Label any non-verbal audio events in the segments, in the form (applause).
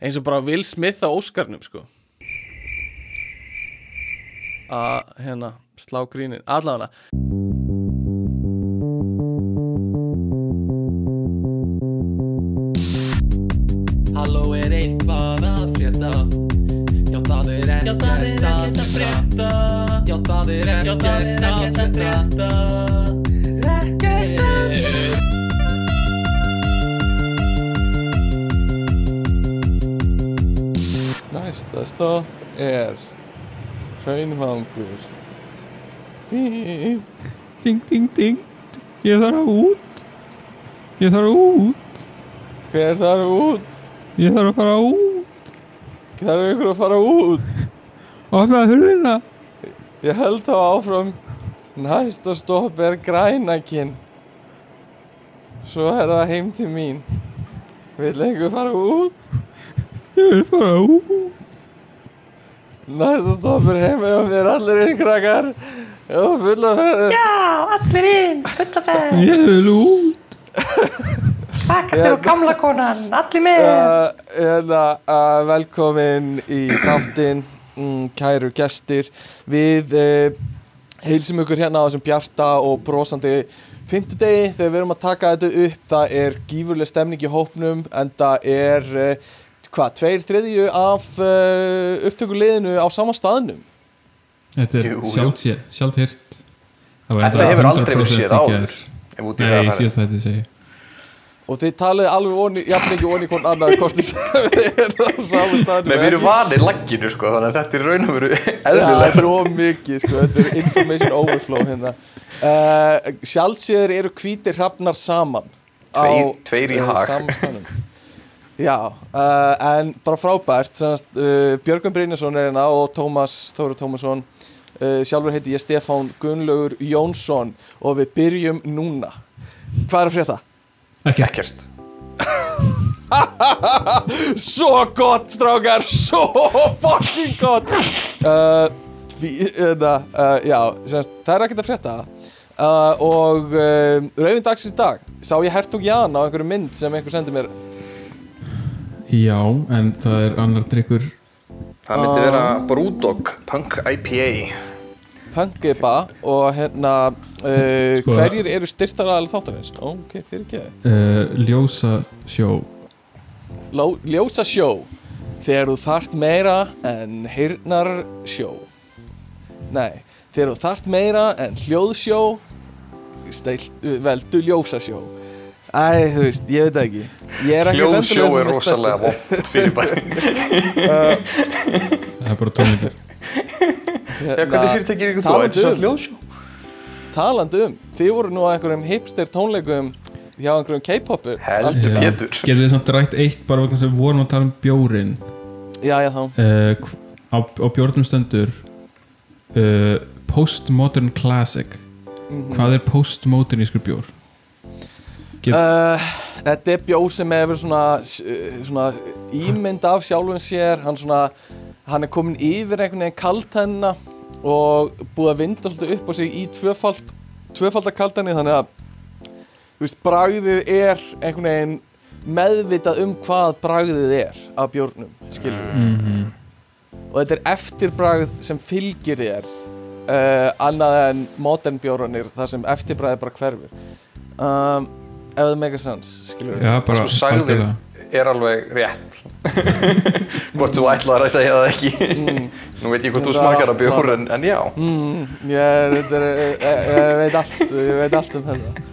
eins og bara Will Smith á Óskarnum sko. Að hérna slá grínin allavega. Halló er eitthvað að frétta. Já það er ekkert að frétta. Já það er ekkert að frétta stopp er Hraunvangur Ding, ding, ding. Ég þarf út. Ég þarf út. Hver þarf út? Ég þarf að fara út. Þarf ykkur að fara út? Opnaði hurðina. Ég held þá áfram. Næsta stopp er grænakinn. Svo er það heim til mín. Vill einhver fara út? Ég vil fara út Næsta stopp er heim og mér allir inn krakkar. Og fulla ferð Já, allir inn, fulla ferð Ég vil út. Svakandi og gamla konan, allir með. Uh, hérna, uh, Velkomin í þáttinn. Mm, Kæru gestir. Við uh, heilsum ykkur hérna á þessum bjarta og brosandi Fymtudegi þegar við erum að taka þetta upp. Það er gífurleg stemning í hópnum En það er uh, Hvað, tveir þriðju af uh, upptökuliðinu á sama staðnum? Þetta er sjálft hýrt Þetta hefur aldrei verið séð áður Ef út í Nei, það ég að fara síðast þetta segi. Og þið talið alveg onni, jafn ekki onni hvort annar hvort þið (laughs) er á sama staðnum Nei, við erum vanir lagginu sko Þannig að þetta er raun og veru Það (laughs) eðlilega. er ómikið, sko, þetta er information overflow hérna. Uh, Sjálfsíður eru hvítir hrafnar saman Tveir- tveir í eh, hag. Já, uh, en bara frábært. Semast, uh, Björgum Brynjason er hérna og Tómas Þóru Tómasson. Uh, Sjálfur heiti ég Stefán Gunnlaugur Jónsson og við byrjum núna. Hvað er að frétta? Ekkert Ekkert. (laughs) Svo gott, strákar, svo fucking gott! Uh, við, uh, uh, Já, semst, það er ekkert að frétta. Uh, Og uh, rauðin dagsins dag. Sá ég Hertug Jan á einhverju mynd sem einhver sendi mér Já, en það er annar drikkur Það myndi vera Brewdog Punk IPA Punkiba Og hérna uh, Sko- Hverjir eru styrtar aðal þáttarins? Ok, fyrir ekki uh, Ljósa sjó. Ló- Ljósa sjó. Þegar þú þart meira en heyrnar sjó. Nei Þegar þú þart meira en hljóðsjó veldu ljósa sjó Æ, þú veist, ég veit ekki. Ég er ekki Hljóðsjó er rosalega vond (laughs) fyrir bæ. Það er bara tónleikur Já, hvernig fyrirtæki er ykkur þú? talandi Er um. hljóðsjó? Talandi um, þið voru nú á einhverjum hipster tónleikum hjá einhverjum K-popu. Heldur betur. Getur þið samt rætt eitt bara vegna sem við vorum að tala um bjórin Já, já, þá. Uh, á, á bjórnum stendur uh, Postmodern Classic. Hvað er postmodernískur bjór? Uh, Þetta er bjór sem hefur svona, s- svona ímynd af sjálfum sér. Hann, svona, hann er komin yfir einhvern veginn kaltenna og búið að vinda svolítið upp á sig í tvöfald tvöfaldar kaltenni þannig að þú veist, bragðið er einhvern veginn meðvitað um hvað bragðið er af bjórnum, skilur Mm. Og þetta er eftirbragð sem fylgir þér uh, annað en modern bjóranir þar sem eftirbragðið bara hverfur. Um, ef það meika sens skilur Já, bara Svo sagðir er alveg rétt. (laughs) Hvort þú ætlaðar að segja það ekki. Nú veit ég hvort þú Það smakar að bjór en, en já. Mm, ég, þetta er, ég, ég veit allt ég veit allt um þetta.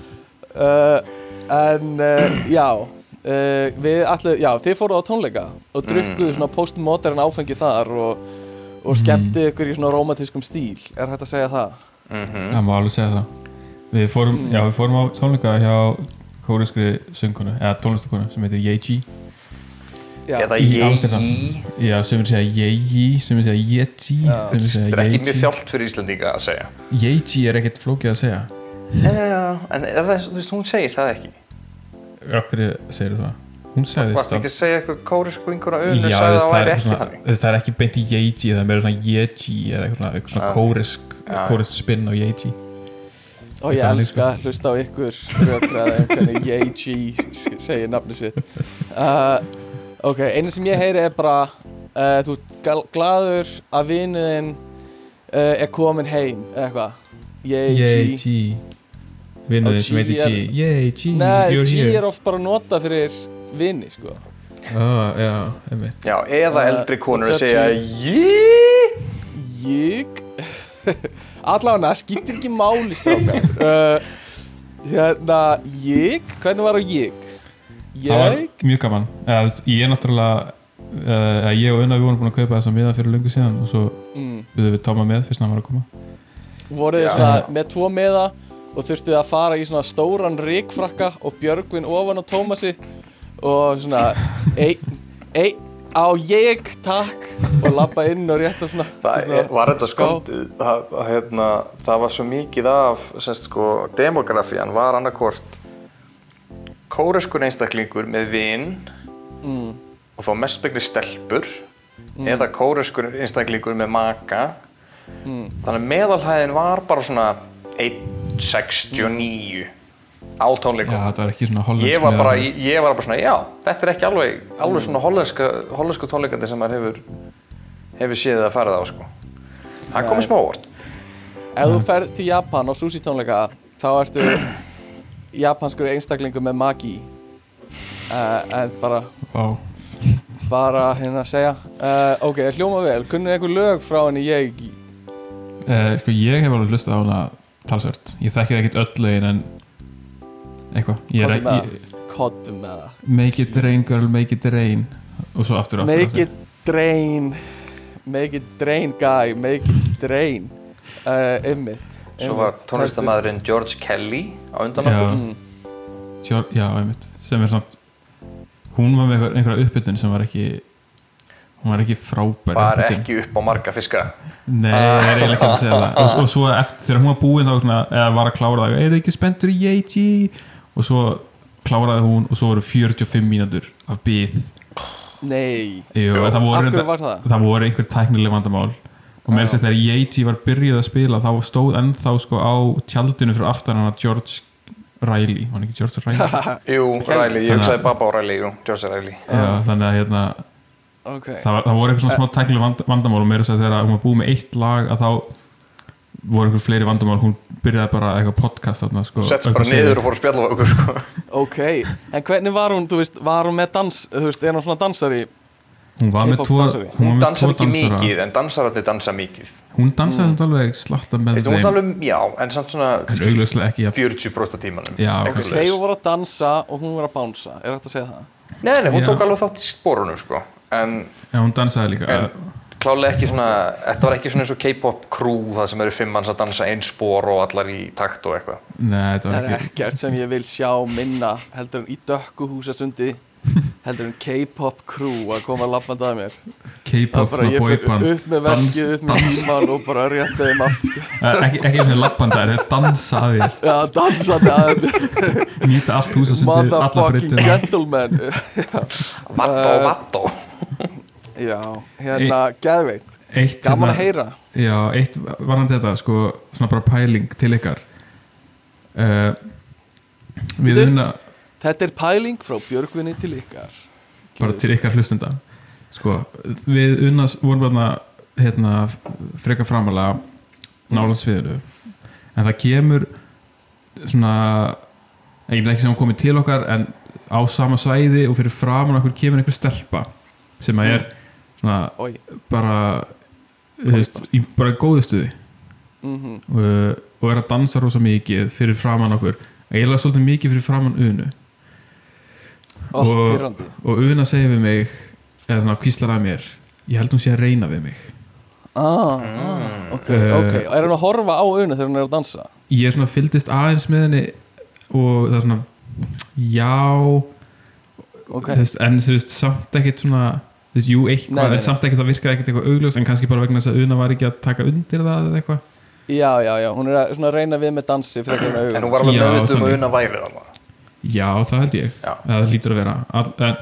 Uh, en uh, já uh, við allir, já þið fóruð á tónleika og drukkuðu svona postmodern áfengi þar og, og skemmti ykkur í svona romantískum stíl. Er hægt að segja það? Mhm. Það má alveg segja það. Við fórum, já, við fórum á tónleika hjá kóriskri söngkonu, eða tónlistakonu sem heitir Yeji já, Eða Amsterdam. Já, sem við segja Yeji, sem við segja Yeji Það er ekki mjög Yeji. þjált fyrir Íslandinga að segja. Yeji er ekkert flókið að segja. Já, en er það, þú veist, hún segir það ekki? Okkur segir það? Hún sagði Varst ekki að segja eitthvað önu þú sagði veist, það það, væri er ekki þannig. það er ekki beint í Yeji það er meira svona Yeji eða eitthvað svona, kórisk, Já. kórisk spinn á Yeji og ég elska að hlusta á ykkur rökraði um hvernig Yeji segir nafni sitt. Uh, Ok, einu sem ég heyri er bara uh, Þú glaður að vinuðin uh, er komin heim eða eitthvað. G G Vinnuðin Og sem heitir G G. G, Nei, you're G here. er oft bara nota fyrir vini, sko. Ah, Já, einmitt. Já, eða Uh, eldri konur segja G? Ég (laughs) Ég Allavega, skiptir ekki máli strákar. Uh, Hérna, ég Hvernig var á ég? Það var Ég mjög gaman. Eða, Ég er náttúrulega uh, Ég og Unna við vorum búin að kaupa þessa miða fyrir löngu síðan og svo mm, við við Tóma með fyrst hann var að koma. Voruð þið svona með tvo meða og þurftuð að fara í svona stóran ríkfrakka og Björgvin ofan á Tómasi og svona ein, ein, á ég takk og labba inn og rétta svona Það svona var þetta skondið það, hérna, það var svo mikið af semst, sko, demografían var annarkvort kóreskur einstaklingur með vin mm, og þá mestbegni stelpur eða kóreskur einstaklingur með maka. Mm. þannig að meðalhæðin var bara svona 1.69 á Já, tónleikum þetta var ekki svona hollensk ég var, bara, ég, ég var bara svona, já, þetta er ekki alveg, alveg svona hollenska, hollensku tónleikandi sem maður hefur, hefur séð að fara það á sko. Það komið smá orð. ef þú ferð til Japan á sushi tónleika þá ertu (clears throat) japanskur einstaklingur með magi uh, en bara Vá. bara hérna að segja. Uh, ok, hljóma vel, kunnið einhver lög frá henni ég Eh, sko ég hef alveg hlustað á hana talsvert. Ég þekki ekkert öll lögin en eitthvað. Með það. Make it rain girl, make it rain. Og svo aftur og aftur, Make it drain Make it drain guy. Make it drain uh, Einmitt. Svo var tónlistamæðurinn George Kelly á undan Já. okkur. Mm. Sjá, já, einmitt. Sem er samt hún var með einhver, einhverja uppbytun sem var ekki hún var ekki frábær Var ekki upp á marga fiska. Nei, það er eiginlega ekki að segja það. Og, og svo eftir, þegar hún var búin þá svona, eða var að klára það, er það ekki spenntur í Yeji og svo kláraði hún og svo voru 45 mínútur af byð Nei. Jú, Jú. það, Af voru, hverju reynda, var það? það voru einhver tæknileg vandamál. Og með þess að þegar Yeji var byrjuð að spila þá stóð ennþá sko á tjaldinu fyrir aftan hana George Riley, var hann ekki George Riley? (laughs) Jú, Riley, ég hugsaði að- Baba og Riley, jú, George Riley. Já, þannig að hérna, Ok. það, var, það voru eitthvað svona smá tæknileg vand, vandamál og með þess að þegar hún var búið með eitt lag að þá voru einhver fleiri vandamál hún byrjaði bara eitthvað podcast þarna, sko, Sett bara niður og fór að spjalla okkur sko. Ok En hvernig var hún, þú veist Var hún með dans Þú veist, er hún svona dansari hún var með tvo dansari. hún, Hún dansar ekki dansara. mikið, en dansararnir dansa mikið. hún dansaði mm. alveg slatta með hún þeim alveg, já, en samt svona kannski augljóslega ekki jafn- 40% af tímanum. Þeir voru að dansa og hún var að bánsa Er þetta að segja það? Nei, nei, hún Já. tók alveg þátt í spórunum sko. En já, hún dansaði líka En klálega ekki svona, þetta var ekki svona eins og K-pop crew það sem eru fimm manns að dansa einn spór og allar í takt og eitthvað. nei, þetta Það var er ekki ekkert sem ég vil sjá minna heldur en í dökkuhúsasundi heldur en K-pop crew að koma að lappanda að mér Það K-pop er svona fyrir boyband upp með veskið, upp með tíman og bara rétta þeim allt sko. Ekki, ekki eins og lappanda, er þetta dansa að þér Já, dansandi að nýta allt húsa sem alla motherfucking breytina gentleman Vattó, Eh, vattó. Já, hérna, geðveikt. Gaman að hérna- heyra. Já, eitt varandi þetta sko, svona bara pæling til ykkar. Uh, við Bíddu. unna Þetta er pæling frá Björgvinni til ykkar. Bara til ykkar hlustenda sko, við unnast vorum bara hérna, freka framalega nála sviðinu en það kemur svona eiginlega ekki sem komið til okkar en á sama svæði og fyrir framan okkur kemur einhver stelpa sem að er svona Oj, bara veist, í bara góðu stuði. Mhm, og, og er að dansa rosa mikið fyrir framan okkur. Eiginlega svolítið mikið fyrir framan unu. Ó, Og- og Una segir við mig eða svona kvíslar að mér ég held hún sé að reyna við mig. Ah, ah, ok, Eh, ok. Er hann að horfa á una þegar hann er að dansa? ég er svona fylgdist aðeins með henni og það er svona já. Ok, þú veist, en þú veist samt ekkit svona þú veist, jú eitthvað, Nei, nei, nei. samt ekkit það virkaði ekkit eitthvað augljós en kannski bara vegna þess að Una var ekki að taka undir það eða eitthvað. Já, já, já, hún er að svona reyna við með dansi frekar en hún var alveg Já, meðvituð um að værið alveg. já það held ég, Já. eða það lítur að vera. All, en,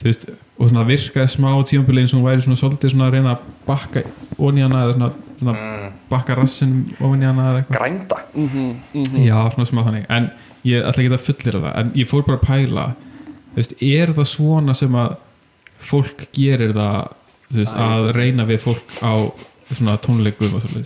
þú veist, og svona virkaði smá tímabili eins og hún væri svona svolítið svona að reyna að bakka onni hana eða svona, svona Mm, bakka rassin onni hana eða eitthvað. Grænda. mhm, mhm. Já, svona smá þannig. En ég ætla ekki að fullir það En ég fór bara að pæla þú veist, fólk gerir það veist, að reyna við fólk á svona tónleikum og svona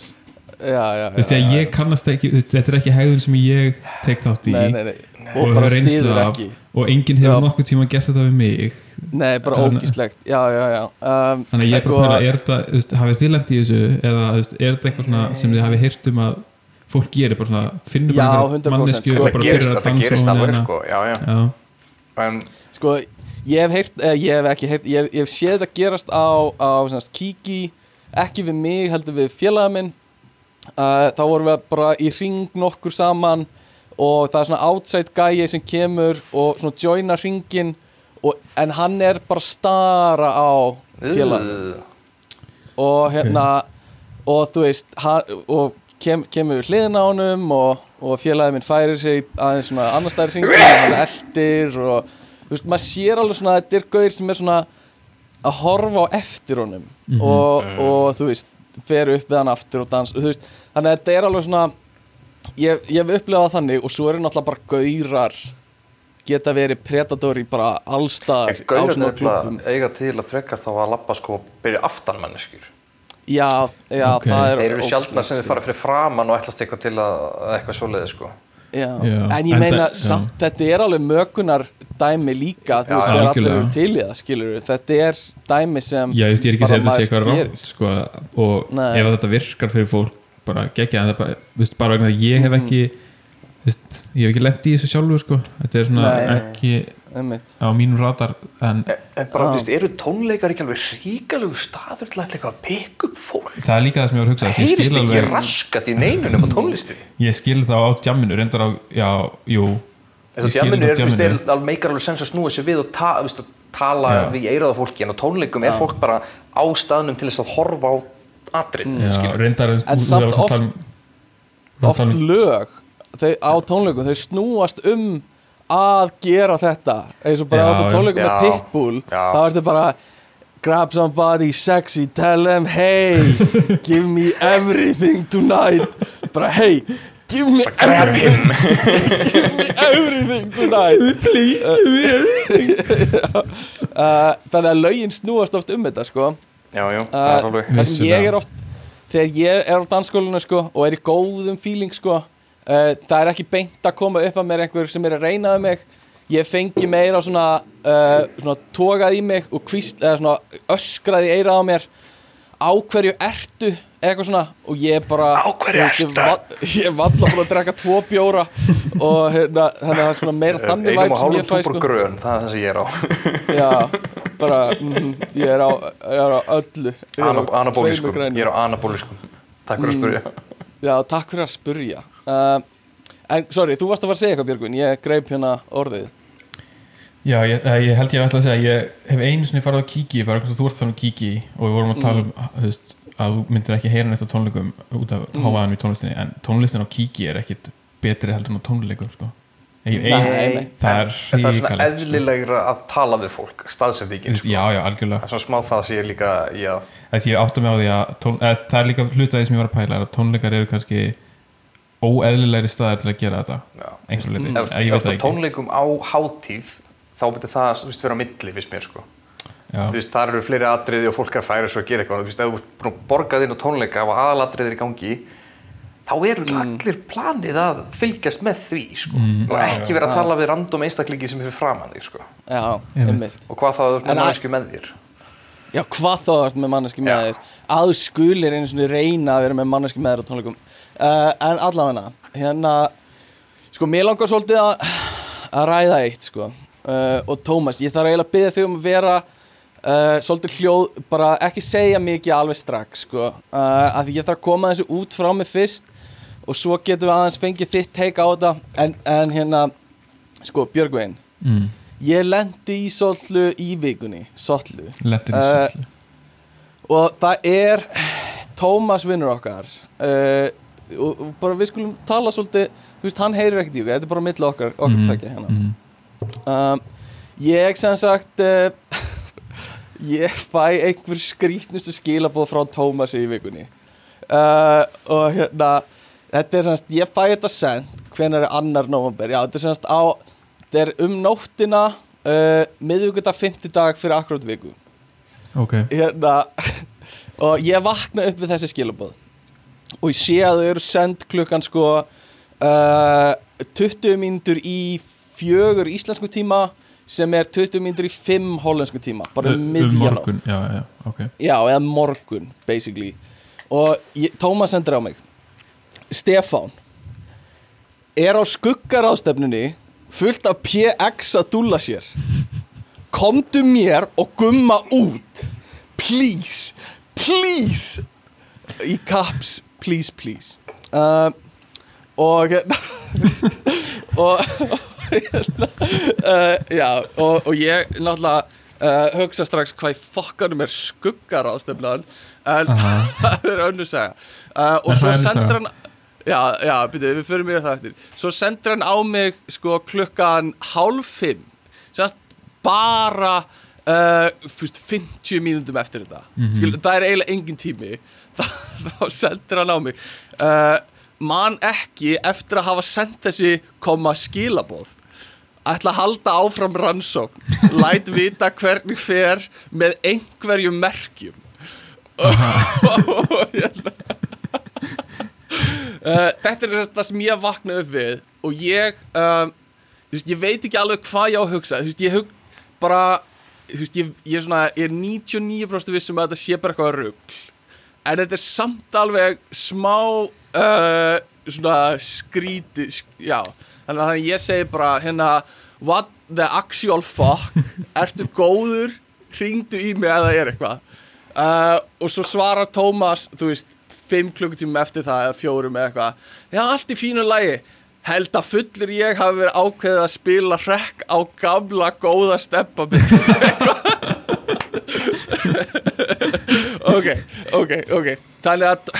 já, já, þú veist, já, ég, já. ég kannast ekki, þetta er ekki hegðun sem ég tek þátt í. Nei, nei, nei. og og bara hefur reynslu stýður af ekki. og enginn hefur nokkuð tíma gert þetta við mig. Nei, bara ógíslegt um, þannig að ég er sko, bara að pæla, er veist, hafið þið lent í þessu? Eða er þetta eitthvað svona sem þið hafið heyrt um að fólk gerir? Bara svona, finnur Já, bara 100% mannesku sko. og þetta bara gerist, byrjar að dansa gerist á alveg henni sko, já, já. Já, en sko, ég hef heyrt eh, ég hef ekki heyrt, ég hef, ég hef séð þetta gerast á, á svona, kiki ekki við mig, heldur við félaga minn. Uh, þá vorum við bara í ring nokkur saman og það er svona outside gæi sem kemur og svona joina ringin og, en hann er bara stara á félaga minn. Uh, og hérna og þú veist hann, og kem, kemur við hliðina á honum og, og félagið minn færir sig aðeins svona annar stæri hringi og hann eldir og þú veist maður sér alveg svona að þetta er gauðir sem er svona að horfa á eftir honum Mhm. og, og þú veist fer upp við hann aftur og dans þú veist, þannig að þetta er alveg svona ég, ég hef upplifað þannig og svo eru náttúrulega bara gaurar geta verið predatori bara allstaðar á svona klubum eiga til að frekar þá að labba sko og byrja aftan manneskjur. Já, já, Ok. það er Þeir eru sjálfna sem þið fara fyrir framann og ætlast eitthvað til að, að eitthvað svoleiði sko Já. Já, en ég en meina já. samt, þetta er alveg mökunar dæmi líka, þú Já, veist, það er allir til í það, skilur þetta er dæmi sem Já, ég veist, ég er ekki að segja þetta sé eitthvað rátt sko, og Nei. ef þetta virkar fyrir fólk bara gegja, en það er bara, þú veist, bara vegna að ég hef ekki þú veist, ég hef ekki lent í þessu sjálfur sko. þetta er svona Nei, ekki. Á mínum radar en En bara, Já. þú veist, eru tónleikar ekki alveg ríkalegu staður til að pikka upp fólk? það er líka það sem ég var að hugsa Það heyrist skil ekki alveg, raskat í neinunum á tónlistinni ég skil það á jamminu reyndar á, já, jú Þess að skil jamminu það á er, þú veist, er alveg meikar alveg sens að snúa sér við og ta, að tala Já. við eiraða fólki en á tónleikum er fólk bara á staðnum til þess að horfa á atrið já, reyndar En samt oft- oft um, lög þau, á tónleikum, þau snúast um að gera þetta. Eins og bara Já, á þú já. tónleikum með. Pitbull þá ertu bara grab somebody sexy, tell them hey give me everything tonight. Bara hey give me everything give me everything tonight. Please, (laughs) uh, þannig að lögin snúast oft um þetta sko. Já, já, það Uh, er ég er oft þegar ég er á dansskólinu sko og er í góðum feeling sko uh, það er ekki beint að koma upp að mér einhver sem er að reyna um mig. Ég fengi meira svona, uh, svona tókað í mig og kvísl, eða svona öskrað í eirað á mér. Á hverju ertu? Eitthvað svona. Og ég bara ég (laughs) ég valla bara að drekka tvo bjóra. Og hérna, þannig að það er svona meira þannig Einum væp og sem hálfum ég fæ sko. grön, það er það sem ég er á. Já, bara mm, ég, er á, ég er á öllu. Ég er á Anabóliskum, ég er á anabóliskum. Takk fyrir að spyrja. Já, takk fyrir að spurja uh, En, sorry, þú varst að fara að segja eitthvað Björgvin Ég greip hérna orðið Já, ég, eh, ég held ég ætla að segja ég hef einu sinni farið á Kiki bara eins og þú varst þannig Kiki og við vorum að tala um þú veist, að þú myndir ekki heyra neitt á tónleikum út af mm. hávaðanum í tónlistinni en tónlistin á Kiki er ekkit betri heldur en á tónleikum sko. ég, Nei, ég, nei. það er En það er svona sko. eðlilegra að tala við fólk staðsendingin sko. Já, já, algjörlega Það er svona smá það sem ég líka að ég átta mig á því að tón, eð, það er líka hlutaði sem ég var að pæla er að tónleikar eru kannski óeðlilegri staðar til að gera þetta. Já. einhver leiti, ef, ég veit það ekki. tónleikum á hátíð þá betur það þú veist, vera á milli fyrst mér sko. Já. þú veist, þar eru fleiri atriði og fólk er að færa svo að gera eitthvað. Þú veist, ef þú ert búin að borga þín á tónleika og aðalatriði er í gangi þá eru allir planið að fylgjast með því sko. og ekki vera að tala við random einstaklingi sem er fyrir framann þig sko. Já, og hvað þá En með mannesku með þér? Já, hvað þá ert með manneski með þér? Að skulir einu svona reyna að vera með manneski með þér á tónleikum uh, En allavega Hérna Sko, mér langar svolítið að Að ræða eitt, sko. Uh, Og Tómas, ég þarf eiginlega að byggja þig um að vera uh, Svolítið hljóð Bara ekki segja mikið alveg strax, sko. Uh, Að því ég þarf að koma þessu út frá mig fyrst Og svo getum við aðeins fengið þitt teika á þetta. En, en hérna Sko, Björgvin mm. Ég lendi í Sollu í vikunni Sollu. Svolítið og það er Tómas vinnur okkar uh, og, og bara við skulum tala svolítið þú veist, hann heyrir ekkert í okkur, þetta er bara milli okkar okkar Mhm, tvekja hérna. mm. um, ég sem sagt uh, (laughs) ég fæ einhver skrítnustu skilabóð frá Tómasi í vikunni. Uh, og hérna þetta er sem sagt, ég fæ þetta sent hvenær er annar nóvember, já þetta er sem sagt á þetta er um nóttina uh, miðvíkudag 50 dag fyrir akkurat viku. Ok. Hérna, (laughs) og ég vakna upp við þessi skilabóð og ég sé að þau eru send klukkan sko uh, 20 mínútur í fjögur íslensku tíma sem er 20 mínútur í 5 hollensku tíma bara um miðjanótt morgun, já, já, ok. Já, eða morgun, basically. Og ég, Tómas sendir á mig. Stefán Er á skuggaráðstefnunni Fullt af PX að dúlla sér? Komdu mér og gumma út. Please Please. Í caps, please, please. Uh, Og hérna (laughs) Og hérna, uh, Já, og, og ég náttúrulega uh, hugsa strax hvað fokkanum er skuggaráðstefnan En (laughs) það er önnur saga. Uh, Og svo sendur hann Já, já, byrju, við fyrir mig það eftir. Svo sendur hann á mig sko klukkan hálf fimm. Sérst bara uh, fyrst, 50 mínútum eftir þetta. Mhm. Skil, Það er eiginlega engin tími (laughs) Þá, sendur hann á mig. Uh, Man ekki eftir að hafa sendt þessi koma skilabóð Ætla að halda áfram rannsókn. Læt (laughs) vita hvernig fer með einhverjum merkjum. Uh, (laughs) þetta er það sem ég vakna upp við og ég þú veist, ég veit ekki alveg hvað ég á að hugsa. Veist, ég hug bara veist, ég, ég, svona, ég er 99% vissum að þetta sé bara eitthvað rugl en þetta er samt alveg smá uh, svona skríti sk já, þannig að ég segi bara hérna, what the actual fuck? (laughs) Ertu góður? Hringdu í mig það er eitthvað. Uh, og svo svarar Tómas þú veist, fimm klukkutíma eftir það eða fjórum eða eitthvað, já allt í fínu lægi held að fullir ég hafi verið ákveðið að spila hrekk á gamla góða steppa (laughs) ok, ok, ok. Þannig að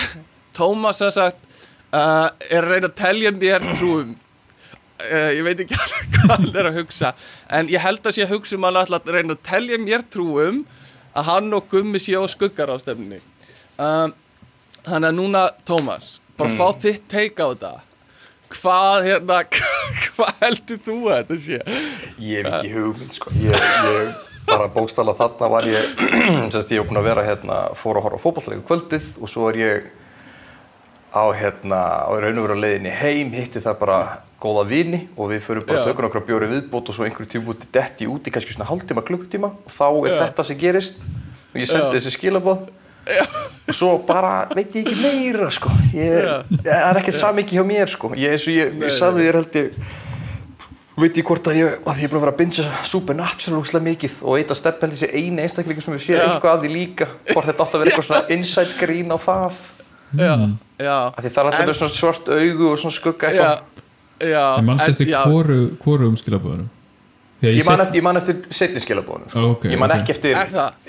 Tómas har sagt uh, er að reyna að telja mér trúum uh, ég veit ekki alveg hvað hann er að hugsa en ég held að sé að hugsa um hann að reyna að telja mér trúum að hann og Gummi sé á skuggar á stefninni um, þannig að núna Tómas, bara fá þitt teika á þetta. Hvað hérna (laughs) hvað heldur þú að þetta sé? Ég hef ekki hugmynd sko. Ég, ég bara bókstala þarna var ég (clears throat) semst ég hef búin að vera hérna fór að horfa á fótballleiku kvöldið og svo er ég á hérna á raun og veru á leiðinni heim hitti það bara góða vini og við förum bara Já. tökum okkur bjóri viðbót og svo einhverjum tíma út í detti út í kannski svona hálftíma klukkutíma og þá er Já. þetta sem gerist og ég sendi Já. þessi skilabóð og svo bara veit ég ekki meira sko ég, það er ekkert samikið hjá mér sko ég, eins og ég, ég sagði þér held ég veit ég hvort að ég, að því ég er búin að vera að bingja Supernatural úrslega mikið og eitt að stepp held þessi eini einstaklingu sem við séð Já. eitthvað af því líka hvort þetta átt að vera eitthvað svona inside grín á það já, já, af því það er alltaf En- með svona svart augu og svona skugga já, eitthvað já En mannst eftir já, hvoru, hvoru umskilabóðunum? ég man eftir, ég man eftir setni skilabóðinu sko. Ok, ég man ok. ekki eftir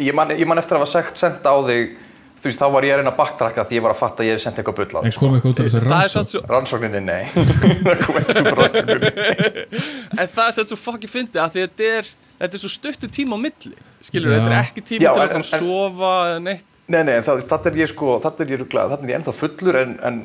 ég man, ég man eftir að hafa sagt senda á þig þú veist þá var ég að reyna að baktrakka því ég var að fatta að ég hef sendt eitthvað bull á. En kom eitthvað út af þessu það rannsók satt svo rannsókninni nei. (laughs) Það kom ekki úr rannsókninni En það er svo fucking fyndi að því þetta er þetta er svo stuttu tíma á milli skilur, þetta er ekki tími Já, til en- að fara að sofa eða neitt. Nei, nei, það, það er ég sko, það er ég ruglað, það er ég ennþá fullur en, en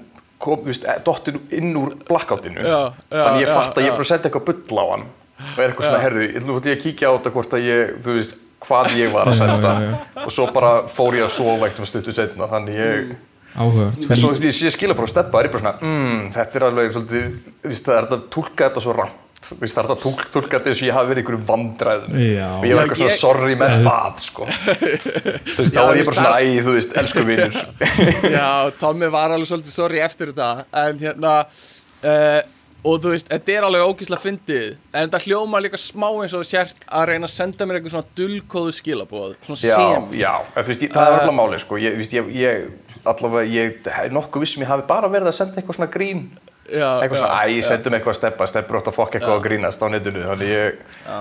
kom, þú veist, dottir inn úr blackoutinu. Já, já, Þannig ég fatt að ég er bara að setja eitthvað bull á hann. Og er eitthvað svona, herðu, ég ætlum að kíkja á þetta hvort að ég, þú veist, hvað ég var að senda já, já. og svo bara fór ég að sofa eitt um stuttu setna, þannig ég, Áhugavert en svo ég sé skila bara að steppa, er ég bara svona, mm, þetta er alveg svolítið, veist, það er þetta að túlka þetta svo rangt, þú veist, það er þetta eins og ég hafi verið í einhverjum vandræðum Já. og ég var eitthvað svona ég- sorry með það, sko. þú veist, þá þú ég bara svona, það- æ, þú veist, elsku vinur. (laughs) Já, Tommi var alveg svolítið sorry eftir þetta en hérna uh, og þú veist, þetta er alveg ógíslega fyndið en þetta hljóma líka smá eins og sért að reyna að senda mér eitthvað svona dulkóðu skilabóð svona Já, sem já, þú veist, ég, það er Uh, alveg máli, sko, ég, veist, ég, ég, allavega, ég er nokkuð vissum ég hafi bara verið að senda eitthvað svona grín, já, eitthvað svona, æ, ég já. sendum eitthvað að steppa, steppur átt að fokk eitthvað Já. að grínast á netinu, þannig ég,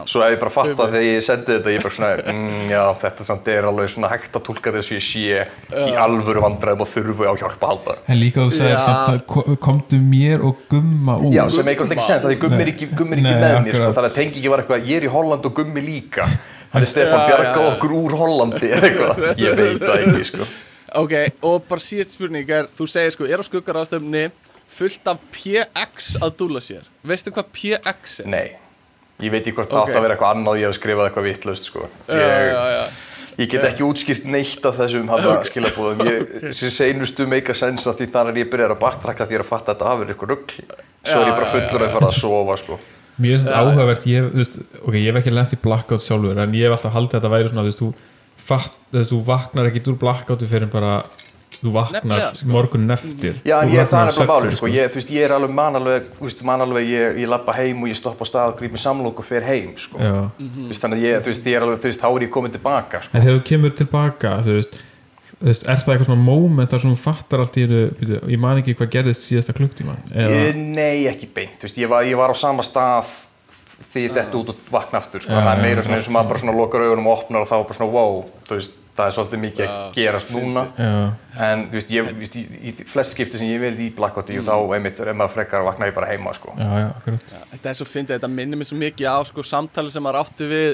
svo hef ég bara fattað þegar ég sendi þetta, ég er bara svona, mm, já, þetta samt er alveg svona hægt að tólka þessu ég sé í alvöru vandræðum og þurfu á hjálpa að halda. En líka þú Já. samt að ko- komdu mér og gumma úr Já, sem eitthvað ekki sens, því gummi er ekki, gummi er ekki með mér, sko, þannig að tengi ekki var eitthvað, ég er í Holland og gummi líka, þannig Stefán Já, bjarga já, já. okkur úr Hollandi eða eitthvað, ég veit það ekki, sko. Ok, og bara síðast spurning er þú segir sko, er á skuggar ástöfni fullt af PX að dúla sér veistu hvað PX er? Nei, ég veit ekki hvort það Ok. átt að vera eitthvað annað ég hef skrifað eitthvað vittlust sko. ég, já, já. Ég get ekki útskýrt neitt af þessum hana skilabúðum. Ég, (laughs) þessi seinustu make a sense að því þar er ég byrjar að baktrakka því ég er að fatta að þetta hafi verið ykkur rugg. Svo er ég bara fullur að fara að sofa, sko. Mér finnst þetta áhugavert, ég, veist, ok, ég hef ekki lent í blackout sjálfur en ég hef alltaf haldið að þetta væri svona, þú fatt, þú, vaknar ekki úr blackouti fyrir bara þú vaknar sko. morgunin eftir Já, en ég, það er bara máli, svefninn, sko. Ég, veist, ég er alveg manalveg, veist, manalveg, ég, ég lappa heim og ég stoppa á stað og gríp mér samlók og fer heim, sko. Já. Þú veist, þannig að ég, veist, ég er alveg, þú veist, þá er ég komin tilbaka, sko. En þegar þú kemur tilbaka, þú veist, þú veist er það eitthvað svona moment þar sem þú fattar allt í einu, byrju, ég man ekki hvað gerðist síðasta klukktíman eða, Ég, nei, ekki beint, þú veist, ég var, ég var á sama stað því ég dett út og vakna aftur, sko. Það er meira svona eins og maður bara svona lokar augunum og opnar og þá bara svona, wow, þú veist, það er svolítið mikið að gerast núna. já, En, þú veist, ég, veist, í, í flest skipti sem ég verið í blackouti og þá, einmitt, er maður frekar að vakna ég bara heima, sko. já, já, Þetta er svo fyndið, þetta minnir mér svo mikið á sko, samtali sem maður átti við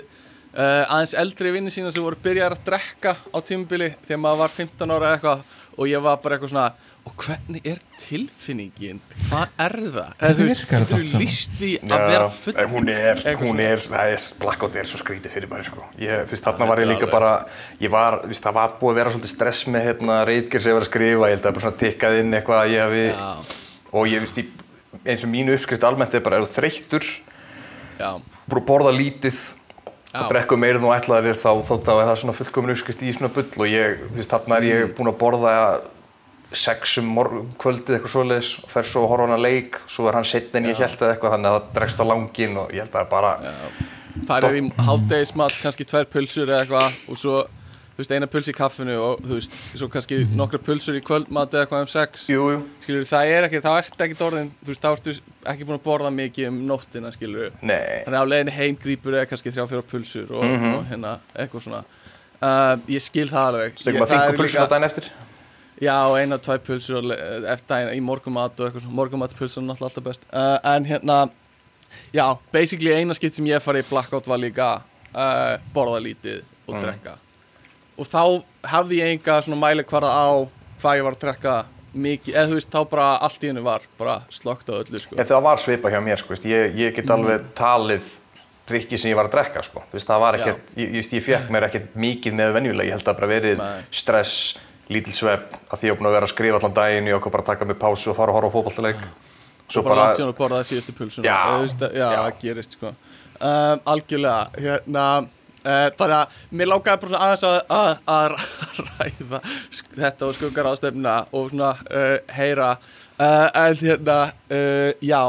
uh, aðeins eldri vinni sína sem voru byrjar að drekka á tímubili þegar maður var 15 ára eða eitthvað og ég var bara eitthvað svona og hvernig er tilfinningin? Hvað er það? Eða, þú veist, saman? lýst því að vera full en hún er, hún er, það er, blackout er svo skrítið fyrir bara, sko. Ég, þú veist, þarna var ég líka bara, ég var, þú veist, það var búið að vera svolítið stress með, hérna, reitger sem ég var að skrifa, ég held að það bara svona tikkað inn eitthvað að ég hafi, og ég, þú veist, eins og mínu uppskrift almennt er bara, er þú þreyttur, já, búið að borða lítið, Já. og drekku meira en þú ætlaðir þér, þá, þá, þá er það svona fullkomin uppskrift í svona bull og ég, þú veist, þarna er Mm. ég búin að borða sex um kvöldið eitthvað svoleiðis og fer svo að horfa á hana leik svo er hann setn en ég held eða eitthvað þannig að það dregst á langin og ég held að það er bara farið í hálfdegismat, kannski tvær pulsur eða eitthvað og svo, veist, eina puls í kaffinu og þú veist, svo kannski nokkra pulsur í kvöldmat eða eitthvað um sex. Jú, jú. skilur, það er ekki, það ert ekki orðin þú veist, þá ertu ekki búin að borða mikið um nóttina, skilur, Nei, þannig að á leiðinni heim grípur eða kannski þrjá Já, eina, tvær pulsur eftir í morgumat og eitthvað morgumatpulsur er náttúrulega alltaf best. Uh, en hérna, já, basically eina skipt sem ég farið í blackout var líka uh, borða lítið og Mm. drekka. Og þá hafði ég enga svona mæli hvarða á hvað ég var að drekka mikið, eða þú veist, þá bara allt í hennu var bara slögt á öllu, sko. En það var svipa hjá mér, sko, ég, ég get alveg talið drikki sem ég var að drekka, sko. Þú veist, það var ekkert, ég, ég, ég fekk mér ekkert mikið með venjulega, ég held að bara verið Nei. stress, lítil svepp, að því ég var búin að vera að skrifa allan daginn, ég okkur bara að taka mig pásu og fara að horfa á fótballtileik. Svo bara langt síðan að borða síðustu pulsuna. Já, já, já. það gerist sko. Um, algjörlega hérna, uh, þannig að mér lákaði bara aðeins að, að, að ræða þetta og skuggar ástefna og svona uh, heyra. Uh, en hérna, uh, já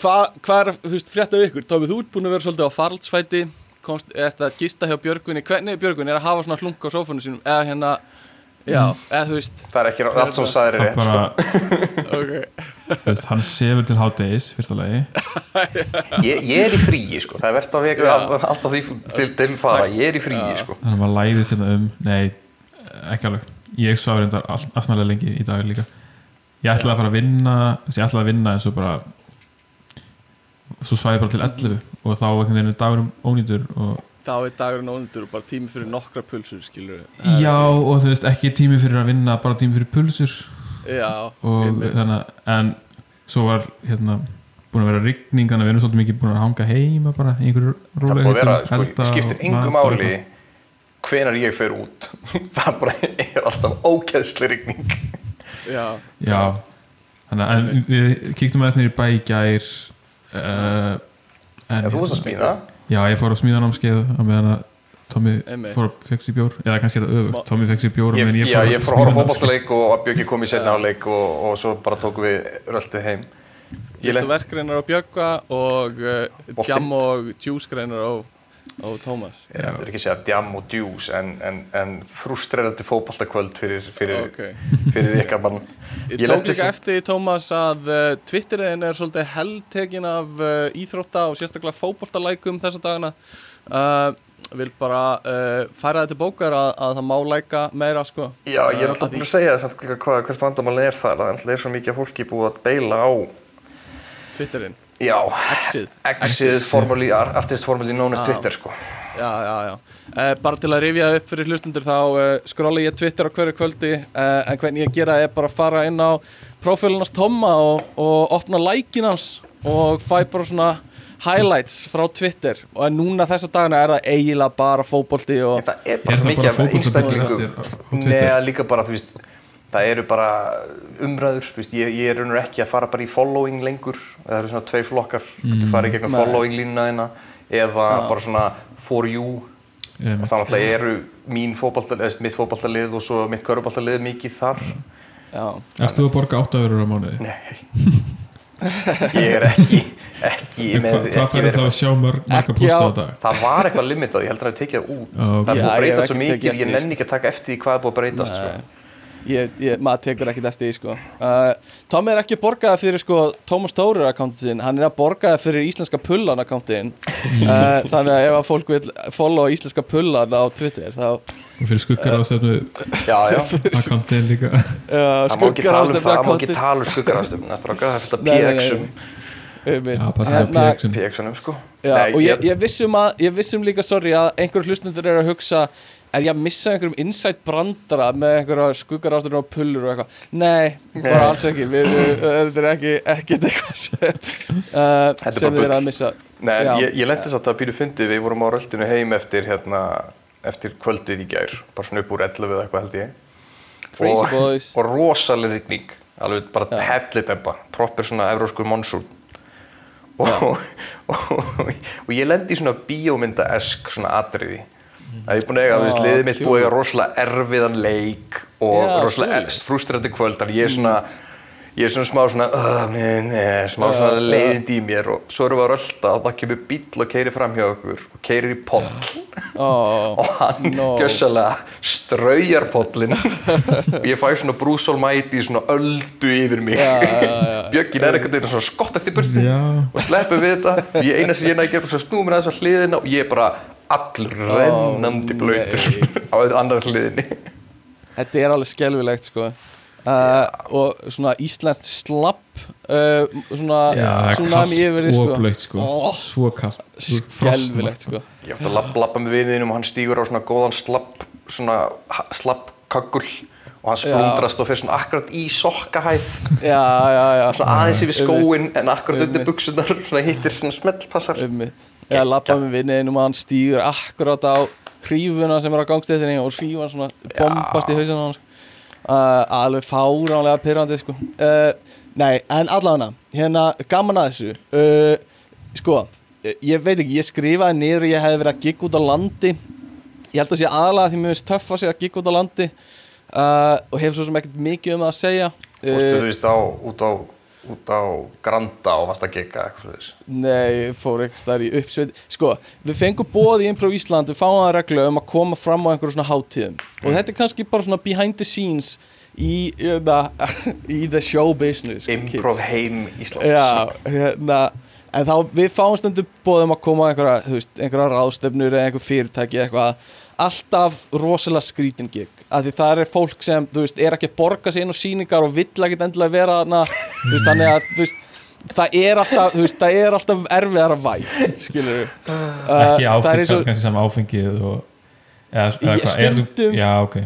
hvað hva er, þú veist, fréttað ykkur? Tómið, þú ert búin að vera svolítið á faraldsfæti komst, eftir að gista hjá Björgunni hvernig er Björgunni, er að hafa svona hlunga á sófunum sínum? Eða hérna, já, eða þú veist það er ekki allt sem þú sagðir er rétt, sko. þú veist, hann sefur til hádegis fyrsta lagi, Ég, ég er í fríi, sko, það er verðt að veka alltaf því til, til fara, ég er í fríi, sko. þannig að maður læðist hérna um. Nei, ekki alveg. Ég svaf reyndar aðsnalega lengi í dag líka. Ég ætlaði að fara að vinna ég ætlaði að vinna en svo bara svo ég bara til 11 og þá einhvern veginn dagurum ónýtur og þá er dagurinn ónundur og bara tími fyrir nokkra pulsur skilur já og þú veist ekki tími fyrir að vinna bara tími fyrir pulsur. Já, þannig en svo var hérna búin að vera rigning þannig að við erum svolítið mikið búin að hanga heima bara í einhverju Það er rólega búið að vera, sko, skiptir engu máli hvenar ég fer út. (laughs) það bara er alltaf ókeðsli rigning. já, Já, þannig að en við kíktum aðeins nýri bæ í gær uh, en, Já, þú varst að smíða. Já, ég fór á smíðanámskeið á meðan að Tommy Einmitt. fór að fekk sér bjór eða kannski er það öfugt, Tommy fekk sér bjór Ég, ég, já, ég fór að horfa á fótballleik og Björki kom í setna áleik og, og svo bara tókum við röltið heim. Ég lent, verkreinar á Bjögga og uh. Jam og Juice greinar á, á Tómas. Ég er ekki að segja djam og djús en, en, en frustrerandi fótballtakvöld fyrir, fyrir, ok. fyrir ykkar mann. Ég Ég tók líka eftir Tómas að uh, Twitteriðin er svolítið heldtekin af uh, íþrótta og sérstaklega fótboltalækum þessa dagana. Uh, vil bara uh, færa þetta til bókar að, að það má læka meira sko. Já, ég er alltaf að búin að segja líka hvað, hvert vandamálið er þar, að það er svo mikið fólki búið að beila á, Twitterin, já, Exið formally, artist as Já. Twitter, sko. Já, já, já. Uh, bara til að rifja upp fyrir hlustundur þá uh, skróla ég Twitter á hverju kvöldi uh, en hvernig ég gera er bara að fara inn á prófílunars Tomma og, og opna lækin hans og fæ bara svona highlights frá Twitter og núna þessa dagana er það eiginlega bara fótbolti og það er bara svo mikið af einstaklingum? Nei, líka bara, þú veist það eru bara umræður þú veist, ég, ég er raunur ekki að fara bara í following lengur það eru svona tvei flokkar mm. þú farið gegnum Nei. following línuna þína eða bara svona for you Ég og þannig að það eru mín fótbolta, eða mitt fótboltalið og svo mitt köruboltalið mikið þar já, Erst þú að borga 8 eurur á mánuði? Nei (laughs) Ég er ekki ekki með Hvað verið þá að sjá mörg? Það var eitthvað limitað, ég heldur að það tekið það út. Það er búið að breyta svo mikið, tekið ég nenni ekki að taka eftir því hvað er búið að breytast sko. Maður tekur ekkert eftir því sko. uh, Tom er ekki borgaði fyrir sko, Thomas Tórir akkántin sinn. Hann er að borgaði fyrir íslenska pullan akkántin uh, þannig að ef að fólk vil follow íslenska pullan á Twitter þá Og fyrir skuggar ástöfnu Já, já. akkantinn líka. Uh, tala um það, má ekki tala um skuggarástum næsta ráka, það er nei. PX-um akkántin Já, passaði Hérna- PX-unum sko. Já, Nei, og ég, ég vissum að ég vissum líka, sorry, að einhverjum hlustundur er að hugsa er ég að missa einhverjum insight brandara með einhverja skuggarástur og pullur og eitthvað? Nei, bara alls ekki. Við, þetta er ekki, ekkert eitthvað sem, uh, sem bara við erum að missa. Nei, en Já. ég, ég lendi satt að býru fyndið, við vorum á röldinu heim eftir hérna, eftir kvöldið í gær. Bara svona upp úr 11 eða eitthvað held ég. Og, og rosaleg rigning. Alveg bara Já. hellidemba proppir svona evróskur monsún og, (laughs) og, og ég lendi í svona bíómynda-esk svona atriði að ég er búin að eiga, Ah, liðið mitt búið að eiga rosalega erfiðan leik og Já, rosalega frustrandi kvöldar ég er svona ég er svona smá svona, uh, ne, ne, smá svona já. leiðind í mér og svo erum við að rölda og það kemur bíll og keirir fram hjá okkur og keirir í poll oh, (laughs) og hann No. gjössalega straujar pollin (laughs) og ég fæ svona Almighty svona öldu yfir mig já. (laughs) Bjöggin er veginn svona skottast í Já. og sleppur við þetta ég eina sem ég að svona snúmur aðeins á hliðina og ég bara allur rennandi blöytur (laughs) á annar hliðinni. Þetta er alveg skelfilegt sko. Uh, og svona Ísland slapp uh, svona tsunami yfir því sko. sko. Ó, Svo kallt Skelfilegt sko. Ég átti að labba með vininum og hann stígur á svona góðan slapp svona slapp kaggul og hann splundrast og fyrir svona akkurat í sokkahæð. Já, já, já. Svona aðeins yfir skóin en akkurat undir buksunar svona hittir svona smellpassar. Ummitt Ég lappa með vinniðinum og hann stýgur akkurát á hrífuna sem er á gangstéttinni og hrífan svona bombast í hausinu á hann sko. uh, alveg fáránlega pyrrandi sko. uh, Nei, en allavega hérna, gaman að þessu. Uh, sko, eh, ég veit ekki ég skrifaði niður ég hefði verið að gigga út á landi. Ég held að sé aðalega því mér finnst töff að segja að gigga út á landi uh, og hef svo sem ekkert mikið um það að segja. Fórstu Uh, þú veist á, út á út á Granda og varst að gigga eitthvað þess Nei, fór ekki staðar í uppsveit. Sko, við fengum bóð í Improv Ísland Við fáum það reglu um að koma fram á einhverju svona hátíðum. Og þetta er kannski bara svona behind the scenes Í, hérna, (laughs) í the show business Improv kids. heim Íslands. Já, hérna En þá, við fáum stundum bóðum að koma einhverja, þú veist, einhverja ráðstefnur eða einhver fyrirtæki eitthvað. Alltaf rosalega skrítin gig að Því það er fólk sem, þú veist, er ekki að borga sig inn á sýningar og vill ekkit endilega vera þarna Þú veist, þannig að, þú veist Það er alltaf, þú veist, það er alltaf erfiðar að væ, skilur við Ekki áfengi, kannski sem áfengið og eða, eða hvað, er stundum. Já, ok.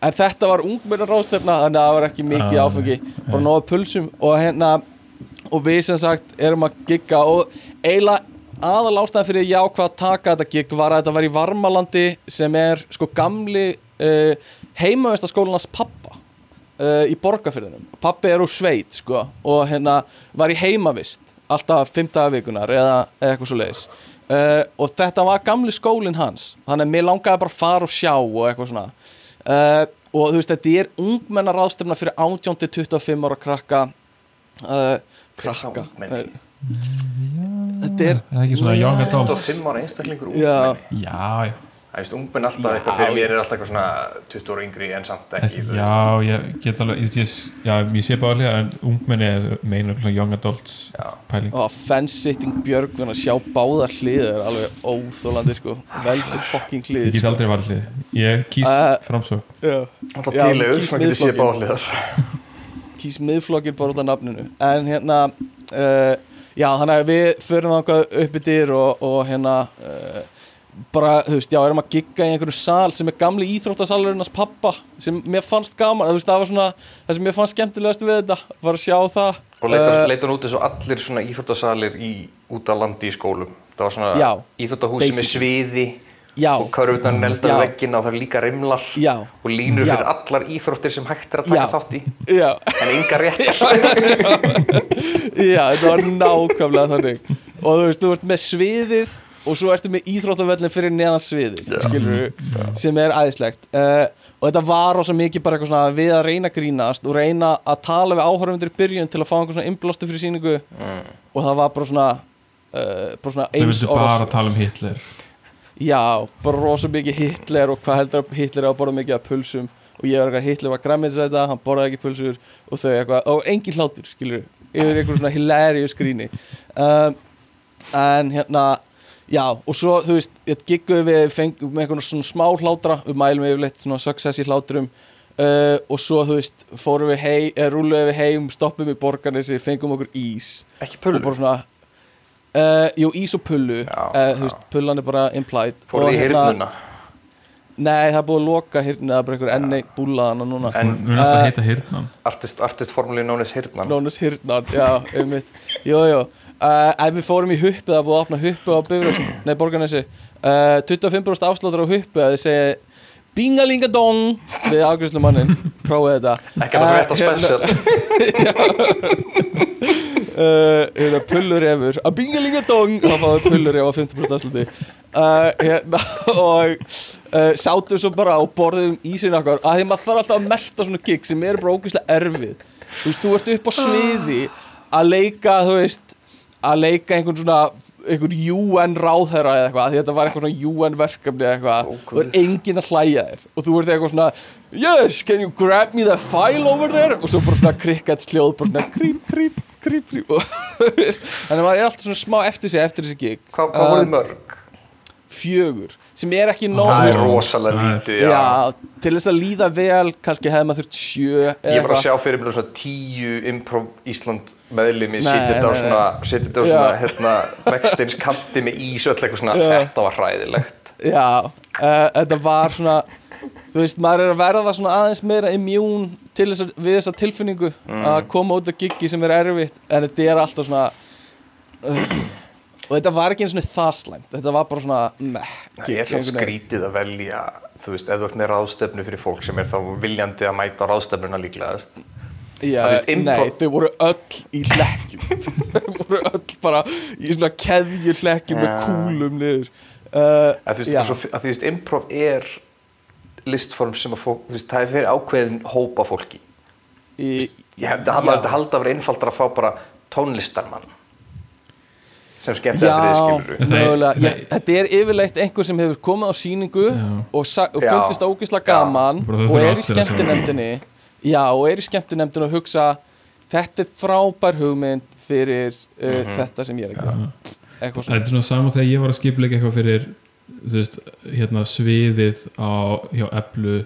En þetta var ungmennar ráðstefna Þannig að það var ekki mikið Ah, áfengi nei, Bara nóða pulsum. Og hérna Og við sem sagt erum að gigga Og eiginlega aðal ástæðan fyrir ég ákvað að taka þetta gig Var að þetta var í Varmalandi Sem er sko gamli uh, Heimavistaskólanans pappa uh, Í borgarfyrðinum Pappi er úr sveit sko Og hérna var í heimavist Alltaf fimm daga vikunar Eða, eða eitthvað svo leiðis uh, Og þetta var gamli skólinn hans. Þannig að mér langaði bara að fara og sjá Og eitthvað svona. Uh, og þú veist þetta er ungmennar ráðstefna fyrir 18-25 ára krakka. Uh, krakka. þetta er Er það ekki svona young adults? 25 ára einstaklingur ungmenni. Já, já Það veist, ungmenn alltaf eitthvað fyrir mér er alltaf eitthvað svona 20 ára yngri en samt ekki já, ég get alveg ég, ég, já, ég sé bara alveg en ungmenni meina svona young adults Já. pæling og fence-sitting Björgvin að sjá báðar hliðar er alveg óþólandi sko veldur fucking ég hlið get sko. aldrei varð hlið ég kýs Uh, framsók Já. Alltaf Já, tílegur, kýs svona getur séð Miðflokkinn. báðliðar (laughs) kýs miðflokkin bara út af nafninu en hérna uh, já þannig að við förum þangað upp í dyr og, og hérna uh, bara þú veist já erum að gigga í einhverju sal sem er gamli íþróttasalurinn hans pappa sem mér fannst gaman þú veist það var svona það sem mér fannst skemmtilegast við þetta var að sjá það Og leita, leita hann út eins og allir svona íþróttasalir í, út á landi í skólum. Það var svona Já, íþróttahúsi með basically. sviði Já, og körfutan neldar Já. veggina og það er líka rimlar Já. og línur fyrir allar íþróttir sem hægt er að taka þátt í en enga réttar. (laughs) já, þetta var nákvæmlega þannig og þú veist, þú ert með sviðið og svo ertu með íþróttavellin fyrir neðan sviðið skilur sem er æðislegt. Uh, og þetta var rosa mikið bara eitthvað svona við að reyna að grínast og reyna að tala við áhörfundur í byrjun til að fá einhver svona innblástu fyrir síningu og það var bara svona uh, bara svona Þau vildu bara tala um Hitler. Já, bara rosa mikið Hitler og hvað heldur að Hitler er að borða mikið af pulsum. Og ég var eitthvað Hitler var græmiðsæta, hann borðaði ekki pulsur. Og þau eitthvað, og engin hlátur skilur, yfir einhver svona hilarious gríni. Um, en hérna já, og svo þú veist, ég gigguði við fengum með einhvern svona smá hlátra við mælum yfirleitt svona success í hláturum uh, og svo þú veist, fórum við hei, uh, rúluðum við heim, stoppum í borganessi fengum okkur ís. Ekki pullu. svona uh, jú, ís og pullu. Já, uh, þú veist, pullan er bara implied. Fóruð Og í hérna- hirnuna. Nei, það er búið að loka hirninu, það er bara einhver enn einn búlaðan og núna. En- Við erum alltaf að heita Hirnan Artist, artist as hirnan. Nónus hirnan, já, einmitt. Jú, jú, uh, ef við fórum í huppu það er búið að opna huppu á Bifröst (clears throat) Nei, Borgarnesi. Uh, 25% afsláttur á huppu að þið segi Bingalingadong við afgjörslu mannin, prófið þetta. Ekki að frétta special. uh, hérna, (laughs) pullurefur að bingalingadong þá fáðu pulluref á 50% afsluti uh, hérna, (laughs) og uh, sátum svo bara og borðum ísinn okkar. Að því maður þarf alltaf að melta svona gig sem er bara ógeðslega erfið. Þú veist, þú ert upp á sviði að leika, þú veist að leika einhvern svona einhvern UN ráðherra eða eitthvað því þetta var eitthvað svona UN verkefni eða eitthvað og er enginn að hlæja þér. Og þú ert eitthvað svona yes, can you grab me that file over there? Og svo bara svona crickets hljóð bara svona krím, krím, krím, krím og (laughs) þannig að maður er alltaf svona smá eftir sig eftir þessi gig. Hvað, hvað voruð mörg? Fjögur, sem er ekki nóg. Það er rosalega er- lítið, já. já. til þess að líða vel kannski hefði maður þurft sjö eða Ég var að sjá fyrir mér svona tíu Improv Ísland meðlimi þetta á svona, svona hérna, backstage kanti með ís og öll eitthvað svona, Já. þetta var hræðilegt. Já, uh, þetta var svona Þú veist, maður er að verða svona aðeins meira immún til þess að, við þessa tilfinningu að koma út af giggi sem er erfitt en þetta er alltaf svona uh, og þetta var ekki eins og það slæmt. Þetta var bara svona meh, Það er svo einhvern veginn. skrítið að velja, þú veist, ef þú ert með ráðstefnu fyrir fólk sem er þá viljandi að mæta ráðstefnuna líklegast. Já, Það, veist, nei, þau voru öll í hlekkjum. (laughs) Þau voru öll bara í svona keðju hlekkjum með Já. kúlum niður. Uh, að þú veist, þú veist, improv er listform sem að fólk, þú veist, það er fyrir ákveðin hópa fólki. Í, Ég hefði að þetta halda að vera einfaldar að fá bara tónlistarmann sem skemmt að Já, þetta skilur Það mögulega. það er- ég, Þetta er yfirleitt einhver sem hefur komið á sýningu og, sa- og Já. fundist Já. gaman og er í skemmtinemndinni Já, og er í skemmtinemndinni og hugsa þetta er frábær hugmynd fyrir uh, Mhm. þetta sem ég er að gera. Eitthvað Það svona er svona. saman þegar ég var að skipleika eitthvað fyrir veist, hérna sviðið á, hjá Eblu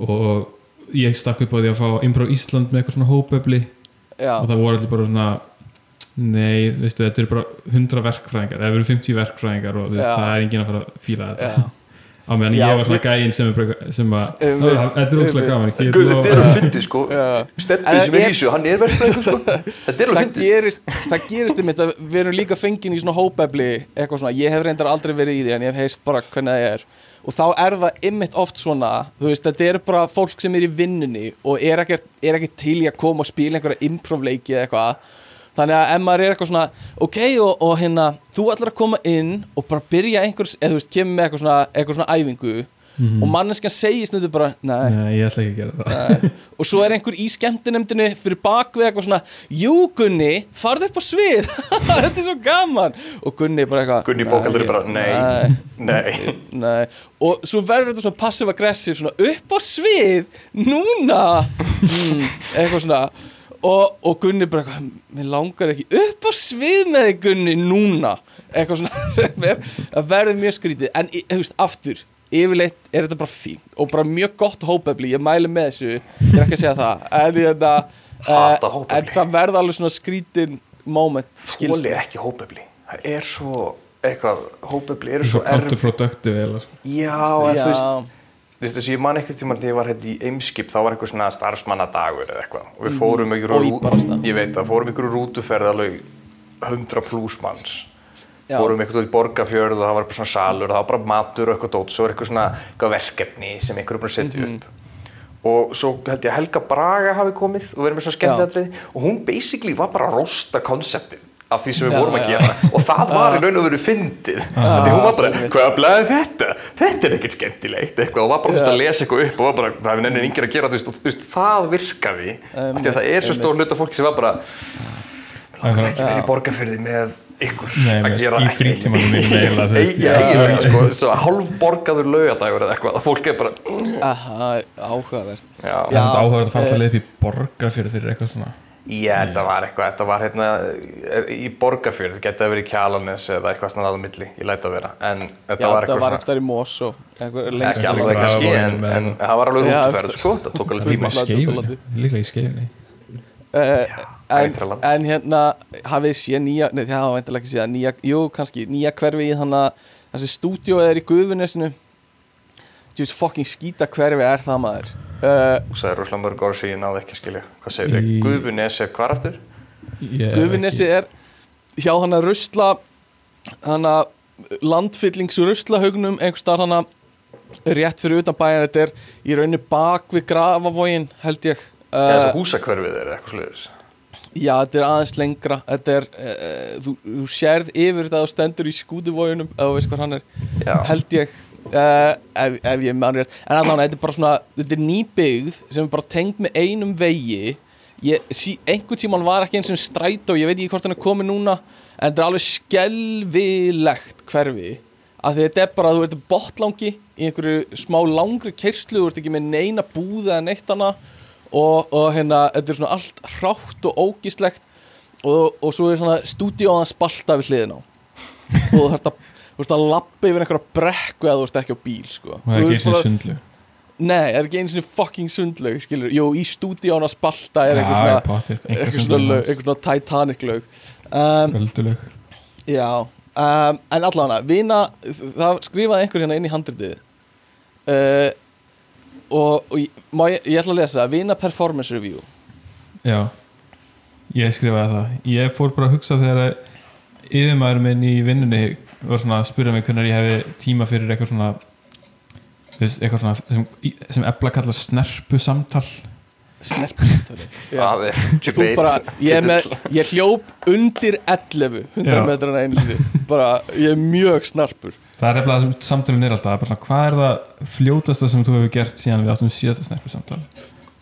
og ég stakk upp á því að fá Improv Ísland með eitthvað svona hópefli. Já, og það voru allir bara svona nei, veistu, þetta er bara 100 verkfræðingar eða erum 50 verkfræðingar og þú veist, það er enginn að fara að fíla þetta. Já, á meðan ég var svona gæinn sem, er bara- sem að Um, "Ó, þetta er óslega um, gaman þetta er að fyndi sko. Steppi sem er ég- í þessu, hann er verkfræðingur sko. (laughs) Þetta er fyndið. gerist, það gerist einmitt að við erum líka fengin í svona hópefli eitthvað svona, ég hef reyndar aldrei verið í því en ég hef heyrst bara hvernig það er. Og þá er það einmitt oft svona þú veist, þetta er bara fólk sem er í vinnunni og er ekkert, er ekkert til í að koma og spila einhverja improvleiki eða eitthvað þannig að ef maður er eitthvað svona ok, og, og hérna, þú ætlar að koma inn og bara byrja einhvers, eða þú veist, kemur með eitthvað svona, eitthvað svona æfingu og manneskjan segist þetta bara, nei, Nei, ég ætla ekki að gera það. Nei. og svo er einhver í skemmtinemdini fyrir bakvið eitthvað svona Jú Gunni, farðu upp á svið. (laughs) Þetta er svo gaman. Og Gunni bara eitthvað Gunni "Nei, bókaldur bara, nei, nei. Nei. Og svo verður þetta svona passive-aggressive svona upp á svið núna. (laughs) Mm, eitthvað svona og, og Gunni bara eitthvað mér langar ekki upp á svið með þig Gunni núna. Eitthvað svona (laughs) sem er að verður mjög skrítið. En þú veist, aftur yfirleitt er þetta bara fínt og bara mjög gott hópefli, ég mæli með þessu ég er ekki að segja það. (laughs) En, hérna, eh, hópefli. en það verða alveg svona skrítin moment skilst Þóli ekki hópefli. Það er svo, eitthvað, hópefli eru svo erf sko. Já, en þú veist þú veist þessi, ég man eitthvað tíma þegar ég var hérna í Eimskip, þá var eitthvað svona starfsmannadagur eða eitthvað. Og við fórum ykkur Og íbarasta. ég veit það, fórum ykkur rútuferð alveg 100 pluss manns. Já. fórum eitthvað út í borgarfjörð og það var bara svona salur og það var bara matur og eitthvað dót svo er eitthvað svona eitthvað verkefni sem einhver er búin að setja Mhm. upp. Og svo held ég að Helga Braga hafi komið og verið með svona skemmtiðatrið og hún basically var bara að rosta konseptið af því sem við Já, vorum að já. gera. Og það var í raun og veru fyndið. Af því hún var bara, hvað blæði þetta? Þetta er ekkert skemmtilegt eitthvað og var bara að lesa eitthvað upp og var bara, það er nefnir yngir að gera og, það virkaði. Af því að það er svo stór hlut af fólki sem var bara er ekki verið í borgarfyrði með ykkur Nei, að gera (laughs) eiginlega, sko, svo hálf borgaður laugadagur eða eitthvað, fólk er bara Aha, áhugavert. Er áhugaverð að fara eh, upp í borgar fyrir, fyrir eitthvað svona Já, þetta var eitthvað, þetta var hérna í borgarfjörð, þetta geti að vera í Kjalanes eða eitthvað svona aðað milli, ég læt að vera. En þetta Já, var það eitthvað var einhver stær í Mós og einhver lengst ekki alveg kannski, Braga en, en það var alveg Já, eftir- sko, það tók alveg tíma líka í skeifunni. Uh, en, Ætraland. en hérna hafið þið séð nýja, nei það hafa veintilega ekki séð nýja, jú kannski nýja hverfi í þannig að þessi stúdíó er í Gufunesinu. Tjús fucking skýta hverfi er það maður Þú sagði rosalega mörg orð sem ég náði ekki að skilja. Hvað segir þið? Í- Gufunes er hvar aftur? Ég- Gufunesi er hjá hann að rusla hann að landfyllingsruslahaugnum einhver starf hann að rétt fyrir utan bæjan þetta er í rauninni bak við grafavógin held ég. Eða svo uh, húsakverfið er eitthvað sluðis já þetta er aðeins lengra. Þetta er, uh, þú, þú sérð yfir þetta og stendur í skútuvóginum ef þú veist hvað hann er Já, held ég uh, ef, ef ég mann rétt. En allan þetta er bara svona, þetta er nýbyggð sem er bara tengd með einum vegi. Ég, sí, einhvern tímann var ekki eins og strætó, ég veit ekki hvort hann er komið núna en þetta er alveg skelvilegt hverfi. Því þetta er bara, þú ert botlangi í einhverju smá langri kerslu þú ert ekki með neina búða en eitt hana og, og hérna, þetta er svona allt hrátt og ógislegt og, og svo er svona stúdíóðan spalta við hliðin á. Og þú þarft að þú veist að lappa yfir einhverja brekku eða þú veist ekki á bíl sko. Og það er ekki eins og sundlu Nei, er ekki einu svona fucking sundlaug skilur, jú, í stúdíóna spalta er eitthvað svona eitthvað svona, sundlu svona Titanic lög. Um, Öldulög Já, um, en allavega vina, það skrifaði einhver hérna inn í handritið. Uh, og, og ég, ég, ég ætla að lesa vina performance review. Já, ég skrifaði það. Ég fór bara að hugsa þegar yfirmaður minn í vinnunni var svona að spyrja mig hvernig ég hefði tíma fyrir eitthvað svona þú veist, eitthvað svona sem, sem ebla kalla snerpu samtal snerpsamtali (laughs) það er Þú bara, ég, er með, ég hljóp undir 11 100 Já. metrana einu sinni. Bara, ég er mjög snarpur. Það er eftir að samtölun er alltaf það er bara svona, hvað er það fljótasta sem þú hefur gert síðan við áttum síðasta snerpu samtal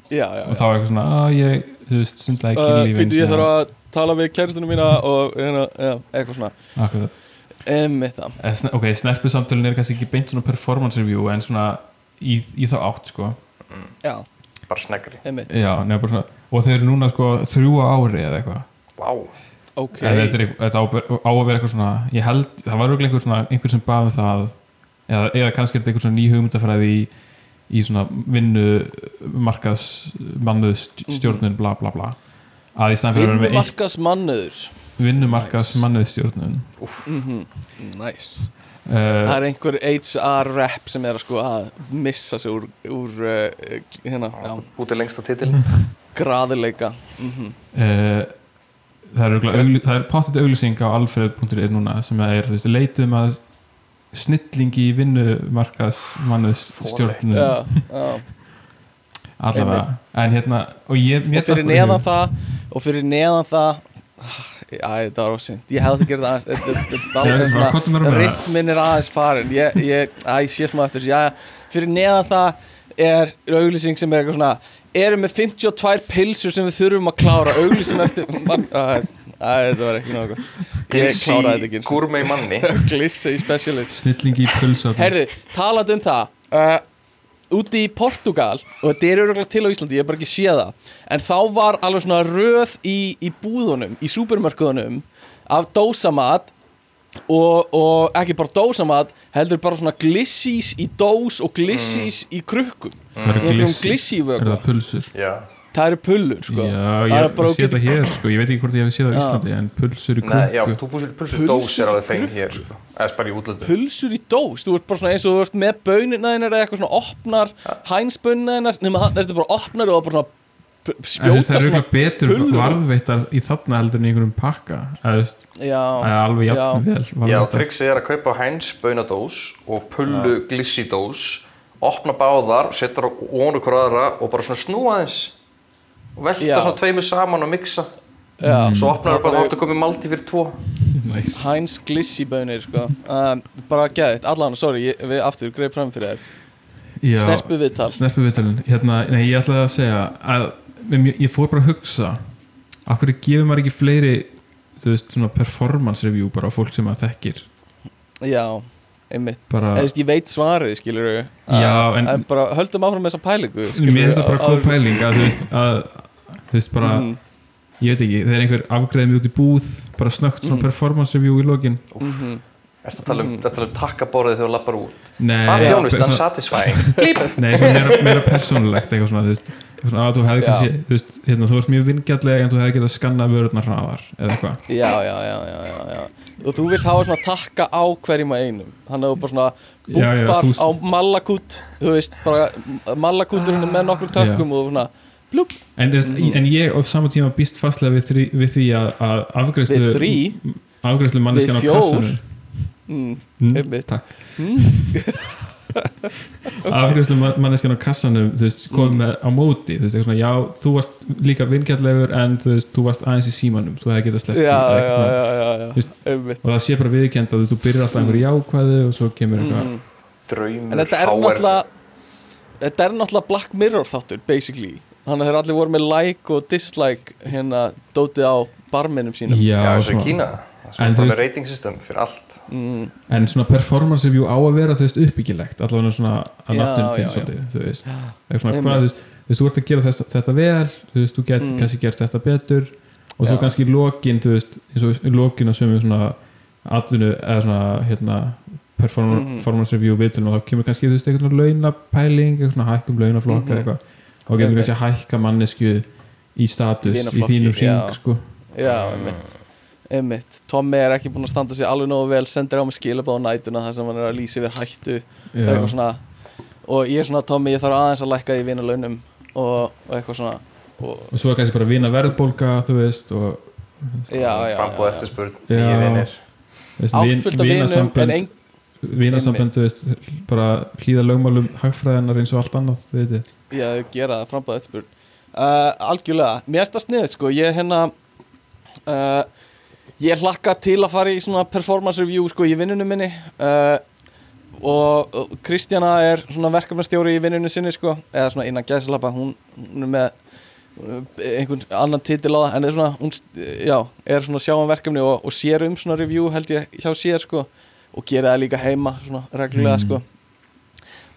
Já, já, og þá er eitthvað svona, að ég, þú veist, stundlega uh, ekki lífin Býtu, ég þarf að tala við kæristunum mína og hérna, já, eitthvað svona. Akkurat. Einmitt það. Eh, Ok, snerpu samtölun er kannski ekki beint svona performance review en svona í, í þá átt sko. Já, bara snegri. Einmitt. Já, nefnir bara svona og þau eru núna sko þrjú á ári eða eitthvað. Vá, Ok, þetta, er, þetta á, á að vera eitthvað svona ég held, það var örugglega einhver svona einhver sem baði það eða, eða kannski er þetta einhver svona ný hugmyndafræði í, í svona vinnu markas mannuð stjórnun bla bla bla. Að í stæðan fyrir að vera með eitt vinnumarkas mannuður vinnumarkas mannuð stjórnun Næs uh, Það er einhver HR rep sem er að sko að missa sig úr, úr uh, hérna, bútið lengst á titil graðileika. Mm uh, það er, er pottet auglýsing á alfred.is núna sem er, þú veist, leitum að snillingi í vinnumarkas mannuð stjórnun Já, já. Allavega, en hérna og ég, fyrir neðan það og fyrir neðan það Æ, þetta var ósynnt Ég hefði að gera það. Aðeins Þetta þetta- þetta Já, er það. Er aðeins farin Ég, ég, æ, ég sé smá eftir þessu. Jæja, fyrir neðan það er auglýsing sem er eitthvað svona Erum með 52 pilsur sem við þurfum að klára. Auglýsing eftir Æ, þetta var ekki náttúrulega einu sinni. Gúrmei manni. (laughs) Glissi í specialist. Snillingi í pulsöfn Herðu, talandi um það uh, Úti í Portugal Og þetta er öruglega til á Íslandi, ég hef bara ekki séð það En þá var alveg svona röð í, í búðunum Í súpermörkuðunum Af dósamat og, og ekki bara dósamat heldur bara svona glissís í dós og glissís í krukkum. Einhverjum glissi- Er það pulsur? Já, það eru pullur sko. Já, Það ég, er bara ég sé getur- það hér sko, ég veit ekki hvort ég hef séð það á Já. Íslandi en pulsur í krukku. þú pulsur, pulsur Pulsur dós er alveg í krukku. hér sko. í pulsur í dós, þú ert bara svona eins og þú ert með bönina þínar eða eitthvað svona opnar hænsbönina þínar, nema þannig er þetta bara opnar og bara svona spjóta það eru betur varðveittar í þarna heldur en í einhverjum pakka það er alveg jafn já. vel Já, trixið er að kaupa hæns bönadós og pullu glissidós opna báðar, setja á ónu hver aðra og bara svona snúa aðeins og velta Já. svona tveimur saman og mixa. Já. svo opnar það bara bara- þá ertu komið malti fyrir tvo. Nice. Heinz glissibönir sko. um, bara gæðið, allan, sorry ég, við aftur greið fram fyrir þér. Já, snerpu viðtal Snerpu viðtölun hérna, Nei, ég ætlaði að segja að ég, ég fór bara að hugsa af hverju gefur maður ekki fleiri þú veist, svona performance review bara á fólk sem maður þekkir? Já, einmitt. Bara, Eða, þú veist, ég veit svarið, skilur Já, en- bara höldum áfram með þessa pælingu mér finnst það bara góð pæling að þú veist, að þú veist bara, Mhm. ég veit ekki þegar einhver afgreði mig út í búð bara snögt svona Mhm. performance review í lokin. Ertu að tala um, að tala um takkaborðið þegar þú lappar út? Nei, Hvað já, þjónustan satisfying? (laughs) Nei, svona meira, meira persónulegt eitthvað svona, þú veist, að þú hefði kannski, þú veist, hérna, þú varst mjög vingjallega en þú hefði getað skannað vörurnar hraðar eða eitthvað. Já, já, já, já, já, já. Og þú vilt hafa svona takka á hverjum að einum. Hann hefur bara svona þú- á malakút þú veist, bara malakúturinn er með nokkrum tökkum og svona En, mm. en ég á sama tíma býst fastlega við, þri, við því að, þrí? afgreðslu manneskjan á kassanum mm, mm, takk (laughs) afgreðslu manneskjan á kassanum þú veist, kom Mm. með á móti þú veist, eitthvað svona, já, þú varst líka vingjallegur en þú veist, þú varst aðeins í símanum þú hefði getað sleppt og það sé bara viðkend að þú byrjar alltaf einhverju jákvæðu og svo kemur eitthvað mm. Draumur, en þetta er HR. náttúrulega þetta er náttúrulega Black Mirror þáttur basically, þannig að þeir allir voru með like og dislike hérna dótið á barminum sínum. Já, Já, eins og í svona. Kína. Það er rating system fyrir allt. Mm, en svona performance review á að vera þú veist uppbyggilegt. Allavega svona að Já, nafnum til svolítið þú veist, svona, hvað, þú veist, þú ert að gera þess, þetta vel þú veist, þú get Mm. kannski gert þetta betur. Og svo Já. kannski í lokin þú veist, lokin að sömu svona atvinnu eða svona hérna perform performance review viðtölu og þá kemur kannski þú veist, eitthvað svona launapæling eitthvað svona hækkum launaflokk Mhm. eða eitthvað þá getur Einmitt. kannski að hækka mannesku í status í Vinaflokki, þínum hring sko. já, einmitt. Einmitt, Tommy er ekki búin að standa sér alveg nógu vel sendir á mig skilabáð á nætuna þar sem hann er að lýsa yfir hættu eitthvað svona. Og ég er svona Tommy, ég þarf aðeins að lækka í vinalaunum og, og eitthvað svona. Og, og svo er kannski bara vina verðbólga þú veist og Frambóð eftirspurn, nýja vinir. Þú veist, átt vin- fullt af vinum en vinasambönd ein, vinasambönd, þú veist, bara hlýða lögmálum hagfræðinar eins og allt annað þú veit já, þau gera það frambáð eftirspurn uh, algjörlega, mér erst að sniðið sko, ég hérna uh, ég hlakka til að fara í svona performance review sko í vinnunum minni. Uh, og, Kristjana er svona verkefnastjóri í vinnunum sinni sko. Eða svona innan gæðslappa, hún, hún er með einhvern annan titil á það. En er svona, hún, já, er svona sjáum verkefni og, og sér um svona review held ég hjá sér sko. Og gera það líka heima svona reglulega Mm. sko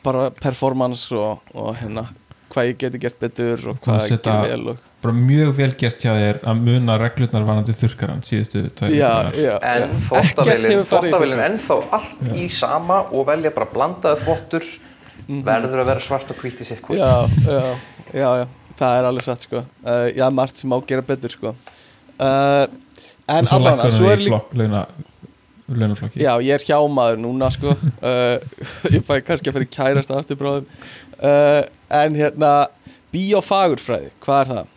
bara performance og, og hérna hvað ég geti gert betur og hvað ég geti vel og bara mjög vel gert hjá þér að muna reglurnar varandi þurkaran síðustu já, já, En já. þurrkara. ennþá allt í sama og velja bara blandaði þvottur verður að vera svart og hvítt í sitt Mhm. já, já, já, já, það er alveg satt sko uh, já, margt sem á að gera betur sko uh, en allavega, svo er líka launaflokki. Já, ég er hjámaður núna sko. Uh, (laughs) (laughs) ég fæ kannski að fyrir kærast aftur bráðum uh, en hérna biofagurfræði, hvað er það?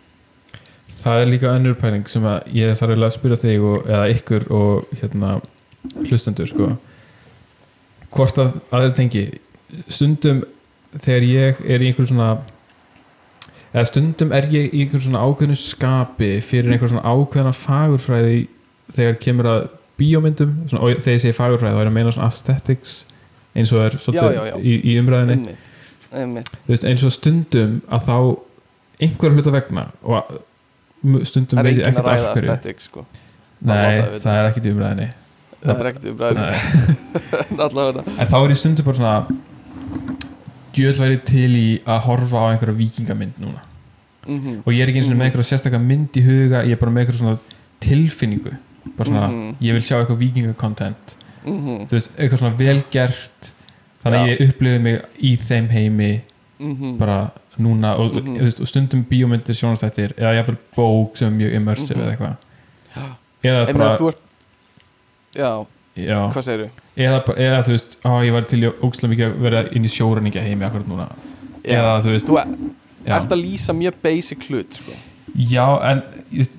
það er líka önnur pæling sem að ég þarf að spyrja þig og, eða ykkur og hérna hlustendur sko. Hvort að aðeins tengi stundum þegar ég er í einhver svona eða stundum er ég í einhver svona ákveðnu skapi fyrir einhver svona ákveðna fagurfræði þegar kemur að bíómyndum svona, og þegar ég segi fagurfræði þá er að meina svona aesthetics eins og er svolítið Já, já, já. Í, í umræðinni einmitt, einmitt. Veist, eins og stundum að þá einhver hluta vegna og að- stundum veit ég ekkert að af hverju. aesthetic sko. Nei, það það er ekkert í umræðinni það er ekkert umræðin Nei. (laughs) allavega en þá er ég stundum bara svona djöðl væri til í að horfa á einhverja vikingamynd núna. Mm og ég er ekki eins og með einhverja sérstakka mynd í huga ég er bara með einhverja svona tilfinningu bara svona, Mhm. ég vil sjá eitthvað vikingakontent Mhm, þú veist, eitthvað svona velgert þannig að Já. ég upplifði mig í þeim heimi mhm, bara núna og, Mhm. þú veist, og stundum bíómyndir sjónastættir eða jafnvel bók sem er mjög immersive Mhm. eða eitthvað Já. eða Ég meina, bara, þú ert Já, já, hvað segirðu? eða, bara- eða þú veist, á, ég var til í ógstlega mikið að vera inn í sjóræningja heimi akkurat núna Já. eða þú veist, Þú ert að lýsa mjög basic hlut sko. já en ég veist,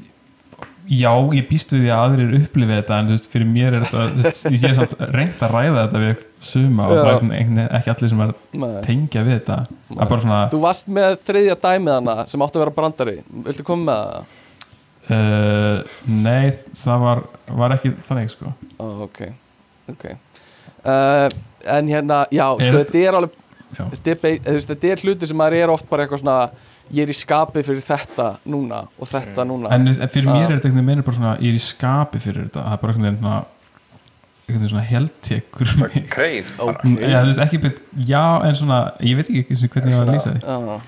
já, ég býst við því að aðrir upplifi þetta en þú veist, fyrir mér er þetta veist, ég er samt reynd að ræða þetta við suma og það er ekki allir sem er tengja við þetta. Svona Þú varst með þriðja dæmið hana sem átti að vera brandari. Viltu koma með það? uh, nei, það var, var ekki þannig sko. Ó, ok, ok. Uh, En hérna, já, sko, þetta er alveg þetta er hluti sem maður er oft bara eitthvað svona ég er í skapi fyrir þetta núna og þetta núna. En, en fyrir mér er þetta einhvern veginn meira bara svona ég er í skapi fyrir þetta, það er bara einhvern veginn svona einhvern veginn svona heldtekur mig. kreif Ok. Já, þú veist ekki byrð, já, en svona ég veit ekki hvernig ég var að lýsa því. Já,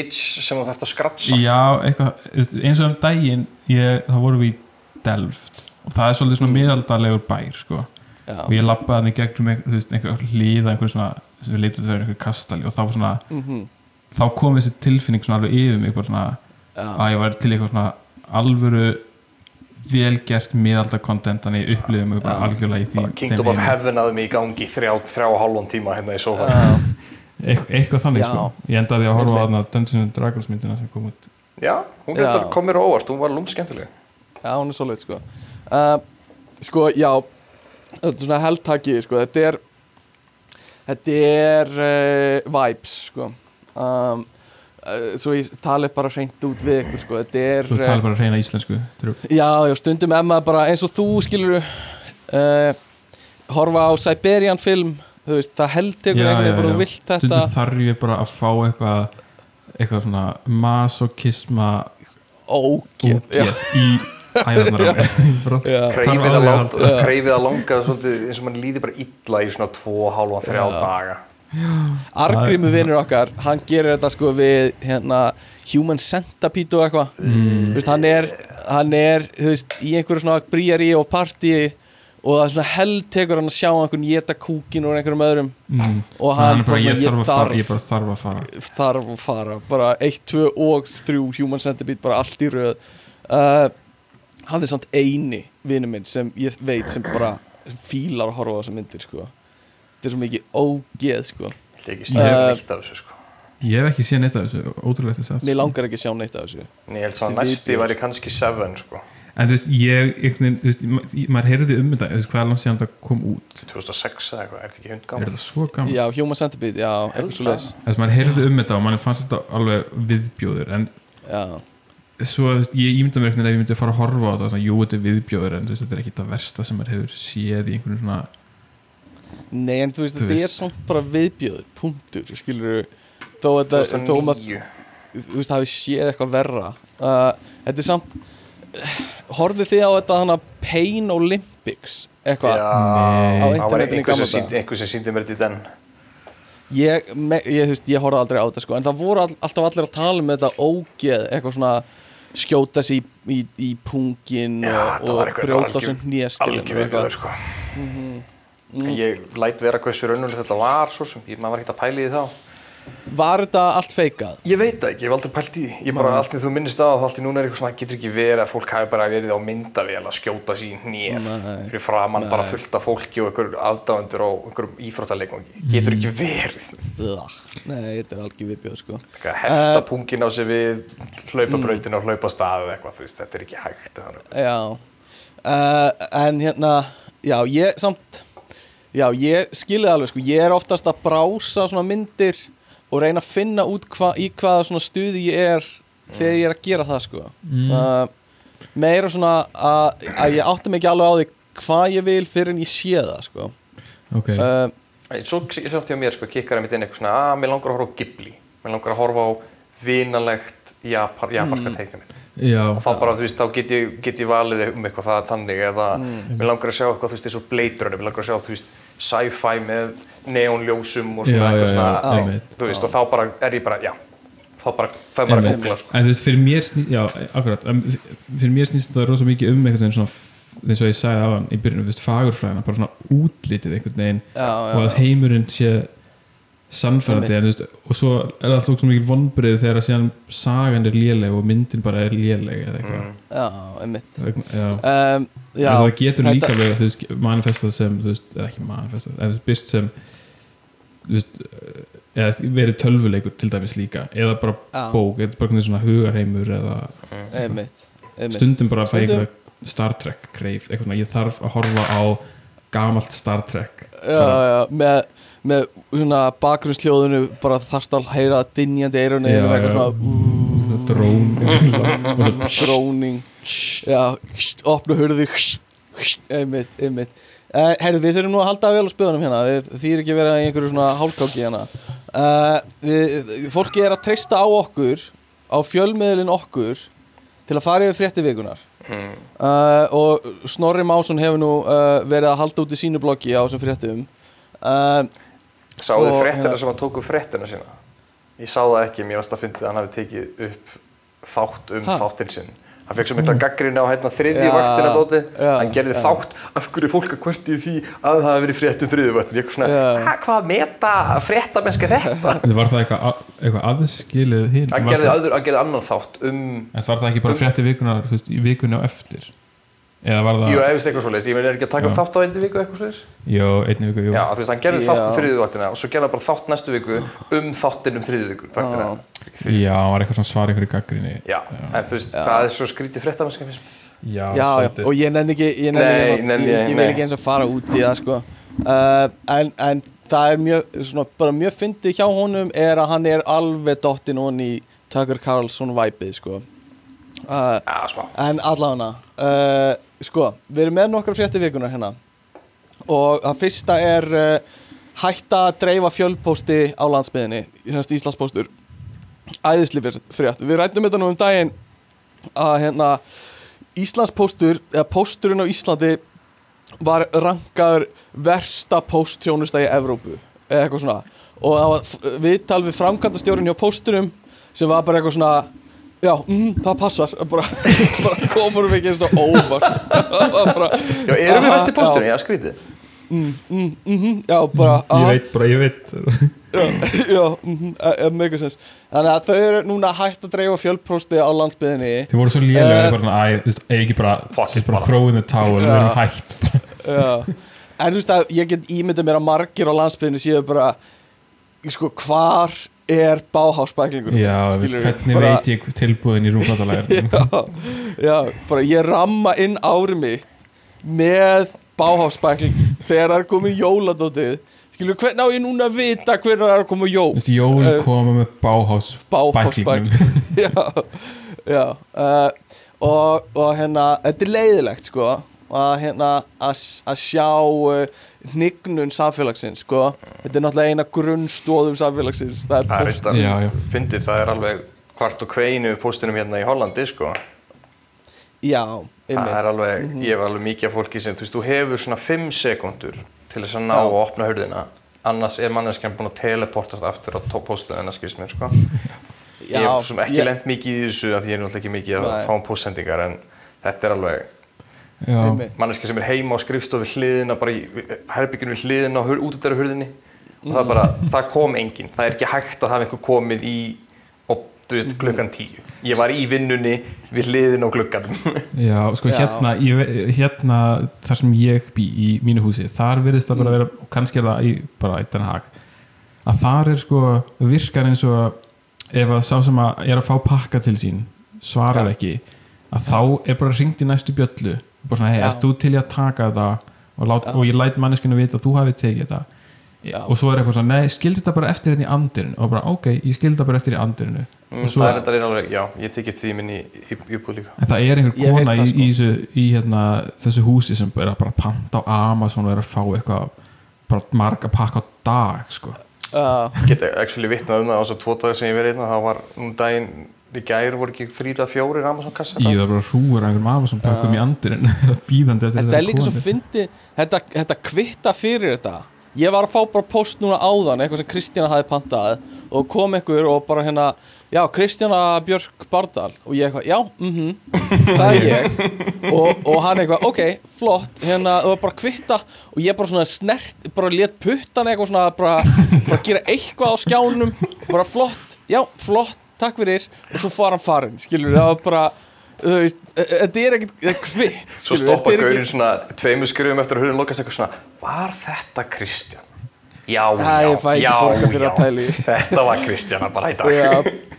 itch sem þú þarft að skratsa Já, eitthvað, eins og um daginn ég, þá vorum við í Delft. Og það er svolítið svona miðaldalegur bær sko. já, og ég lappaði hann í gegnum einhver, einhver hlýða einhver svona, sem við leitum þau einhver kastali og þá var svona, mhm, þá kom þessi tilfinning svona alveg yfir mig bara svona, að ég var til eitthvað svona alvöru velgert miðaldakontent þannig ég upplifði mig bara algjörlega í því bara Kingdom of. Heaven að mig í gangi þrjá, þrjá og hálfum tíma hérna í sofa eitthvað þannig sko. Ég endaði að horfa þarna Dungeons and Dragons myndina sem kom út. Já, hún getur komið mér á óvart, hún var lúm skemmtileg já, hún er svolít sko. Uh, Sko, já þetta er svona heldtaki, sko. Þetta er þetta er uh, vibes, sko um, uh, svo ég tali bara hreint út við ykkur, sko. Þetta er þú eh, talar bara að reyna íslensku. Já, já, stundum emma bara eins og þú skilur uh, horfa á Siberian film þú veist, það held tekur Já, einhvern veginn bara vilt þetta stundum þarf ég bara að fá eitthvað eitthvað svona masokisma já, útgeð í æðarnar á (laughs) (laughs) kreifið alveg að, langa, eins og mann líði bara illa í svona tvo, hálfa, þrjá Já. daga Argrímu vinnur okkar hann gerir þetta sko við hérna, Human Centipede og eitthvað. Mm, veist, hann er, hann er veist, í einhverju svona bríari og partí og það er svona held tekur hann að sjá einhvern geta kúkin úr einhverjum öðrum. Mm. og hann hann bara, ég, fara, þarf, ég bara þarf að fara. Þarf að fara bara 1, 2 og 3 Human Centipede bara allt í röð. Uh, hann er samt eini vinnu minn sem ég veit sem bara fílar að horfa á þessa myndir sko þetta er svo mikið ógeð sko. Ég snöðu Uh, þessu sko. Ég hef ekki séð neitt af þessu, ótrúlegt þess að mér langar ekki að sjá neitt af þessu. En ég held Þetta er næsti viðbjóður. væri kannski Seven sko. En þú veist, ég, einhvern veginn, þú veist, ma- maður heyrði um þetta, þú veist, hvað er langt síðan þetta kom út. 2006 eða eitthvað, er þetta ekki hund er gaman? þetta svo gaman já, Human Centipede, já, eitthvað svo leis þess að maður heyrði um þetta og mann fannst þetta alveg viðbjóður en já, svo, þú veist, ég ímynda mér einhvern veginn ef ég myndi að fara að horfa á þetta, svona, jú, þetta er viðbjóður en þú veist, þetta er ekki það versta sem maður hefur séð í einhvern svona nei en þú veist Þú þetta er veist. samt bara viðbjöður, punktur skilur þó að þetta þó að maður 2009 þú veist, hafi séð eitthvað verra. Uh, þetta er samt horfðu þið á þetta hana Pain Olympics eitthvað? Já, Nei. Á það var internetinu í gamla sýndi- daga. einhver sem síndi mér þetta í den. Ég, me, ég, þú veist, ég horfði aldrei á þetta sko, en það voru all, alltaf allir að tala um þetta ógeð, eitthvað svona skjóta sig í, í, í pungin Já, og, þetta og var eitthvað- brjóta þetta var sem hnéskilin algjör viðbjöður sko En ég læt vera hversu raunulegt þetta var svo sem, ég, maður var ekkert að pæla í því þá var þetta allt feikað? Ég veit það ekki, ég hef aldrei pælt í því Ég bara, allt í þú minnist það, allt í núna er eitthvað svona getur ekki verið að fólk hafi bara verið á myndavél að skjóta hnið Nei. fyrir framann bara fullt af fólki og einhver aðdáendur og einhverjum íþróttalegangi getur ekki verið nei, þetta er algjör viðbjöð sko. Hefta Eh. pungin á sig við hlaupabrautin og hlaupa staðið eitthvað, þú veist, þetta ekki hægt þannig. já uh, en hérna já, ég samt já, ég skilði alveg sko, ég er oftast að brása svona myndir og reyna að finna út hva, í hvaða svona stuði ég er þegar ég er að gera það sko. Mm. uh, meira svona að, að ég átti ekki alveg á því hvað ég vil fyrir en ég sé það sko. Ok, uh, Svo samt hjá mér, sko, kikkar einmitt inn eitthvað svona að mér langar að horfa á Ghibli. Mér langar að horfa á vinalegt japanska mm. teiknumynd já. Og þá bara, þú veist, þá get ég, get ég valið um eitthvað það þannig eða mér langar að sjá eitthvað, þú veist, eins og Blade Runner mér langar að sjá, þú veist, sci-fi með neonljósum og svona Já, eitthvað já, svona, þú veist, og þá bara er ég bara, já þá bara, það er bara að googla, sko. En þú veist, fyrir mér snýst já, akkurat, fyrir mér snýst það rosa mikið um veginn svona eins og ég sagði aðan í byrjunum, þú veist, fagurfræðina bara svona útlitið einhvern veginn já, já, og að heimurinn sé sannfærandi en, þú veist, og svo er það alltaf svo mikil vonbrið þegar að síðan sagan er léleg og myndin bara er léleg eða eitthvað Mm. já, einmitt mm. já. um, já, það getur þetta- líka veist, manifestað sem veist, ekki manifestað, eða þú veist, byrst sem veist, eða verið tölvuleikur til dæmis líka eða bara já, bók, eða bara svona hugarheimur eða einmitt, einmitt. stundum bara að fæ Stundum- eitthvað Star Trek greif, eitthvað svona, ég þarf að horfa á gamalt Star Trek já, já, með, með svona bakgrunnsljóðinu bara þarft að heyra dynjandi eirunni eða eitthvað svona drón (laughs) dróning. Já, opna einmitt, einmitt. Uh, Herru, við þurfum nú að halda vel á spöðunum hérna. Við, því er ekki verið í einhverju svona hálkáki hérna. Uh, við, fólki er að treysta á okkur á fjölmiðlin okkur til að fara yfir frétti vikunar Mm. uh, og Snorri Másson hefur nú uh, verið að halda út í sínu bloggi á þessum fréttum. Uh, Sáðu Og, fréttina hérna- sem hann tók upp fréttina sína? Ég sá það ekki, mér varst að fyndið að hann hafi tekið upp þátt um Ha? þáttinn sinn. Hann fekk svo mikla gaggrinni á hérna þriðju Já, vaktina dóti. já, Hann gerði já. þátt, af hverju er fólk að kvörti því að það hafi verið frétt um þriðju vaktina. Ég er svona. "Ha, hvað meta fréttamennska þetta? En var það eitthvað, eitthvað aðskilið hinn? Hann gerði, það- gerði annan þátt um, En var það ekki bara frétti vikunar, þú veist, í vikunni á eftir? Eða var það, jú, efist eitthvað svoleiðis. Ég meina, er ekki að taka Já. þátt á einni viku eitthvað svoleiðis? jú, einni viku, jú Já, þú veist, hann gerði Já. þátt um þriðju vaktina og svo gerði hann bara þátt næstu viku um þáttinn um. Þáttina. Já, hann var eitthvað svona svar einhverju gaggrinni Já, en þú veist, það er svo skrítið fréttamennska finnst mér. Já, já, já, og ég nenni ekki ég, nenni Nei, ekki, nenni ég, ég- ég vil ekki eins og fara út í það sko. uh, en, en það er mjög svona, bara mjög fyndið hjá honum er að hann er alveg dottinn hon í Tucker Carlson væpið sko. uh, Já, en allavega uh, sko, við erum með nokkra frétti vikunar hérna. Og það fyrsta er uh, hætta að dreifa fjölpósti á landsmiðinni Íslandspóstur. Æðisli frétt, við rættum þetta nú um daginn að hérna Íslandspóstur, eða pósturinn á Íslandi var rankaður versta pósttjónusta í Evrópu eða eitthvað svona. Og það var viðtal við framkvæmdastjórinn hjá pósturum sem var bara eitthvað svona já, mm, það passar (laughs) bara, bara komur við ekki eins og óvart (laughs) bara, Já, erum við Aha, vest í póstunni? Já, skrítið. mm, mm, mm, já, bara Ég veit bara, ég veit (laughs) já, já mm, mm, mega sens þannig að þau eru núna hægt að dreifa fjölprósti á landsbyðinni Þið voru svo lélega, Eh, bara, æ, þú veist, ég ekki bara Fuck bara bara. throw in the towel, Já. erum hægt Já. En þú veist að ég get ímyndað mér að margir á landsbyðinni séu bara sko, hvar er báhásbæklingur Já, veist, hvernig veit ég tilbúðin í rúmfattalægir (laughs) já, já, bara ég ramma inn árið mitt með báhásbækling þegar það er komið jóladótið. Skilur, hvernig á ég núna að vita hvernig það er komið jól? Þú veist, Jól Eh, koma með báhás báhásbækling (laughs) já, já uh, og, og hérna þetta er leiðilegt sko að hérna að sjá uh, hnignun samfélagsins sko þetta er náttúrulega eina grunnstóðum samfélagsins það er Það post reyndar, Já, já. fyndið, það er alveg hvart og kveinu póstunum hérna í Hollandi, sko. já, Það er alveg, ég hef alveg mikið fólki sem, þú veist, þú hefur svona 5 sekundur til þess að ná Já. að opna hurðina. Annars er manneskjan búin að teleportast aftur á póstunina, skilst mér, sko. Ég já, hef ekki ég- lent mikið í þessu því ég er náttúrulega ekki mikið að Nei. fá um póstsendingar, en þetta er alveg Manneskja sem er heima á skrifstofu við hliðina, bara í herbygginu við hliðina og út út hurðinni. Og það er bara, það kom enginn. Það er ekki hægt að hafa einhver komið í, og, veist, klukkan tíu. Ég var í vinnunni við hliðina á klukkanum. (laughs) já, sko Já. hérna ég, hérna þar sem ég bý í mínu húsi, þar virðist það bara vera og kannski er það í, bara eitt en hag að þar er sko virkar eins og ef að sá sem að er að fá pakka til sín svarar Já. ekki að þá er bara ringt í næstu bjöllu bara svona, hei, erst þú til í að taka þetta og, lát, og ég læt manneskinu vita að þú hafi tekið þetta Já. og svo er eitthvað svona, nei, skildi þetta bara eftir hérna í andirinu og bara, ok, ég skildi þetta bara eftir í andirinu Mm, og svo, það er þetta er alveg, já, ég tekið því minn í, í, í íbúð líka. en það er einhver Ég kona það, í, sko. í, þessu, í hérna, þessu húsi sem er að bara panta á Amazon og er að fá eitthvað bara marga pakka á dag sko. uh, Get actually vitnað um það á þess að tvo dagar sem ég verið einna, þá var um daginn í gær voru ekki þrýra fjórir Amazon kassar. í það bara hrúur einhverjum Amazon pakkum í andirinu (laughs) bíðandi eftir þetta er líka svo fyndi þetta, þetta kvitta fyrir þetta. Ég var að fá bara post núna áðan eitthvað sem Kristína hafi pantað og kom einhver og bara hérna já, Kristjana Björk Bardal. Og ég eitthvað, já, mhm, það er ég. (laughs) Og, og hann eitthvað, ok, flott. Hérna, það var bara kvitta og ég bara svona snert, bara let puttan eitthvað svona, bara, bara gera eitthvað á skjánum. Bara flott, já, flott takk fyrir, og svo fara hann farin skilur, það var bara þú veist, e- e- þetta er ekkert það er kvitt Svo skilurðu, stoppa er gaurinn svona tveimur skrifum eftir að hurðin lokast eitthvað svona Var þetta Kristján? Já, já, ekki já, já. að. Þetta var Kristjana bara í dag. Já,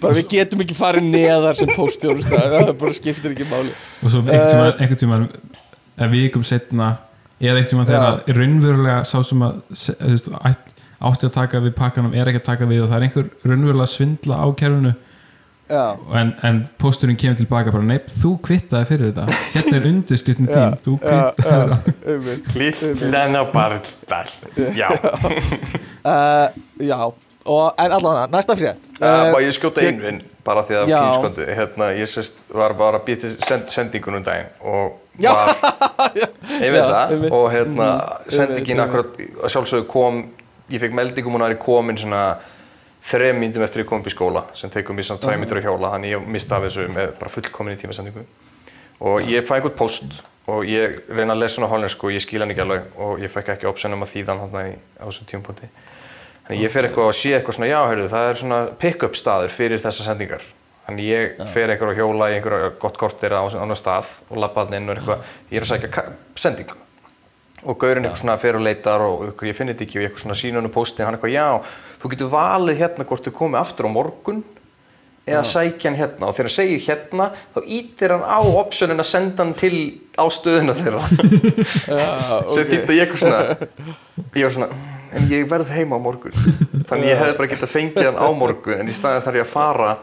bara við getum ekki farið neðar sem póstjónust það bara skiptir ekki máli. Og svo einhvern tímann, einhvern tímann eða vikum setna eða einhvern tímann þegar að raunverulega sá sem að átti að taka við pakkanum er ekki að taka við og það er einhver raunverulega að svindla á kerfinu en, en pósturinn kemur tilbaka bara neip, þú kvittaði fyrir þetta. Hérna er undirskriftin þín þú já, kvittaði einmitt. Kristjana Bardal Já, (laughs) Uh, já, og, en allavega, næsta frétt. Uh, ég skjóta einu inn bara því að pínskandi hérna, ég sérst var bara að býta send, sendingunum daginn og var (laughs) ég veit það. og hérna Mhm, sendingin akkurat að sjálfsögðu kom ég fekk meldingum hún að er komin svona þrem myndum eftir ég kom upp í skóla sem tekum mér svona tvæ myndur að hjóla þannig ég mista af þessu með bara fullkomin í tímasendingu og ég fæ einhvern post og ég reyna að lesa svona hollensku og ég skil hann ekki alveg og ég fekk ekki option um að þýða hann í, á þessum tímapunkti. Þannig ég fer eitthvað og sé eitthvað svona já, heyrðu, það er svona pick-up staður fyrir þessar sendingar. Þannig ég fer eitthvað að hjóla í einhverja gott kortir á annar stað og lappa hann inn og eitthvað, ég er að sækja ka- sending og gaurinn eitthvað svona fer og leitar og eitthvað, ég finn þetta ekki og ég eitthvað svona sína hann postin hann eitthvað, já, þú getur valið hérna hvort þú komið aftur á morgun eða sækja hann hérna. Og þegar hann segir hérna þá ítir hann á optionin að senda hann til á stöðuna þeirra. (laughs) (laughs) Sem þýtti að ég eitthvað svona (laughs) ég var svona, en ég verð heima á morgun. Þannig ég hefði bara getað fengið hann á morgun en í staðin þarf ég að fara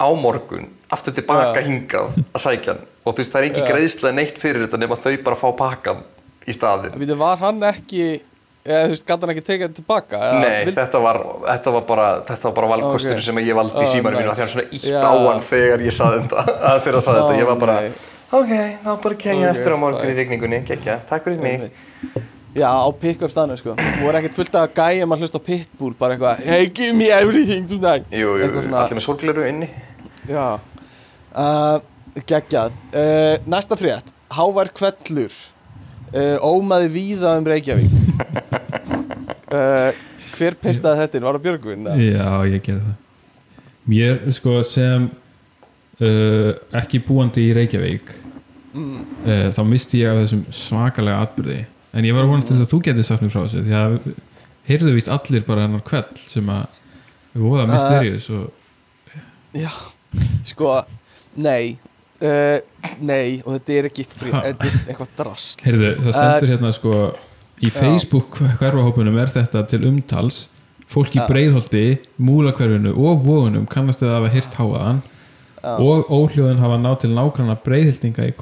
á morgun, aftur tilbaka hingað að sækja hann. Og þú veist það er engin greiðslega neitt fyrir þetta nema þau bara fá pakkan í staðin Vítu, var hann ekki eða þú veist, gæti hann ekki tekið þetta tilbaka Nei, vill- þetta var, þetta var bara, þetta var bara valkostur Ok. sem ég valdi í Ah, símanum mínu nice. og þegar svona ítt Já. á hann þegar ég saði þetta (laughs) að þegar hann saði þetta, ég var bara nei. ok, þá bara kem ég Ok, eftir á morgun í fine. rigningunni, kekja, takk fyrir mig. Já, á pick-up staðnum sko. Þú voru ekkert fullt að gæja maður hlusta á Pitbull bara eitthvað, hey give me everything tonight. Jú, jú, svona- allir með sorgleru inni. Já. Uh, Geggjað uh, Næsta frétt. Hávær kvellur uh, Ómaði víða um Reykjavík uh, (laughs) Hver peistaði þetta? Var það Björgvin? eða? Já, ég gerði það Mér, sko, sem uh, ekki búandi í Reykjavík uh, þá misti ég af þessum svakalega atbyrði en ég var að vonast þess að þú getið sagt mér frá þessu því að heyrðu víst allir bara hennar kveld sem að við voða mysterious og Já, sko Nei uh, Nei, og þetta er ekki frí. Þetta er eitthvað drast heyrðu, það stendur hérna sko í. Facebook hverfahópunum er þetta til umtals fólk í Já. breiðholti, múlakverfinu og vógunum kannast þið að hafa hýrt háaðan og óhljóðin hafa náð til nágranna breiðhildinga í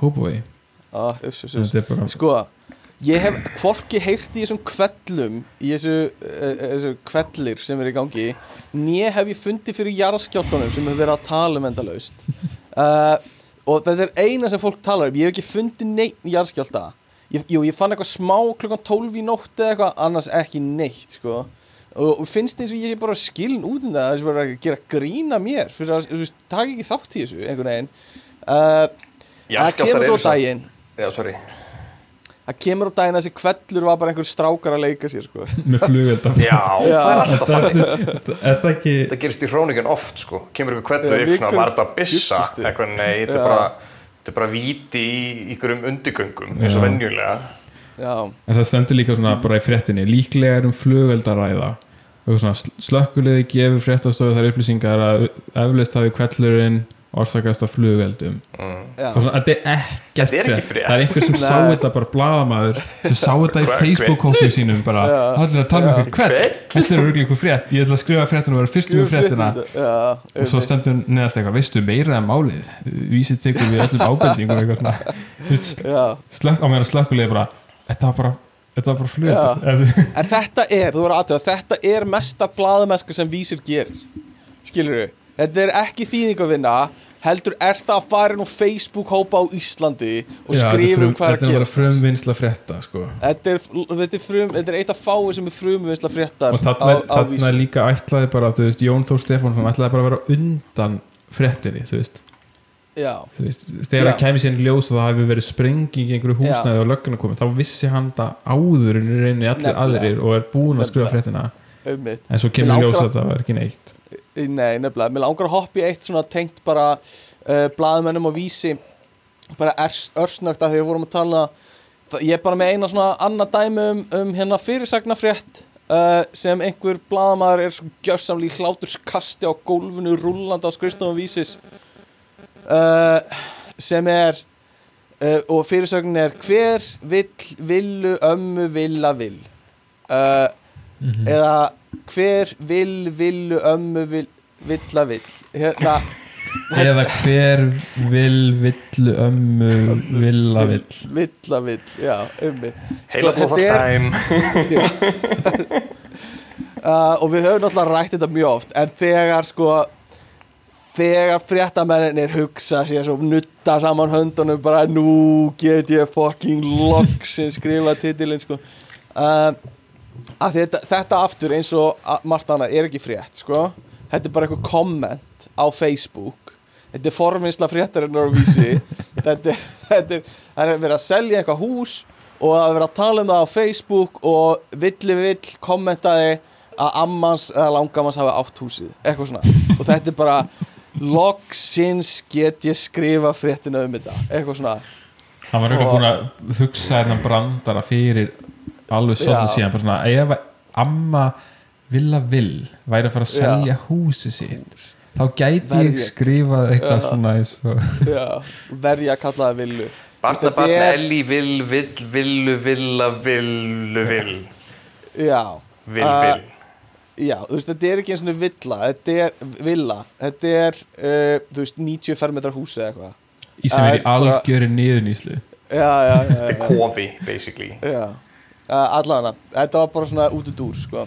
bara Sko, ég hef hvorki heyrt í þessum kvellum í þessu, uh, þessu kvellir sem er í gangi né hef ég fundið fyrir jarðskjáltunum sem hefur verið að tala um endalaust uh, (laughs) og þetta er eina sem fólk talar um. Ég hef ekki fundið neitt jarðskjálta ég, jú, ég fann eitthvað smá klukkan 12 í nótt eða eitthvað, annars ekki neitt sko. Og og finnst eins og ég sé bara skilin út um það þess að bara að gera grína mér fyrir að, þú veist, taka ekki þátt í þessu einhvern veginn. Uh, Jarðskjálftar kemur svo daginn. Já, sorry það kemur á daginn að þessi kvellur var bara einhver strákar að leika sér sko. með flugelda. Já, það er alltaf þannig. Er það ekki Það gerist í hróningun oft, sko. Kemur Já, kveldur ykkur svona, var þetta byssa djúpustu. Eitthvað, nei, þetta Já. er bara Þetta er bara víti í ykkurum undirgöngum eins og Já. venjulega. Já, en það stendur líka svona bara í fréttinni líklega er um flugeldaræða og svona sl- slökkuliði gefur fréttastofu þar upplýsingar að eflust hafi kvellurinn orsakast af og svona, þetta er ekkert er frétt. það er einhver sem sá þetta bara bladamaður sem sá þetta í Facebook-hóknum sínum bara, Já. allir að tala um eitthvað. Kvell þetta er örgulega eitthvað frétt, ég ætla að skrifa fréttinu og vera fyrstum með fréttina. já, og svo stendur neðast eitthvað, veistu meira en málið? Vísið tekur við öllum ábendingum á meðan slökkulega bara þetta var bara, þetta var bara flugöldur en þetta er, þú verður aðtöða þetta er mesta blaðamenska sem vísir gerir. Skilur við, þetta er ekki þýðingavinna heldur er það að fara nú Facebook hópa á Íslandi og Já, þetta skrifa um hvað er Þetta að er bara gera frumvinnsla frétta sko. þetta er, þetta, er frum, þetta er eitt af fái sem er frumvinnsla fréttar og þarna er líka ætlaði bara veist, Jón Þór Stefánsson ætlaði bara að vera undan fréttinni þú veist, já, þegar Já. það sér í ljós að það hefði verið sprenging í einhverju húsnæði og lögguna komið þá vissi hann það áður en í reyni allir Nefnilega. aðrir og er búin að skrifa fréttina. En svo kemur ljós að það var ekki neitt Nei, nefnilega, mér langar að hoppa í eitt svona tengt bara uh, blaðmennum og vísi bara örsnögt að því við vorum að tala það, ég er bara með eina svona annað dæmi um, um hérna fyrirsagnafrétt uh, sem einhver blaðamaður er svo gjörsamlega í hláturskasti á gólfinu rúllandi á skrifstofum vísis uh, sem er og fyrirsögnin er hver vill villu ömmu villa vill? Uh, eða hver vill villu ömmu vill, villa vill. Hérna eða hver vil villu ömmu villa vill? Villa vill, já, ummi Heila þetta er- bófaldæm (laughs) uh, og við höfum náttúrulega rætt þetta mjög oft en þegar sko þegar fréttamennir hugsa sér svo nutta saman höndunum bara nú get ég fucking loksin skrifa titilinn sko. Uh, að þetta, þetta aftur eins og margt annað er ekki frétt sko. Þetta er bara eitthvað komment á Facebook. Þetta er forvinnsla fréttarinnar á vísi. (laughs) Þetta er, þetta er það er verið að selja eitthvað hús og það er verið að tala um það á Facebook og villi vill kommentaði að ammans eða langamans hafi átt húsið. Eitthvað svona. Og þetta er bara loksins get ég skrifa fréttina um þetta. Eitthvað svona. Hann var Og- búin að hugsa þennan brandara fyrir alveg svolítið Já. síðan bara svona, ef amma villa vill væri að fara að Já. selja húsi sitt þá gæti ég skrifað eitthvað Já. svona eins og já, verja að kalla það villu Barna barna er- Elli vill vill villu villa villu vill já, vill Uh, vill já, þú veist, þetta er ekki eins og villa þetta er villa þetta er, uh, þú veist, 90 fermetrar húsi eða eitthvað í sem er í já, já, já, Þetta er já, kofi basically já. Uh, allavega, þetta var bara svona út og dúr sko.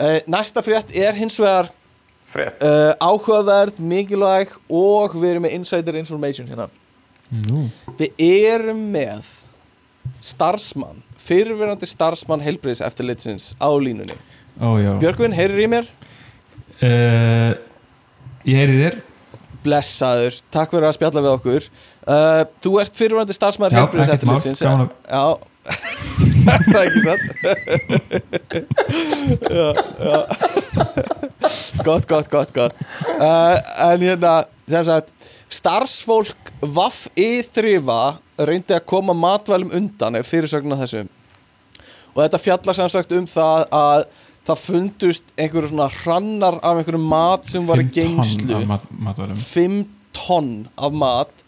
uh, næsta frétt er hins vegar Frétt uh, áhugaverð, mikilvæg og við erum með insider information hérna Nú. Við erum með starfsmann, fyrirverandi starfsmann heilbriðis eftirlitsins á línunni. Ó, já. Björgvin, heyrir í mér? Uh, ég heyri þér Blessaður, takk fyrir að spjalla við okkur. Uh, þú ert fyrirverandi starfsmann eftirlitsins. gaman að- Já, (laughs) það er ekki satt. (laughs) Gott, gott, gott, gott. Uh, en hérna, sem sagt, starfsfólk Vaff Í-þrifa reyndi að koma matvælum undan er fyrirsögn á þessu og þetta fjallar sem sagt um það að það fundust einhverju svona hrannar af einhverju mat sem var í Fimm tonn geimslu af mat, matvælum 5 tonn af mat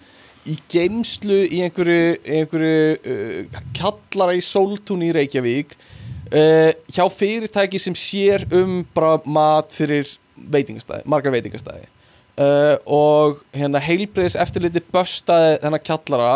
í geimslu í einhverju, einhverju uh, kallara í Sóltún í Reykjavík uh, hjá fyrirtæki sem sér um bara mat fyrir veitingastæði, marga veitingastæði. Uh, og hérna heilbreiðis eftirliti böstaði þennan kallara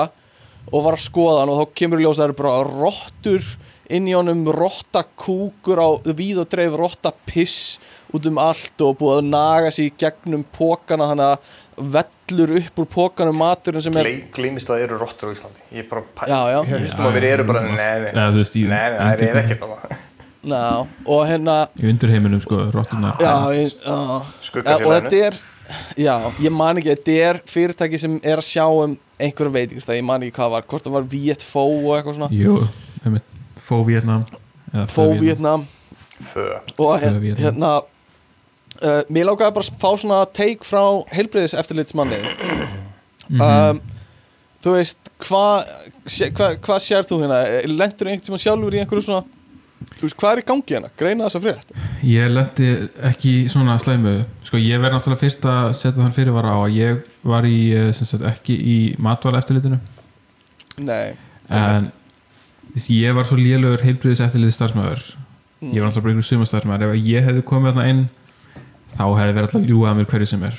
og var að skoða hann og þá kemur í ljós að það eru bara rottur inn í honum rotta kúkur á víð og dreif rotta piss út um allt og búið að naga í gegnum pókana þannig að vellur upp úr pókanum maturinn sem er Gleymist að það eru rottur á Íslandi. Ég er bara pæ- Já, já. Ég hlustum að við eru bara Nei, nei, Eða, þú veist, í nei, nei, það er þarna. Ná, og hérna í undirheiminum sko, já, ja, og þetta er já, ég man ekki, þetta er fyrirtæki sem er að sjá um einhverjum veitingstæði, ég man ekki hvað var hvort það var Viet Fó og eitthvað svona. Jú, einmitt, Fó Vietnam Fó Vietnam. Fö. Og hérna uh, mér lákaði bara að fá svona take frá heilbreyðis eftirlitsmanni Mhm. um, þú veist hvað hva, hva sér þú hérna? Lendur einhvern tíma sjálfur í einhverju svona þú veist hvað er í gangi hérna, greina þessa frétt. Ég lendi ekki í svona slæmu. Sko ég verð náttúrulega fyrst að setja þann fyrirvara á að ég var í eh, sagt, ekki í matvæla eftirlitinu nei, en þess, ég var svo lélugur heilbriðis eftirliti starfsmæður Mm. ég var náttúrulega bara einhver sumastarfsmæður ef ég hefði komið þarna inn þá hefði verið alltaf að ljúga að mér hverju sem er.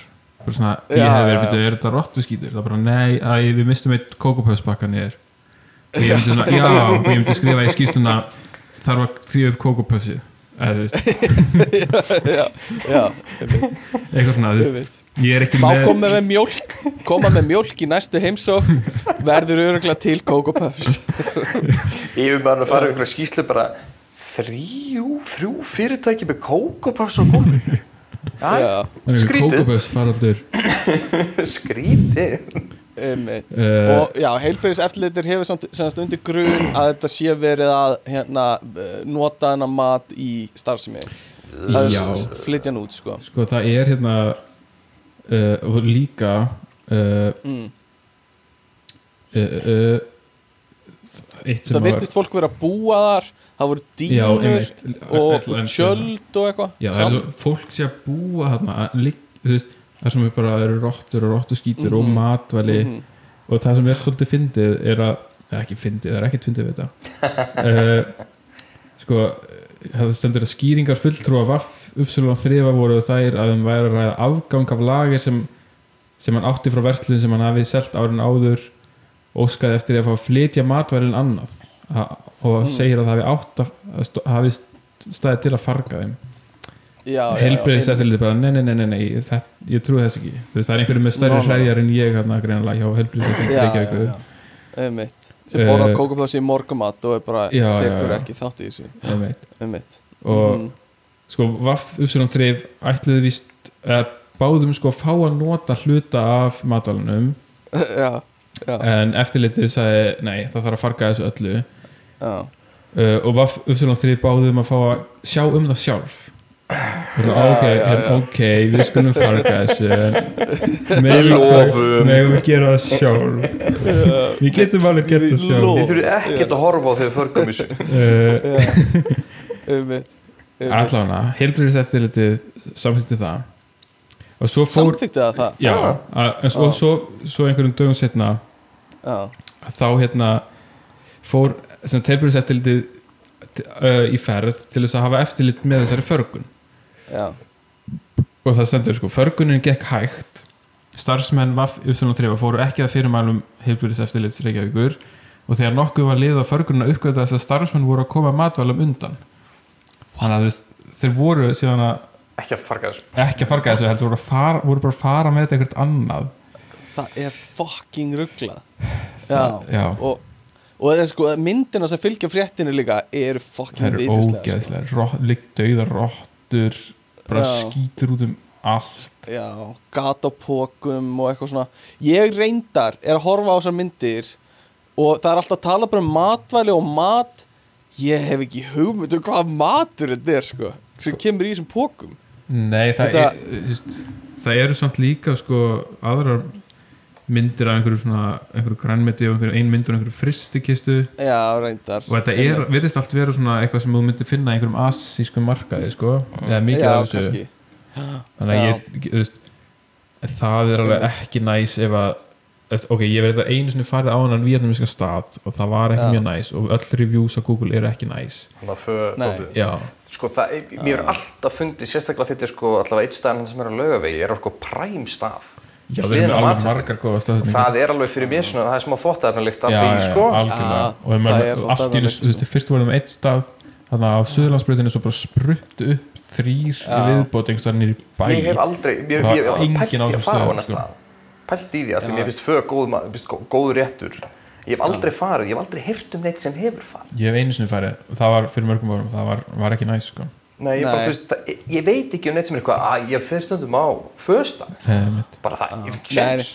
Bara svona, ég Já, hefði já, verið, já. betur, er þetta rottu skítur það er bara, nei, æ, við mistum eitt kókopöfsbakka niður. Og ég myndi svona, (laughs) já, og ég myndi skrifa í skýrstuna þarf að þrýja upp kókopöfsið eða þú veist, (laughs) já, já, eitthvað svona, þú veist. Einmitt. ég er ekki með koma með mjólk Koma með mjólk í næstu heimsók Verður öruglega til Coco Puffs Yfirmaðurinn að fara ykkur skýslu bara þrjú, þrjú fyrirtæki með kókopafs og Já, skrítið (laughs) skrítið einmitt. Uh, Og já, heilbreyðis eftirlitir hefur samt, semast undir grun að þetta sé verið að hérna, eh, nota hennar mat í starfsemi. Það Já. er s- flytja hann út, sko. Sko það er hérna uh, og líka uh, mm. uh, uh, sem Það virtist fólk vera að búa þar Það voru dýnur og tjöld og eitthvað. Fólk sé að búa þarna það sem er bara eru rottur og rottuskítur og Mhm. matvæli. Mhm. og það sem er svolítið fyndið er að, ekki fyndið, það er ekkert fyndið við þetta. Uh, sko það stendur að skýringar fulltrúa vaff uppsölu og þrifa voru þær að þeim væri að ræða afgang af lagi sem, sem hann átti frá verslun sem hann hafi selt árin áður óskaði eftir að fá að flytja matvælin annað og Mm. segir að það hafi átt að, hafi staðið til að farga þeim heilbreyðis einmitt. eftirliti bara nei, nei, nei, nei, ég trúi þess ekki þú veist, það er einhverju með stærri hræðjar en ég hérna greinlega hjá já, einmitt Sem borða Eh, Puffs í morgumat og er bara já. ekki þátt í þessu. Einmitt og Mhm. sko Vaff Uppsilon 3 ætliði víst eða báðum sko að fá að nota hluta af (laughs) já, en eftirlitið sagði nei, það þarf að farga þessu öllu uh, og Vaff Uppsilon 3 báðum að fá að sjá um það sjálf. Og Já, ok, já, já. en, ok, við skulum farga þessu en Við við gera það sjálf. Við getum alveg gert það Við sjálf. Þið þurfið ekkert að horfa á þegar við förgum þessu allavega, heilbreyðis eftirlitið samþýtti það. Og svo fór Samþykti það það? Já, að, en svo, Já. svo, svo einhverjum dögum setna Já, þá hérna fór heilbreyðis eftirlitið uh, í ferð til þess að hafa eftirlit með þessari förgun. Já, og það stendur sko, förgunin gekk hægt. Starfsmenn VAF Y3 fóru ekki að fyrirmælum heilbjörðis eftirlits Reykjavíkur og þegar nokkuð var liða förgunina uppgöða þess að starfsmenn voru að koma matvælum undan. Þannig að veist, þeir voru síðan að Ekki að farga þessu. Ekki að farga þessu, heldur voru, að fara, voru bara að fara með þetta einhvert annað. Það er fucking já. og Og það er sko, myndina sem fylgja fréttinu líka eru það fucking eru viðbjörnslega ógeðslega sko. líkt dauðar rottur bara Já. skítur út um allt. Já, gat á pókum og eitthvað svona. Ég reyndar er að horfa á þessar myndir og það er alltaf að tala bara um matvæli og mat. Ég hef ekki hugmynd um hvað matur þetta er sko sem kemur í þessum pókum Nei, það, Þetta- er, þú veist, það eru samt líka sko aðrar myndir af einhverju svona einhverju grænmeti og einhverju ein myndur og einhverju fristikistu Já, reyndar. Og þetta er, virðist allt vera svona eitthvað sem þú myndir finna í einhverjum asískum markaði sko, eða mikið Já, af þessu. kannski. Þannig að ég, þú veist það er alveg ekki næs ef að ok, ég verði einu sinni farið á hann vietnamiska stað og það var ekki Já. mjög næs og öll reviews á Google eru ekki næs. Sko það, mér er alltaf fundið sérstaklega þetta er sko allavega eitt staðan sem er að laugavegi er á sko præm stað já við erum alveg margar góða staðsetningar. Það er alveg fyrir mér svona, það er smá þvóttaefnalikt af já, því já, sko. algjörlega. Já, og ef maður allt í þú veist, fyrst vorum við eitt stað þannig að á Suðurlandsbreytinu svo bara spruttu upp þrýr í Já. viðbót einhverstaðar nýri bæ. Ég hef aldrei, ég hef engin pælt í að fara á hana sko. stað. Pælt í því að því Já. mér finnst föð góð, réttur. Ég hef aldrei farið, ég hef aldrei heyrt um neitt sem hefur farið. Ég hef einu ekki. Nei, ég, bara, veist, það, ég- veit ekki um neitt sem er eitthvað að ég fyrir stundum á um, bara það, ég fikk Nei, sjens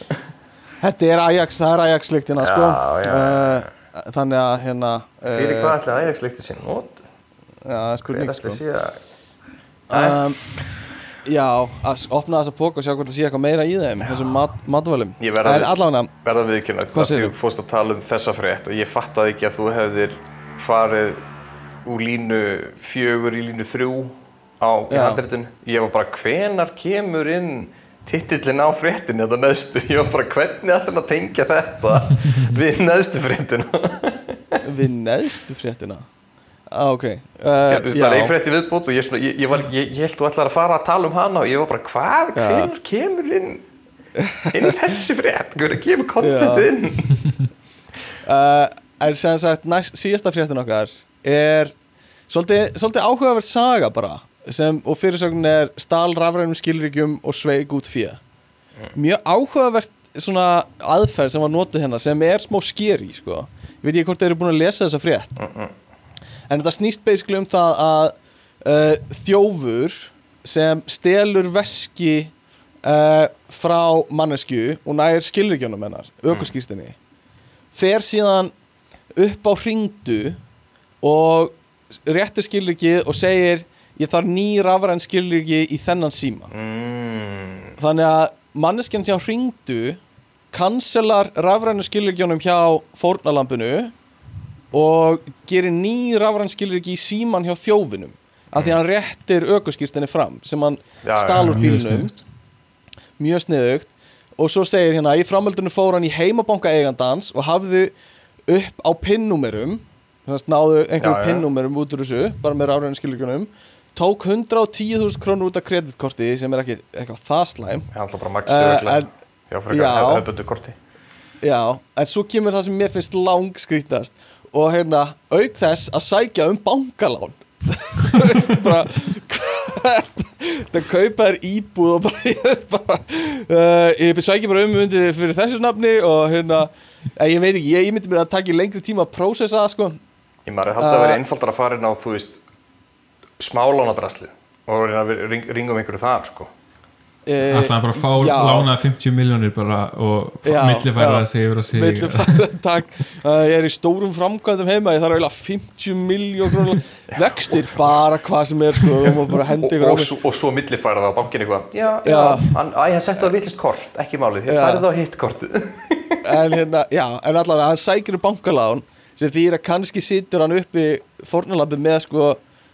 Þetta er Ajax, það er Ajax líktina sko. Já, já. Uh, Þannig að hérna uh, Fyrir hvað ætlaði Ajax líkti sín not Já, er spurning sko. að um, Já, að opna þessa póka og sjá hvort það sé eitthvað meira í þeim þessum mat, matvælum. Ég að- verða viðkynna því segirðu? þú fórst að tala um þessa frétt og ég fattaði ekki að þú hefðir farið úr línu fjögur í línu þrjú á handritun ég var bara hvenar kemur inn titillin á fréttin þetta neðstu ég var bara hvernig ætlum að tengja þetta (laughs) við neðstu fréttina? Við neðstu fréttina? Ah, Ok. Uh, ég, veist, það er ein frétti viðbútt og ég, svona, ég, ég, var, ég, held þú ætlar að fara að tala um hana og ég var bara hvað, Já. hvenar kemur inn inn þessi frétt? Hvernig kemur kontentið inn? Uh, (laughs) En sem sagt, næst, síðasta fréttin okkar er svolítið, svolítið áhugaverð saga bara sem, og fyrirsögnin er stál rafrænum skilríkjum og sveig út fjö mjög áhugavert svona aðferð sem var notuð hérna sem er smá skeri sko. ég veit ekki hvort þeir eru búin að lesa þessa frétt en þetta snýst basically um það að uh, þjófur sem stelur veski uh, frá mannesku og nær skilríkjónum hennar, ökuskýrstinni fer síðan upp á hringdu og réttir skilríkið og segir ég þarf ný rafræn skilríki í þennan síma. Mm, þannig að manneskjan hjá hringdu kanselar rafrænu skilríkjónum hjá fórnalampinu og gerir ný rafræn skilríki í síman hjá þjófinum af því að hann réttir ökuskýrstinni fram sem hann Já, já, stalur mjög sniðugt. mjög sniðugt. Og svo segir hérna í framöldinu fór hann í heimabanka eigandans og hafði upp á pinnúmerum þannig að náðu Já, einhverjum já. pinnúmerum út úr þessu bara með rafrænu skilríkjónum tók 110.000 krónur út af kreditkorti sem er ekki eitthvað það slæm. Ég ætla bara max Eh, uh, en- já, frekar já. hefðbundu korti. Já, en svo kemur það sem mér finnst lang skrítast og hérna, auk þess að sækja um bankalán. (laughs) Þú veist bara það kaupa þér íbúð og bara, (laughs) ég, bara uh, ég sækja bara um undir fyrir þessu nafni og hérna, eh, ég veit ekki, ég, myndi mér að taka lengri tíma að prósessa það sko ég maður held að það Uh, veri einfaldar að fara inn á þú veist smálánadrasli og ring, ringum einhverju þar sko. Uh, Ætlaði bara að fá já. lánaði 50 miljónir bara og millifæra það sig yfir og sig. Millifæra, (laughs) takk. Uh, Ég er í stórum framkvæmdum heima Ég þarf eiginlega 50 miljón krónur (laughs) vextir bara hvað sem er sko, og, bara hendi og, ykkur á og, mig. svo- og svo millifæra það á bankin eitthvað. Já, Já. já, hann, æ, hann setti það vittlist kort, ekki málið. Það á hitt kortið en hérna, já, en allavega hann sækir bankalán sem þýr að kannski situr hann uppi fórnalabi með sko,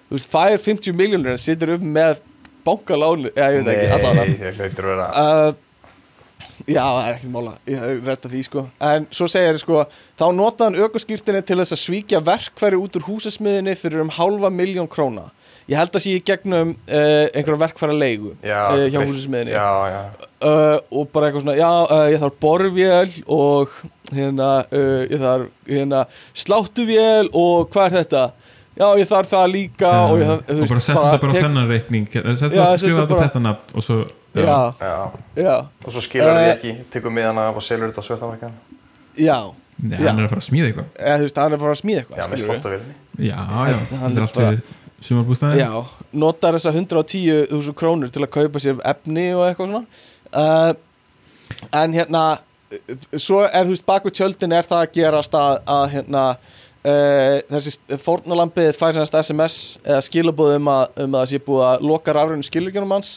þú veist, fær 50 miljónur en situr uppi með bankalán eða ég veit ekki, allavega Nei, það hlautur að vera uh, Já, það er ekkert mála, ég hef retta því sko. En svo segir sko, þá notaði hann ökuskýrtinni til þess að svíkja verkfæri út úr húsasmiðinni fyrir um hálfa miljón króna Ég held að sé í gegnum uh, einhverja verkfæra leigu já, uh, hjá greitt. húsasmiðinni já, já, uh, Og bara eitthvað svona, já, uh, ég þarf borvél og hérna, uh, ég þarf hérna, sláttuvél og hvað er þetta? Já, ég þarf það líka Já, og, þarf, og bara setja bara tek- þennan reikning. Setja bara- þetta nafn og svo Já, já. Já, og svo skilur Eh, þið ekki, tekur miðan af og selur þetta á svörðamarkan já. Nei, hann er að fara að smíða eitthvað. Hann er bara að smíða eitthvað já, hann er er sumarbústæði Já, notar þessa 110.000 krónur til að kaupa sér efni og eitthvað svona. Uh, En hérna Svo er þú veist baku tjöldin er það að gerast að, að hérna uh, Þessi fórnalambið fær sennast SMS eða skilabóð um að, um að það sé búið að loka rafrænum skilurgjörnum hans.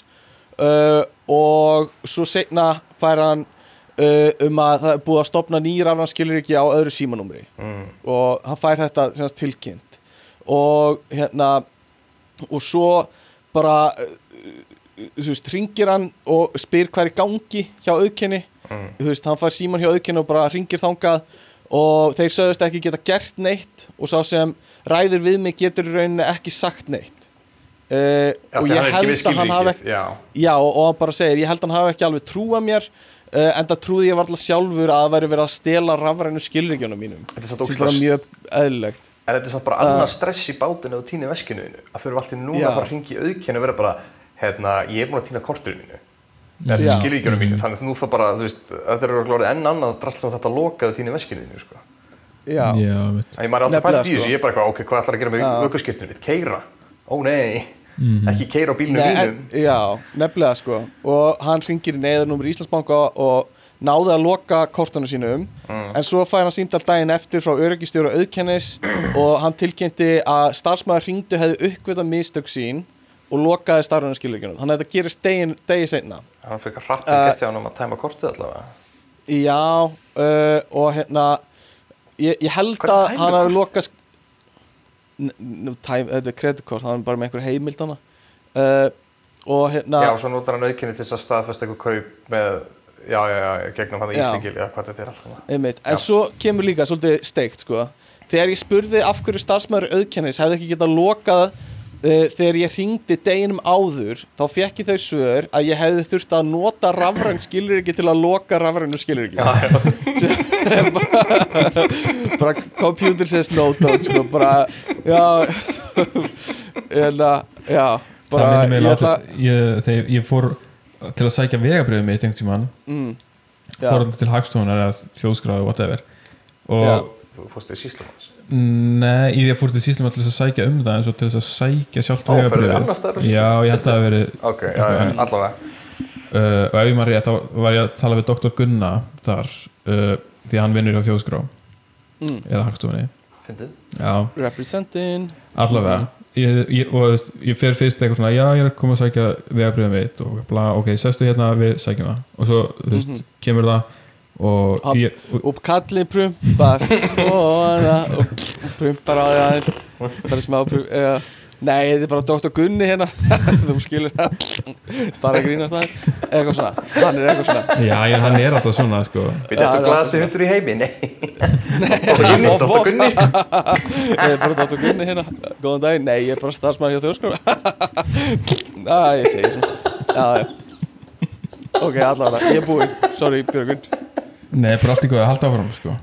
Uh, Og svo seinna fær hann um að það er búið að stopna nýja rafræn skiluriki á öðru símanúmri mm. og hann fær þetta semast, tilkynnt og hérna og svo bara uh, þú veist, ringir hann og spyr hvað er gangi hjá auðkenni. Mm. þú veist, hann fær síman hjá auðkenni og bara ringir þangað. Og þeir sögðust ekki geta gert neitt og sá sem ræður við mig getur rauninni ekki sagt neitt. Uh, já, og ég held að hann hafi já, Já, og hann bara segir, ég held að hann hafi ekki alveg trúa mér uh, en það trúði ég varla sjálfur að það væri verið að stela rafrænu skilríkjónum mínum. Þetta er mjög eðlilegt En þetta er samt bara annað stress í bátinu og týni veskinu þínu. Að þurfa alltaf núna Já. að fara að ringi auðkenni og vera bara hérna, ég er búin að týna korturinn mínu. Já. eða skilvíkjunum mínu, þannig að nú það bara þú veist, þetta er glórið enn annað drasl sem þetta lokaðu týni veskinu þínu sko. Já, já, að ég maður er alltaf pælt í þessu, sko. ég er bara eitthvað, ok, hvað ætlar að gera með Já. aukurskirtinu mitt, keira ó nei, Mhm. ekki keira á mínum. en, já, nefnilega sko hann náði að loka kortunum sínum. En svo fær hann síndal daginn eftir frá öryggistjóra auðkennis (clears throat) og hann tilkynnti að starfsmæður ringdu hefði uppvitað mistök sín og lokaði starfræðinu skilvíkjunum þannig að þetta gerist degin, degi seinna. Hann fikk að hratt Uh, gert hjá hann um að tæma kortið allavega. Já, uh, og hérna ég, ég held að hann hafi lokað þetta er kreditkort, hann er bara með einhver heimild hana uh, og hérna já, og svo notar hann auðkenni til þess að staðfesta eitthvað kaup með, já, já, já, gegnum hann Já. íslingil, já, hvað þetta er alltaf einmitt. en Já. svo kemur líka svolítið steikt sko. þegar ég spurði af hverju starfsmæður auðkennis hefði ekki getað lokað uh, þegar ég ringdi deginum áður þá fekk ég þau svör að ég hefði þurft að nota rafræn skilur ekki til að loka rafrænu skilur ekki já, já, (laughs) bara computer says no don't sko, bara já (laughs) en að, já bara það ég láta ætla ég, þegar ég fór til að sækja vegabriðið mitt einhvern tímann mm. Fórum til hagstofunar eða þjóðskráðu whatever og Já. Þú fórst í Síslamans Nei, í því að fór til síslum til að sækja um það eins og til að sækja sjálft annars staðar? Já, ég held að það verið Ok, já, já, En- allavega uh, og ef ég maður rétt þá var ég að tala við Dr. Gunna þar uh, því hann vinnur hjá þjóðskrá mm. eða hagstofunni Fyndið Já, Representing allavega ég, ég, og veist, ég fer fyrst eitthvað svona já, ég er koma að sækja vegabriðum mitt og bla, ok, sestu hérna, við sækjum það og svo, þú veist, Mhm. kemur það og, Hopp. ég, og Og kallið prumpar (laughs) og prumpar á því aðeins er smá prump eða, Nei, þetta er bara Dr. Gunni hérna. (laughs) Þú skilur bara að grínast það Eitthvað svona, hann er eitthvað svona. Já, ég, hann er alltaf svona sko. Við þetta það er alltaf- hundur í heimi Nei, Gunni, Dr. Gunni. Sko. Ég er bara Dr. Gunni hérna. Góðan daginn, nei, ég er bara starfsmæður hjá þjóðskóla. Já, (laughs) ég segi svona. Já, já. Ok, allavega, ég er búinn. Sorry, Björgun nei, bara allt í góð að halda áfram sko.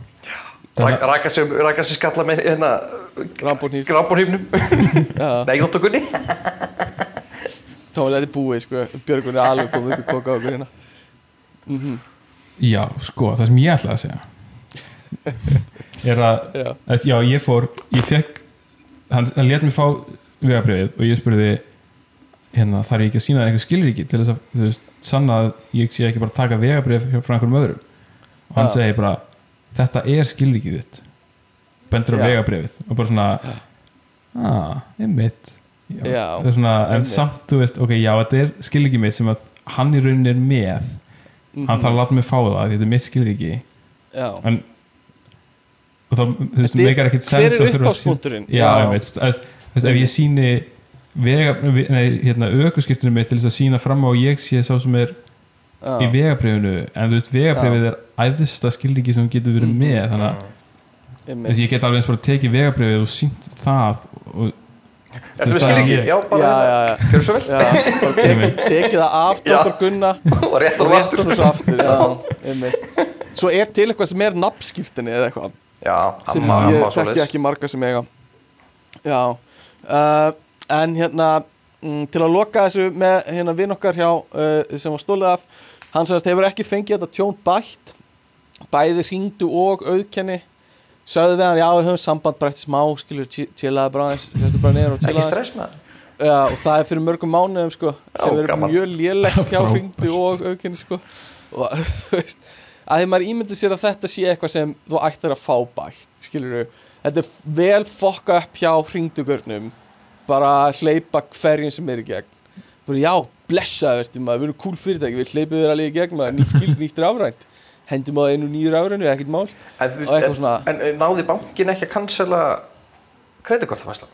Sig raka sig skalla með hérna Rambónýr Grafbórhýfnum Já, Nei, Dr. Gunni tónlega þetta er búið, sko. Björgun er alveg komið upp í koka okkur hérna. Mhm, já, sko, það sem ég ætlaði að segja er að Já, Æst, já, ég fór, ég fekk hann, hann let mér fá vegabrifið og ég spurði hérna, þar ég ekki að sína einhver skilríki til þess að, þú veist, sanna að ég sé ekki bara taka vegabrif frá einhverjum öðrum? Og hann Já. segir bara þetta er skilríkið þitt bendur á vegabrifið og bara svona að, einmitt. Já, Já, Það er svona, en einmitt. samt, þú veist, ok, já, þetta er skilríkið mitt sem að hann í rauninni er með. Hann þarf að láta mig fá það, því þetta er mitt skilríki Já, en og þá, þú veist, er- meikar ekkert hver sens er að sí- uppáspunkturinn? já, ég veit, þú veist, ef ég síni vega, nei, hérna, ökuskiptinu mitt til þess að sína fram á að ég sé sá sem er í já, vegabrifinu en þú veist, vegabrifið er æðista skilríki sem getur verið Mhm. með þannig að þess, ég get alveg eins bara tekið vegabrifið og sínt það og það er skilíki? ég. Já, Já, bara Gjörðu svo vel Já, bara tekið teki það af Já. Dr. Gunna (laughs) Og rétt og og aftur svo aftur já, (laughs) einmitt. Svo er til eitthvað sem er nafnskiltinni eða eitthvað Já, sem amma, ég þekki ekki marga sem eiga Já uh, En hérna mm, til að loka þessu með hérna vinn okkar hjá uh, sem var stólið af hann sagðist hefur ekki fengið þetta tjón bætt bæði hringdu og auðkenni við hann, já við höfum samband bara eftir smá, skilur, chillaði bara aðeins hlustu bara niður og Ekki chillaði aðeins. stress með það Já, og það er fyrir mörgum mánuðum sko, sem Já, er gaman. mjög lélegt hjá (laughs) hringdu og aukinni sko. og (laughs) þú veist að því maður ímyndir sér að þetta sé eitthvað sem þú ættir að fá bætt skilur þetta er vel fokka upp hjá hringdugörnum bara að hleypa hverjum sem er í gegn. Bara já, blessaður ertu maður, við erum cool fyrirtæki við hleypum þér alveg í gegn maður, nýtt skil, (laughs) nýtt hendum á einu nýju rafrænu, ekkert mál En, eitthvað veist, svona, en, en náði bankin ekki að cancela kreditkortafæslan?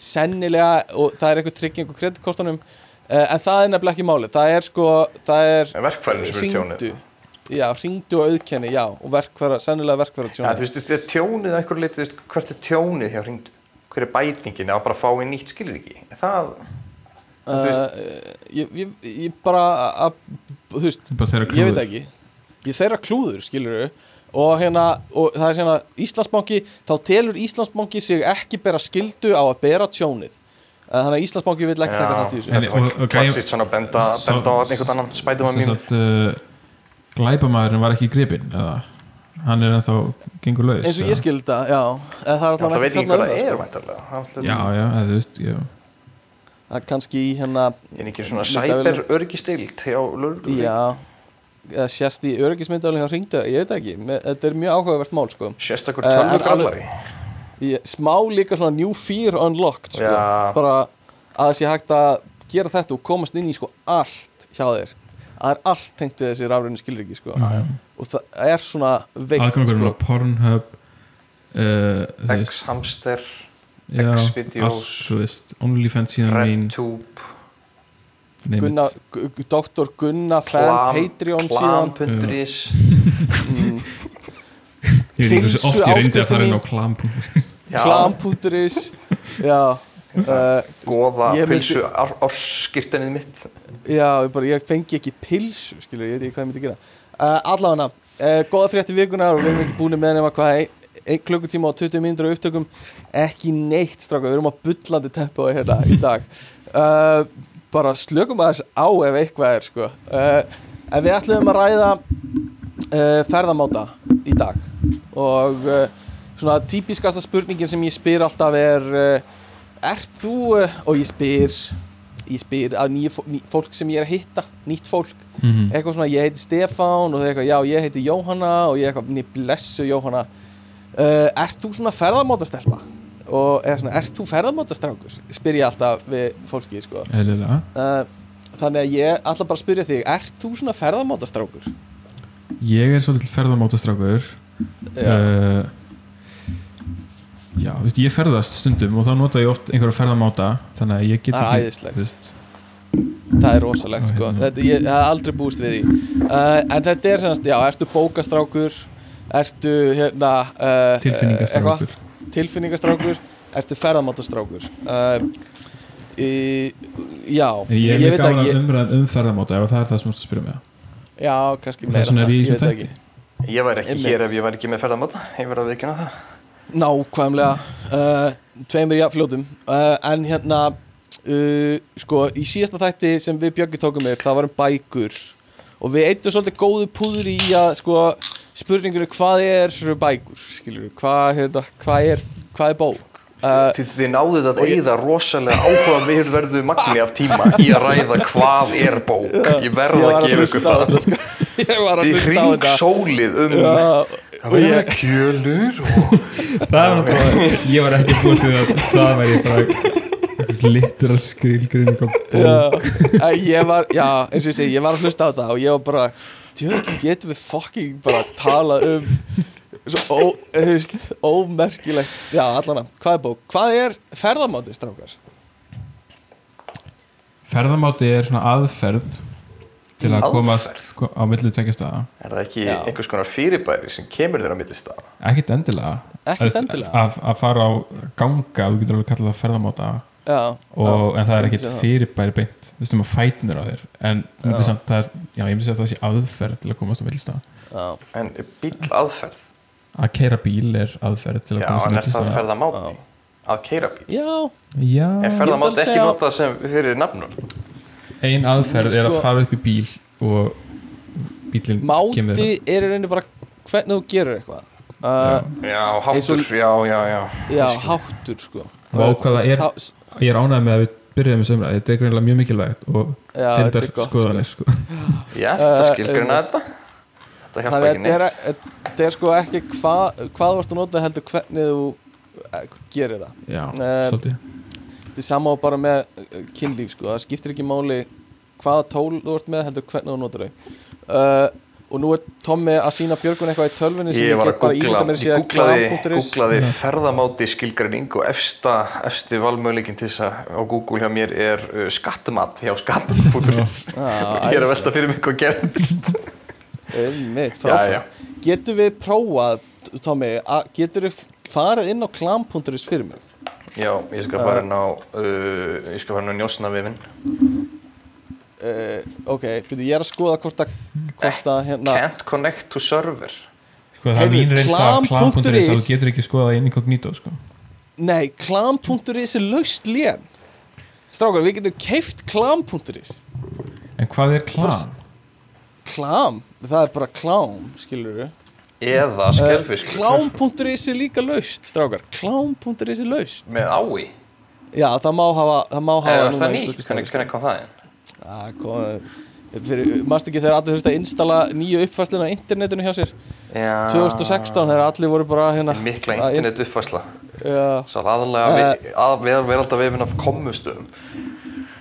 sennilega og það er eitthvað trygging og kreditkortanum uh, en það er nefnilega ekki málið það er sko, það er En verkfærin sem eru tjónið hringdu já, hringdu og auðkenni, já og verkfæra, sennilega verkfæra Ja, tjónið þú veist, þetta tjónið að einhverju leiti, þú veist, hvert er tjónið hjá hringdu? Hver er bætingin að bara fá í nýtt skilríki? Það, þú uh, veist- ég, ég, ég bara að, þú veist, ég veit ekki ég þeirra klúður, skilur og hérna, og það er hérna Íslandsbanki, þá telur Íslandsbanki sig ekki bera skildu á að bera tjónið. Eh, þannig að Íslandsbanki vil ekki taka þátt í þessu. En- er klassist svona benda, benda á einhvern annan spætum að sagt uh, glæpamaðurinn var ekki gripinn eða? Hann er ennþá gengur laus eins og ég skilda, já. En það er alltaf Það ekki það. Það alltaf- já, já, eða þú veist já. það er kannski í hérna er ekki svona cyber örgistild hjá lögreglu. já, eða sést í öryggismyndaðalinn hjá hringdu, ég veit ekki Me- þetta er mjög áhugavert mál sko Sérstakur Eh, en tölvugrallari. ég, smá líka svona new fear unlocked sko. Já. bara að sé hægt að gera þetta og komast inn í sko allt hjá þér það er allt tengt við þessi rafræðinu skilriki sko. Já, já. og það er svona veikt aðgangurinn á sko. Pornhub uh, veist, X-hamster, X-videos, allt, þú veist, OnlyFans síðan mín RedTube. Gunna, Gu- Dr. Gunna fan Patreon síðan. Klam.is, mm, (laughs) ég veit ekki hversu oft ég reyndi að fara inn á mín. klam.is já. Uh, goða, pilsu, árskirtinnið mitt. Já, ég, bara, ég fengi ekki pilsu, skilur, ég veit ekki hvað ég myndi gera. Uh, Allavega, uh, góða frétti vikunar og við erum ekki búin með nema hvað ein, ein klukkutíma og 20 mínútur á upptökum. Ekki neitt stráka, við erum á bullandi tempo hérna í dag. Uh, bara slökum aðeins á ef eitthvað er sko. uh, en við ætlum að ræða uh, ferðamáta í dag og uh, svona típiskasta spurningin sem ég spyr alltaf er ert þú, og ég spyr ég spyr að nýju fó- ný, fólk sem ég er að hitta, nýtt fólk Mhm. eitthvað svona, ég heiti Stefán og þau eitthvað, já, ég heiti Jóhanna og ég eitthvað, ný, blessu Jóhanna ert þú svona ferðamátastelpa og er svona, ert þú ferðamátastrákur spyr ég alltaf við fólki, sko. Uh, þannig að ég ætla bara spyrja þig ert þú svona ferðamátastrákur? Ég er svolítið ferðamátastrákur Já, uh, Já, veist, ég ferðast stundum og þá nota ég oft einhverja ferðamáta þannig að ég get Það er ekki æðislegt. það er rosalegt, sko. hérna. þetta, ég, hef aldrei búist við því. Uh, en þetta er semast, já, ertu bókastrákur? Ertu, hérna uh, tilfinningastrákur ertu ferðamátastrákur? Uh, í, já, ég er ég mjög ekki að umræða um ferðamáta ef það er það sem þú spyrja mig að. já, kannski meira er ég veit ekki. Ég væri ekki hér ef ég væri ekki með ferðamáta Ég verði að veikina það. Nákvæmlega. Uh, tveimur jafnfljótum. Uh, en hérna uh, sko, í síðasta þætti sem við Björgi tókum með það var um bækur. Og við eittum svolítið góðu púður í að sko, spurningunni hvað er bækur skilur, hvað, hérna, hvað er hvað er bók? Uh, Þið, þið náðuð að eyða rosalega áhuga verðu magni af tíma í að ræða hvað er bók. Ég verð ég var að að gefa ykkur það. þetta sko. (laughs) ég var að Þið hlusta á hring sólið um Já, að vera kjölur og (laughs) Það er náttúrulega, ég var ekki búist við að það væri bara litur að skrilgrinning á bók. Já, ég var, já, eins og ég segi, ég var að hlusta á þetta og ég var bara, djöðl, getum við fucking bara að tala um svo, ómerkilegt, já, allana, hvað er bók? Hvað er ferðamáti, strákar? Ferðamáti er svona aðferð til að Aðferð? komast sko, á milli tvekja staða Er það ekki Já. einhvers konar fyrirbæri sem kemur þér á milli staða? ekkert endilega endilega? að, að fara á ganga, þú getur alveg kallað það ferðamáta Já, og, en það er ekkert fyrirbæri beint. Þú veist um að fætnir á þér. En Já. samt, það er, já, ég myndi að það sé aðferð til að komast á milli staða Já, En er bíl aðferð? að keira bíl er aðferð til að Já, komast á en er það ferðamáti? Að keira bíl? já, já, Er ferðamáti ekki segja- notað sem fyrir nafnur? ein aðferð er að Sko- fara upp í bíl og bílinn máti er í rauninni bara hvernig þú gerir eitthvað uh, Já, Eins og- háttur, já, já, já Já, háttur, sko. Vá, hvað það er- ég er ánægð með að við byrjuðum þessu umræði þetta er greinilega mjög mikilvægt og Já, þetta tildar er gott, skoðanir sko. Ætti að Eh, skilgrina þetta. Þetta hjálpa ekki þetta neitt er, þetta er sko ekki hva, hvað þú ert að nota heldur hvernig þú eh, gerir það. Já, Eh, svolítið. Þetta er sama og bara með eh, kynlíf sko, það skiptir ekki máli hvaða tól þú ert með heldur hvernig þú notar þau. Uh, og nú er Tommi að sína Björgun eitthvað í tölvunni sem Ég get bara ímynda mér ég að googlaði, googlaði ferðamáti skilgreining og efsta, efsti valmöðleikin til þess að á Google hjá mér er uh, skattmat hjá skatt.is (laughs) Ah, Ég er að velta fyrir mig hvað gerðist. Einmitt, Já, frábært. Getur við prófað, Tommi getur við farið inn á klam.is fyrir mig? Já, ég skal fara inn á uh, ég skal fara inn á njósnavifin uh, Ok, byrju, ég er að skoða hvort að hvort að hérna Can't connect to server. Sko, það er reynst af klam.is klam.is að þú getur ekki skoðað incognito sko. Nei, klam.is er laust lén. Strákar, við getum keift klam.is en hvað er klam? Klam, það er bara klám, skilur við eða skelfisk Klám.is er líka laust, strákar. Klám.is er laust. Með ái Já, það má hafa, það má hafa eða núna það nýtt, hvernig, kom það inn Manst ekki þegar allir þurfti að installa nýju uppfæslinu á internetinu hjá sér? Já, 2016 þegar allir voru bara hérna mikla að- internet uppfæsla Já, svo aðalega Eh. að vera veralda vefin af kommustum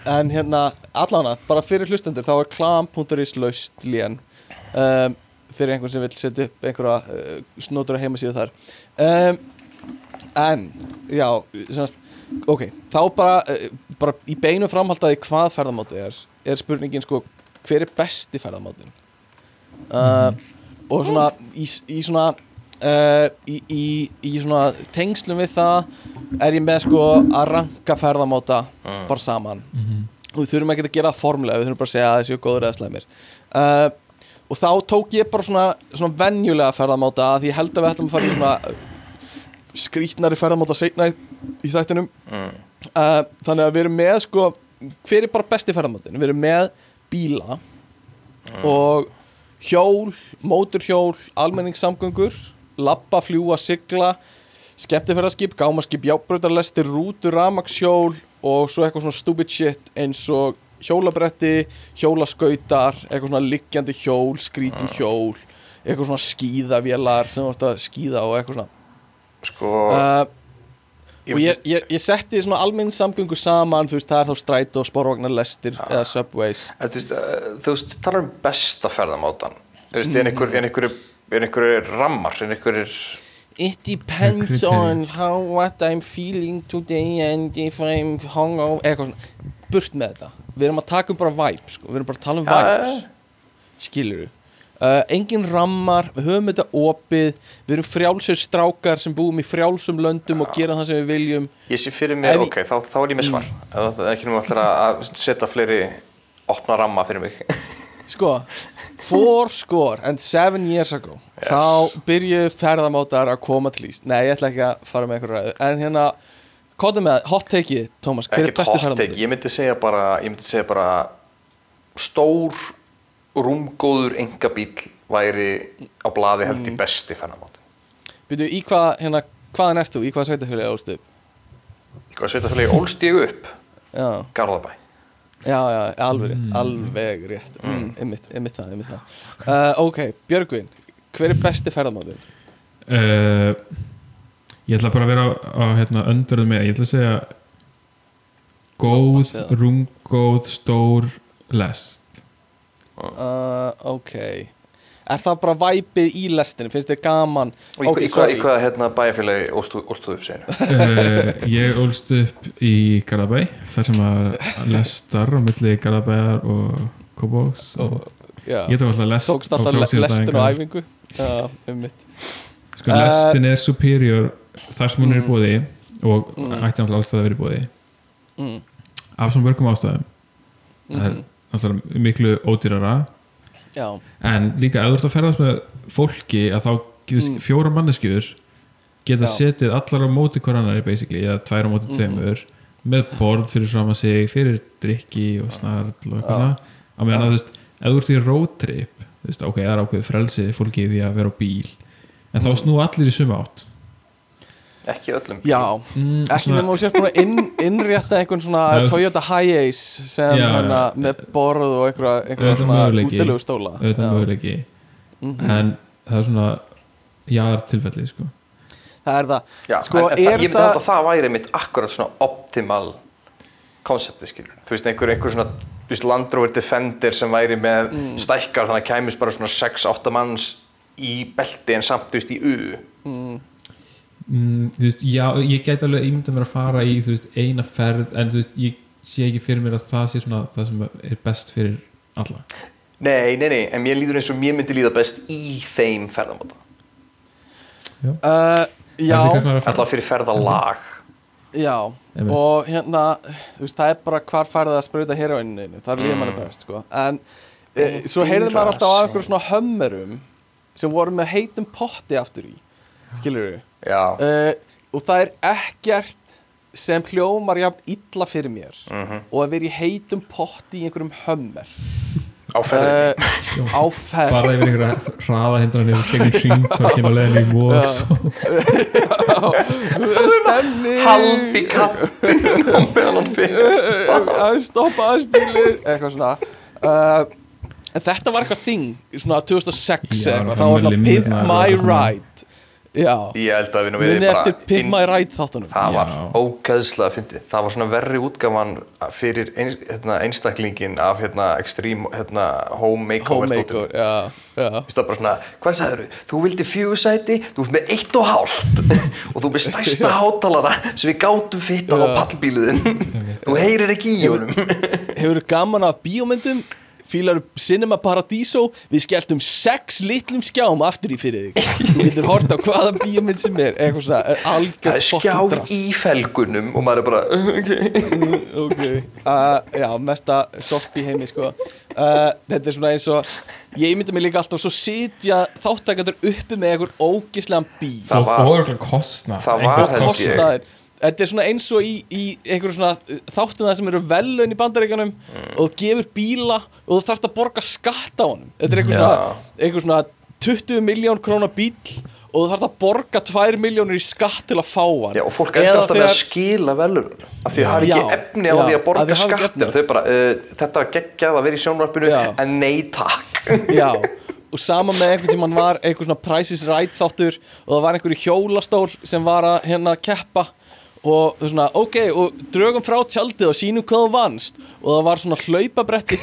En hérna, allána, bara fyrir hlustendur þá er klam.is laust lén um, fyrir einhvern sem vil setja upp einhverja uh, snotur að heimasíðu þar. Um, En, já, semast, ok, þá bara, uh, bara í beinu framhaldaði hvað ferðamáti er er spurningin sko, hver er besti ferðamátin uh, og svona í, í svona uh, í, í, í svona tengslum við það er ég með sko að ranka ferðamáta bara saman. Og við þurfum ekki að gera það formulega við þurfum bara að segja að þessi er góður eða slæmir. Uh, og þá tók ég bara svona, svona venjulega ferðamáta því ég held að við ætlum að fara í svona skrítnari ferðamáta seinna í, þættinum mm. uh, þannig að við erum með sko hver er bara besti ferðamátin við erum með bíla og hjól, móturhjól almenningssamgöngur labba, fljúa, sigla skemmtifærðarskip, gámaskip, jábrautarlestir rútur, ramakshjól og svo eitthvað svona stupid shit eins og hjólabretti, hjólaskautar eitthvað svona liggjandi hjól, skrítin hjól eitthvað svona skíðavélar sem þú ert að skíða og eitthvað svona Sko, uh, og ég, ég, ég setti svona almenn samgöngur saman, þú veist, það er þá strætó, sporvagnar, lestir eða subways. Þú veist, uh, þú veist, talar um besta ferðamátan. Þú veist, er einhver, er einhver, er einhver rammar, er einhver It depends on how what I'm feeling today and if I'm hungover eitthvað svona, burt með þetta. Við erum að taka um bara vibes, sko. við erum bara að tala um vibes. skilur við uh, engin rammar, við höfum þetta opið við erum frjálsir strákar sem búum í frjálsum löndum og gera það sem við viljum. Ég sé fyrir mér, Ef ok, þá, þá er ég með svar. Ef Það er ekki allir að setja fleiri opna ramma fyrir mig. (laughs) Sko, four score and seven years ago. Þá byrjuðu ferðamátar að koma til Ísland nei, ég ætla ekki að fara með eitthvað ræðu. En hérna, kóta með hot take-ið Tómas, hver er Ekkert besti hot take, ferðamátur? ég myndi segja bara ég myndi segja bara stór rúmgóður engabíl væri á blaði held Mm. í besti ferðamáti Byrju, í hvað, hérna, hvaðan ert þú? Í hvað sveitafélagi ólstu? upp? Í hvað sveitafélagi ólst ég upp Já, Garðabæ já, já, alveg rétt, alveg rétt mm, einmitt, einmitt það, einmitt það uh, Ok, Björgvin, hver er besti ferðamátur? uh, ég ætla bara að vera á, hérna, öndurðum með, ég ætla að segja góð, rungóð, stór lest Uh, ok. Er það bara væpið í lestinu? Finnst þér gaman? Og í, Ok, í, hvað, í hvað hérna bæjarfélagi ólst þú ólst þú upp segir uh, ég ólst upp í Garðabæ þar sem að lestar á milli Garðabæjar og Kópavóks og Já, ég tók alltaf lest tókst alltaf le lestin á æfingu? Já, einmitt. Sko lestin er superior þar sem hún er í bóði og Mm. ætti náttúrulega alltaf að vera í bóði mm. af svona mörgum ástæðum. Það er. Náttúrulega miklu ódýrara Já, en líka ef þú ert að ferðast með fólki að þá Mm. fjóra manneskjur geta Já. setið allar á móti hver annari basically, eða tvær á móti Mhm. tveimur með borð fyrir fram að sig fyrir drikki og snarl og eitthvað svona á meðan að þú veist, ef þú ert í roadtrip þú veist, ok, það er ákveðið frelsi fólki því að vera á bíl en Mm. þá snú allir í suma átt Ekki öllum já. Mm, Ekki nema þú sért búin að inn, innrétta einhvern svona Toyota Hiace sem Já, hana, með borð og einhverja, Auðvitað svona útilegu stóla. Auðvitað möguleiki. Mhm. en það er svona jáðar tilfelli sko. Það er það. Já, Sko, en, en það, er ég myndi það- að það væri mitt akkurat svona optimal konsepti skilur þú veist einhver, einhver svona þú veist, Land Rover Defender sem væri með Mm. stækkar þannig að kæmis bara svona 6-8 manns í belti en samt þú veist í U. Mm, þú veist, já, ég gæti alveg ímynda mér að fara í veist, eina ferð en þú veist, ég sé ekki fyrir mér að það sé svona það sem er best fyrir alla. Nei, nei, nei, en mér líður eins og mér myndi líða best í þeim ferðamáta. Uh, Já, er að fara. Alltaf fyrir ferðalag. Já Einmitt. Og hérna, veist, það er bara hvar færði að sprauta heroininu Það er líða Mm. manni best, sko. En e, svo heyrði maður alltaf af einhverjum svona hömmerum sem voru með heitum potti aftur í Skilur við Já, uh, og það er ekkert sem hljómar jafn illa fyrir mér Mhm. og að vera í heitum potti í einhverjum hömmer. Á ferðinni. Uh, (laughs) á ferð fara yfir einhverja hraða hindranir og kegni hringtorkin og leðinu í mós stemning. Haldi kappin og meðan fyrir að stoppa bílið eitthvað svona. Uh, en þetta var eitthvað þing svona 2006 Já, eitthvað, það var svona Pimp My Ride já, Ég held að við nú við My Ride þáttunum Það var ógæðslega fyndið. Það var svona verri útgafan fyrir ein, hérna, einstaklingin af hérna, extreme hérna, home makeover. Þú veist það bara svona, hvað sagður þú? Þú vildi fjögursæti, þú ert með eitt og hálft (laughs) og þú með stærsta hátalara sem við gátum fittað á pallbíluðin. þú heyrir ekki í honum. (laughs) Hefur gaman af bíómyndum Fílar Cinema Paradiso. Við skelltum sex litlum skjám aftur í fyrir þig. Þú getur hort á hvaða bíómynd sem er. Eitthvað svona eh, Það er skjár í felgunum og maður er bara, (laughs) ok. Ok. Uh, Já, mesta sorp í heimi sko. Uh, Þetta er svona eins og Ég myndi mig líka alltaf svo sitja þáttakandur uppi með einhver ógislegan bíl. Það var- það var-. Kostaðir þetta er svona eins og í, í einhverjum svona þáttum það sem eru velun í bandaríkjanum og þú gefur bíla og þú þarft að borga skatt á honum. Þetta er einhver svona, einhver svona 20 miljón krónar bíl og þú þarft að borga 2 miljónir í skatt til að fá hann. Já, og fólk enda alltaf með að skila velun af því að hafa ekki efni á já, því að að borga skattir efni. þau bara, uh, þetta geggjað að vera í sjónvarpinu Já. en nei takk. (laughs) Já, og sama með einhvern sem hann var einhver svona Price is Right þáttur og það var einhver í hjólastól sem var að hérna keppa og þú svona, ok, og drögum frá tjaldið og sínum hvað þú vannst og það var svona hlaupabretti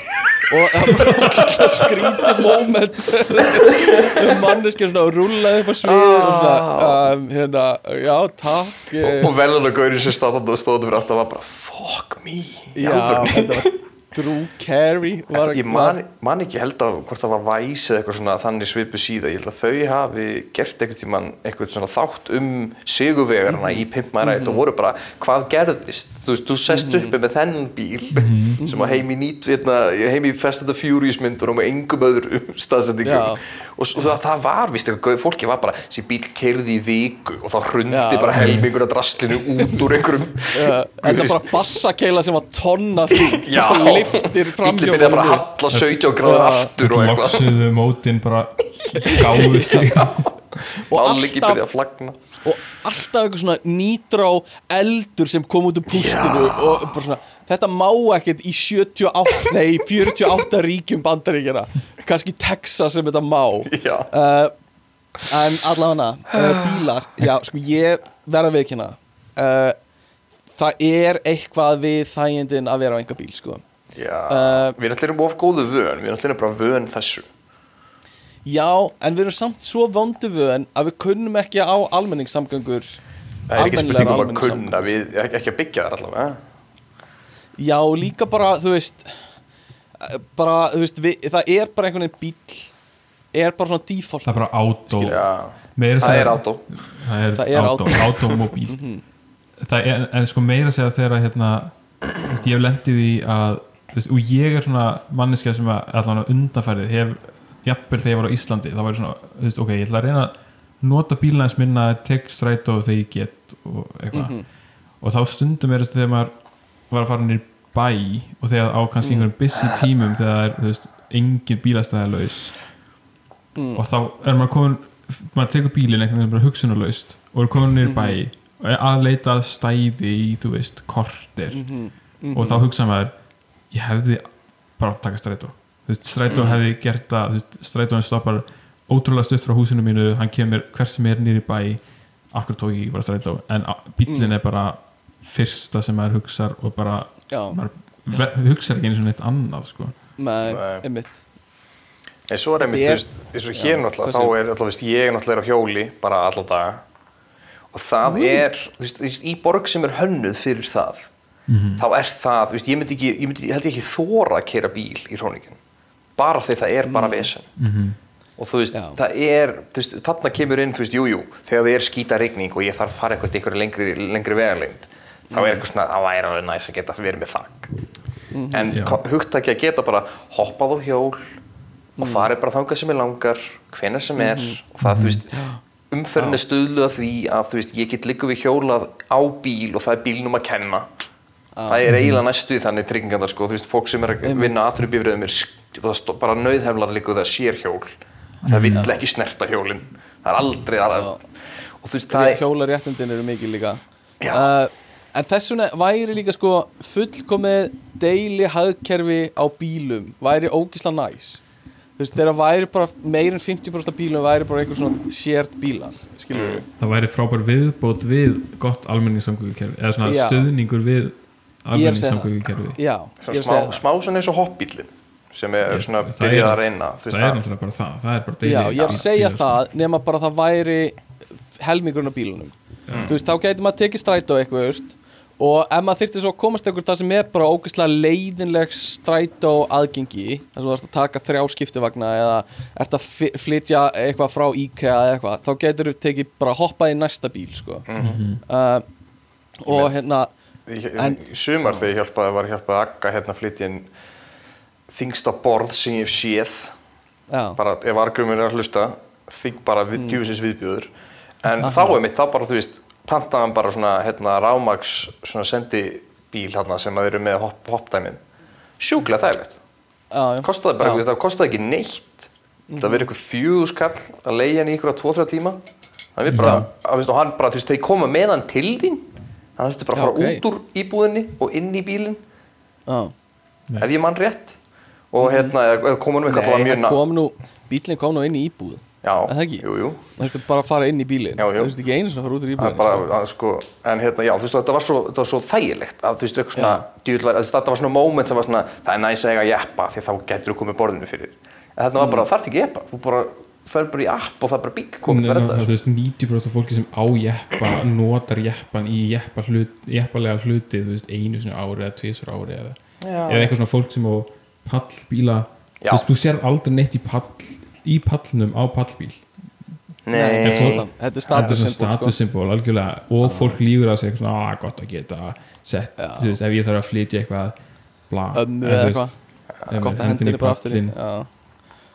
og það var ógislega skrítið moment um manneskja svona og rúlaði upp á sviði og svona, um, hérna, já, takk eh, og og gaurið sem stáðandi og stóðu fyrir aftan var bara fuck me Já, þetta var Drew Carey var, ég man, man ekki held að hvort það var væs eða eitthvað svona þannig svipu síða. Ég held að þau hafi gert einhvern tíman eitthvað svona þátt um sigurvegarna í Pimp My Ride og voru bara hvað gerðist, þú veist, þú sest uppi með þennan bíl sem var heim í nýtt hérna, heim í Fast and the Furious myndur og með engum öðrum (laughs) staðsendingum og, það, það var vist eitthvað, fólki var bara þessi bíl keirði í viku og þá hrundi Já. bara helmingur af draslinu út úr einhverjum (laughs) en það bara bassakeila sem var tonna því (laughs) Já. bílinn byrjaði bara að halla 17 gráður aftur og eitthvað. Loksuðu mótin bara gáðu sig og alltaf, að og alltaf eitthvað svona nýtrá eldur sem kom út úr pústinu og bara svona, þetta má ekkert í 78, (laughs) nei 48 ríkjum bandaríkjana kannski Texas sem þetta má. Já. uh, en allavega uh, bílar, já sko ég verða viðkynna uh, það er eitthvað við þægindin að vera á enga bíl sko. Já, Uh, við erum of góðu vön, við erum bara vön þessu. Já, en við erum samt svo vondu vön að við kunnum ekki á almenningssamgöngur. Það er ekki spurning um að kunna, við, ekki, ekki að byggja þar allavega. Já, líka bara, þú veist eh, bara, þú veist, við, það er bara einhvern veginn bíl er bara svona default. Það er bara átó að það er átó. það er, átó, automóbíl. Það er, en sko meira að segja þegar hérna, þú veist, ég hef lendið í að þú veist, og ég er svona manneskja sem að allan á undanfærið hef jafnvel þegar ég var á Íslandi þá var ég svona, þú veist, ok, ég ætla að reyna að nota bílnæðins minna, tek strætó þegar ég get og eitthvað. Og þá stundum er þess að þegar maður var að fara nýr bæ og þegar á kannski einhverjum busy tímum þegar það er, þú veist, engin bílastæða laus og þá er maður komin maður tekur bílinn einhvern veginn bara hugsunarlaust og er komin nýr bæ er að leita að stæði í, þú veist, kortir og þá hugsa maður ég hefði bara að taka strætó veist, strætó hefði gert það þú veist, strætóin stoppar ótrúlega stutt frá húsinu mínu hann kemur hver sem er nýr í bæ akkur tók ég ekki bara strætó? En á- bíllinn er bara fyrsta sem maður hugsar og bara hugsar ekki eins og neitt annað sko. með, Nei. einmitt. En svo er einmitt, þú er- veist, eins og hér náttúrulega, þá er alltaf, veist, ég er náttúrulega á hjóli bara alla daga. Og það er, þú veist, í borg sem er hönnuð fyrir það, þá er það, þú veist, ég myndi ekki, ég myndi, ég held ég ekki þóra að kera bíl í hróningin, bara því það er bara vesen. Og þú veist, Já. það er, veist, þarna kemur inn, þú veist, jú, jú, þegar það er skýta rigning og ég þarf að fara eitthvað til einhverju lengri, lengri vegalengd, þá er eitthvað svona, það væri alveg næs að geta verið með þakk. En Já. hugtaki að geta bara hoppað á hjól og farið bara þangað sem ég langar, hvenær sem er og það, þú veist, umferðin er stuðluð að því að, þú veist, ég get líka við hjólað á bíl og það er bílnum að kenna. Það er eiginlega næstu þannig tryggingandar, sko, þú veist, fólk sem er að vinna aðrubifriðum er bara nauðheflar líka það sér hjól. Það vill ekki snerta hjólinn. Það er aldrei að, og þú veist, það er, Hjólaréttindin eru mikið líka. Uh, En þess vegna væri líka sko fullkomið deili hagkerfi á bílum væri ógisla næs. Þú veist, þegar væri bara meir en 50% af bílum væri bara einhver svona sért bílar skilur við það væri frábær viðbót við gott almenningssamgöngukerfi eða svona Já. stuðningur við er að er að smá, svona eins og hoppbílinn sem er Ég- svona byrjað að reyna þú það er náttúrulega bara það það er bara Já, ég er að segja sko. það nema bara það væri helmingurinn af bílunum Þú veist, þá gæti maður tekið strætó eitthvað og ef maður þyrfti svo að komast eitthvað það sem er bara ógeðslega leiðinleg strætó aðgengi þess að þú ert að taka þrjá skiptivagna eða ert að flytja eitthvað frá IKEA eða eitthvað, þá getur þú tekið bara hoppað í næsta bíl sko. uh, og hérna Í, En- í sumar þegar ég hjálpaði var ég hjálpaði Agga hérna að flytja inn þingsta borð sem ég hef séð. Já, bara ef argumur er að hlusta þing bara við, Mm. djúfisins viðbjöður en þá er mitt, þá bara þú veist pantaði hann bara svona hérna, rámags svona sendibíl hérna, sem að eru með hopp, hoppdæmin. Sjúklega þægilegt. Kostaði bara, það kostaði ekki neitt. Það verið ykkur fjögur skall að leiða hann í ykkur á 2-3 tíma. Það við bara, að, veist, og hann bara, þú veist, þau koma með hann til þín. Hann þurfti bara að Já, fara ok. út úr íbúðinni og inn í bílinn. Ef ég mann rétt og hérna, ef koma nú eitthvað mjög bílinn kom nú inn í íbúð já, Er það ekki? jú, jú Það þurfti bara að fara inn í já. Það þurfti ekki einu sem að fara út er íbúðin bara, að, sko, en hérna, já, þú veist, þetta var svo, þetta var svo þægilegt að, þú veist, eitthvað svona, djúvill var, þetta var svona moment sem var svona, það er næs að eiga jeppa því að þá getur þú komið borðinu fyrir. En þetta var bara, Mm. það þarf ekki jeppa, þú bara fer bara í app og það er bara bík komið fyrir þetta. þú veist, 90% af fólki sem á jeppa notar jeppan í jeppalega hluti þú veist, einu sinni ári eða tvisur ári eða, eða eitthvað svona fólk sem á pallbíla. Þú veist, þú sér aldrei neitt í pall í pallnum á pallbíl. Nei, Þetta er sko. statussymbol algjörlega. Og fólk lífur að segja eitthvað svona, að gott að geta sett, Já. þú veist, ef ég þarf að flytja eitthvað bla, Ömmu En eða eitthvað. Gott að hendin hendinni bara aftur í pallin Já.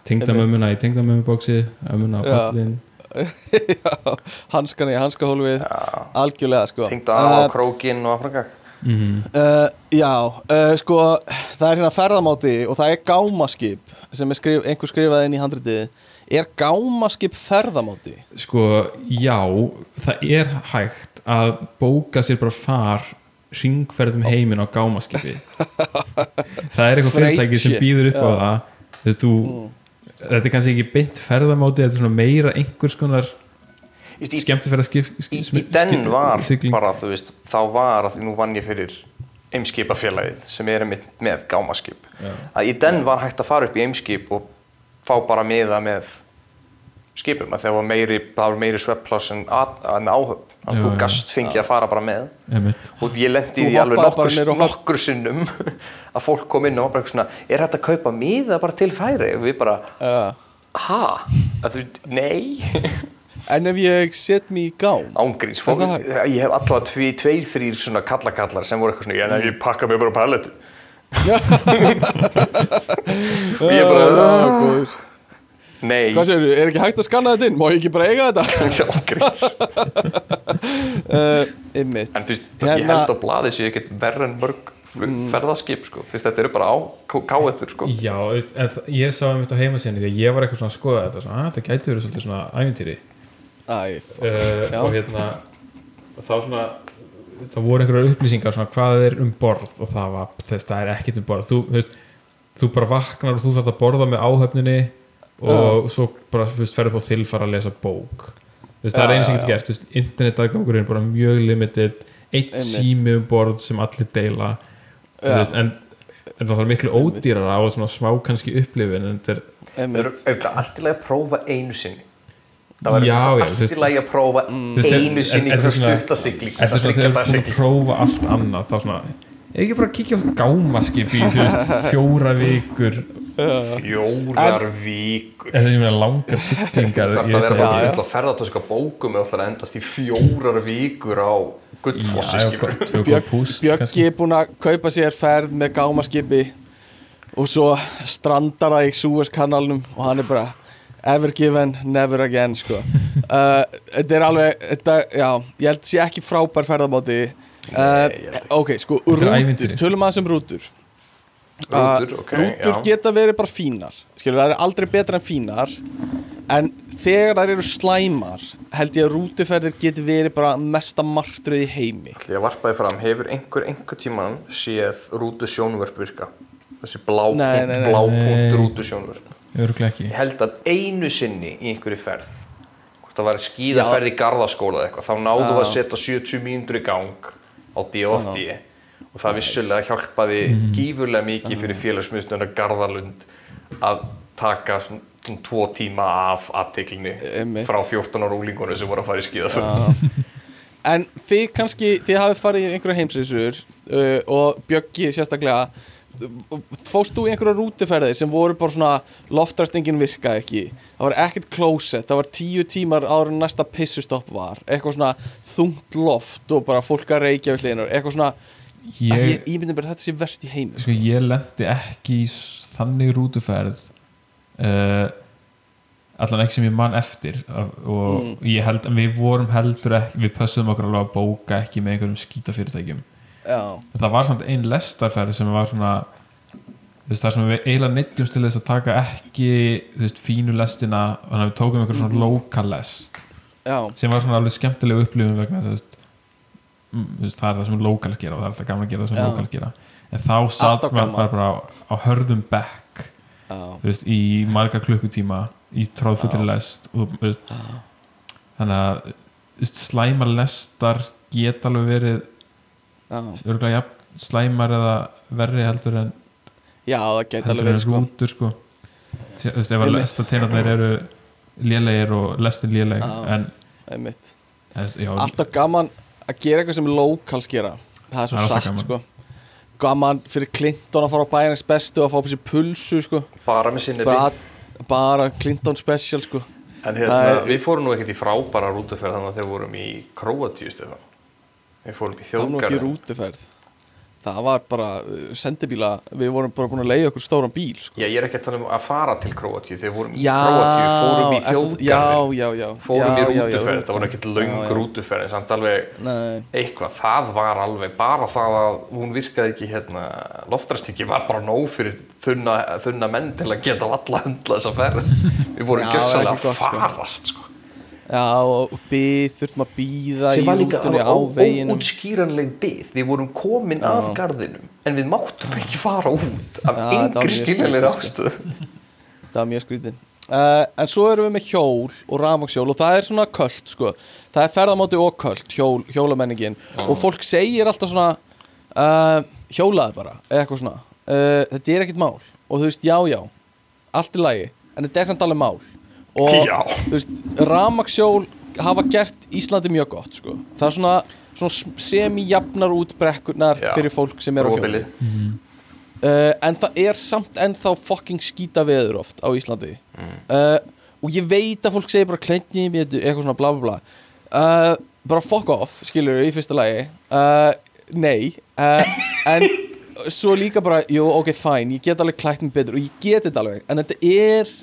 tengda mömmuna í tengda mömmubóksi ömmuna á pallin (laughs) Hanskan í hanskahólfið Algjörlega sko. Tengda á krókin og afrangak. Uh, já, uh, sko það er hérna ferðamáti og það er gámaskip sem er skrif, einhver skrifaði inn í handritið er gámaskip ferðamáti? sko, já það er hægt að bóka sér bara far ringferðum heiminn á gámaskipi (laughs) það er eitthvað fyrirtæki sem býður upp á já. það þú veist, þú þetta er kannski ekki beint ferðamáti þetta er svona meira einhvers konar Í, í, skemmtifærðaskip í, í den var bara, þú veist, þá var að því nú vann ég fyrir Eimskipafélagið sem er einmitt með gámaskip. Að í den var hægt að fara upp í Eimskip og fá bara miða með skipum að það var meiri, meiri sveppláss en, að- en áhöfn. Þannig Já, að þú já. gast fengið að fara bara með. Einmitt. Og ég lendi í alveg nokkur, nokkur sinnum (laughs) að fólk kom inn og var bara eitthvað svona, er þetta að kaupa miða bara til færi? Og við bara, Uh, ha? Að þú, nei. (laughs) en ef ég set mig í gám ángríns, ég hef allavega tví, tveir, þrýr svona kallakallar sem voru eitthvað svona, ég, ég pakka mig bara palletu (laughs) og ég bara, uh, góður. nei. Hvað segir er ekki hægt að skanna þetta inn? Má ég ekki bara eiga þetta? (laughs) ángríns Uh, (laughs) Ymmit en þú veist, ég Hérna- held á blaði séu ekkert verra en mörg ferðaskip sko, þú veist, þetta eru bara á káetur sko, já, en ég sá einmitt á heimasíðan því að ég var eitthvað svona að skoða þetta svona, að þetta gæti verið svolítið svona ævintýri Æ, uh, og hérna þá svona það voru einhverjar upplýsingar svona hvað er um borð? Og það var þess það er ekkert um borð. Þú, þú, veist, þú bara vaknar og þú þarf að borða með áhöfninni og svo bara veist, ferður på þilfar að lesa bók. Veist, það er Já, eins og já, getur gert þú veist, internetagangurinn er bara mjög limited. Eitt sími um borð sem allir deila. Veist, en, en það er miklu ódýrara og svona smá kannski upplifin en þetta er það eru Ymmit auðvitað allt í lagi að prófa einu sinni það var Já, já, þú allt veist- í lagi að prófa einu sinni svona- stuttasigling Þetta er svona þegar þú ert búin að prófa allt annað þá svona, ekki bara kíkja á gámaskip í þú veist, fjóra vikur? Fjórar víkur eða ég meina langar siglingar Það ég er að vera bara ekki. fulla ferðartöska bókum eða ætlar að endast í fjórar víkur á gullfossi Já, skilur. já, tvö góð Björk, púst Bjöggi er búinn að kaupa sér ferð með gámaskipi og svo strandar það í Suezkanalnum og hann er bara ever given, never again sko. uh, (laughs) þetta er alveg þetta, já, ég held sé ekki frábær ferðamáti uh, ok, sko, rútur, tölum aðeins um rútur Rútur, ok, rútur já. geta verið bara fínar skilur, það er aldrei betra en fínar en þegar þær eru slæmar held ég að rútuferðir geti verið bara mesta martröð í heimi Því að varpaði fram, hefur einhver einhver tíman séð rútu sjónvörp virka? Þessi blá, blá punkt rútu sjónvörp. Örglega ekki Ég held að einu sinni í einhverju ferð, hvort það var skíðaferð í garðaskóla eða eitthvað, þá náðu Já. að setja 70 mínútur í gang á D.O.F.D. Og það vissulega hjálpaði gífurlega mikið fyrir félagsmiðstöðuna Garðalund að taka svona svona tvo tíma af aðteklinni Einmitt. frá 14 ára úlingunum sem voru að fara í skíðaferð. En þið kannski, þið hafið farið í einhverja heimsreysur uh, og Bjöggi sérstaklega fóst þú í einhverja rútuferðir sem voru bara svona loftarstingin virkaði ekki? Það var ekkert closet, það var tíu tímar en næsta pissustopp var. Eitthvað svona þungt loft og bara fólk að reykja við hliðinu, eitthvað svona ég, ég, ég, myndi bara þetta sé verst í heimi sko, ég lendi ekki í þannig rútuferð uh, allan ekki sem ég man eftir. Og Mm. ég held við vorum heldur ekki við pössum okkur alveg að bóka ekki með einhverjum skítafyrirtækjum það var samt ein lestarferð sem var svona veist, það sem við eiginlega neittjumst til þess að taka ekki veist, fínu lestina þannig að við tókum einhver svona lokal lest já, sem var svona alveg skemmtileg upplifun vegna þess að mm, það er það sem lokal gera og það er alltaf gaman að gera það sem lokal gera. En þá satt maður bara, bara á, á hörðum þú veist, í marga klukkutíma í tróðfullir lest og, þannig að slæmar lestar geta alveg verið örgulega jafn slæmar eða verri heldur en Já, það heldur alveg verið sko rútur sko. þú veist, ef að Einmitt. lestateinarnir eru lélegir og lestin léleg Já. en já, Alltaf gaman að gera eitthvað sem locals gera Það er svo Það er satt gaman. sko Gaman fyrir Clinton að fara á bæjarins bestu og að fá upp sér pulsu sko bara með sinni bara, bara Clinton special sko En hérna, er- við fórum nú ekkert í frábæra rútuferð þannig að þegar við vorum í Króatíu, Stefán. Við fórum í rútuferð Það var bara uh, sendibíla Við vorum bara búin að leiða okkur stóran bíl sko. Já, ég er ekki að tala um að fara til Króatíu. Þegar vorum í Já, Króatíu, fórum í þjóðgarðin. Já, já, já Fórum já, í rútuferð, það var ekkert já. rútuferð, samt alveg Nei, eitthvað. Það var alveg, bara það að hún virkaði ekki, hérna, loftrastikki var bara nóg fyrir þunna, þunna menn til að geta valla hundla þessa ferð. Við vorum gjössalega ekki að sko. farast, sko. Já, og byð, þurftum að býða sem var líka óútskýranleg byð við vorum komin að garðinum en við máttum ekki fara út af Já, yngri mjög skiljanlega skrítið, ástöð Það var mjög skrítin uh, En svo erum við með hjól og rafmagnshjól og það er svona köld sko. Það er ferðamáti og köld, hjól, hjólamenningin Og fólk segir alltaf svona uh, Hjólaði bara, eitthvað svona. Uh, Þetta er ekkert mál. Og þú veist, já, já, allt í lagi En þetta er samt alveg mál Og veist, rafmagnshjól hafa gert Íslandi mjög gott sko. Það er svona, svona semi-jafnar út brekkurnar Já. fyrir fólk sem er á hjóli Róbili. uh, en það er samt ennþá fucking skýta veður oft á Íslandi. Uh, og ég veit að fólk segir bara klenni í mér eitthvað svona bla bla bla. Uh, bara fuck off, skilur í fyrsta lagi. Nei. En (laughs) svo líka bara jú, ok, fine, ég get alveg klætt mig betur og ég get þetta alveg, en þetta er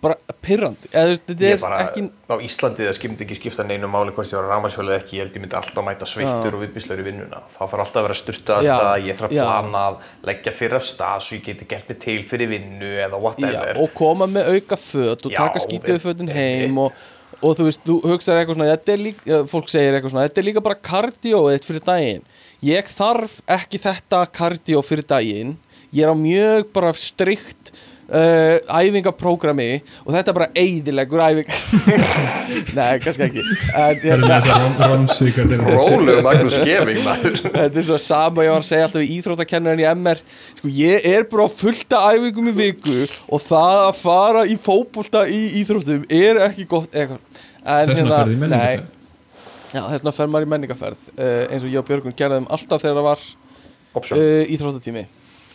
bara pyrrandi ekki á Íslandi það skimdi ekki skipta neinu máli hvort ég var rámasjóli eða ekki, ég held ég myndi alltaf mæta sveittur og viðbíslegur í vinnuna. Það þarf alltaf að vera styrtu að Já, ég þarf að já. plana að leggja fyrir af stað svo ég geti gert mig til fyrir vinnu eða Já, whatever. og koma með auka föt og Já, taka fötin einmitt. heim og, og þú veist, þú hugsaður eitthvað svona þetta er líka, fólk segir eitthvað svona þetta er líka bara kardióið fyrir daginn ég þarf ekki þetta kardió fyrir daginn ég er á mjög bara strikt uh, æfingaprógrami og þetta er bara eyðilegur æfing. (laughs) Nei, kannski ekki. Hérna, með þessar romsvíkar Rólu Magnús Geving, maður. (laughs) Þetta er svo sama ég var að segja alltaf í íþróttakennarinn í MR Sko ég er bara fullta æfingum í viku og það að fara í fótbolta í íþróttum er ekki gott eitthvað. En þess vegna ferði í menningarferð. Já, þess vegna fer maður í menningarferð uh, eins og ég og Björgun gerðum alltaf þegar það var Option. uh, íþróttatími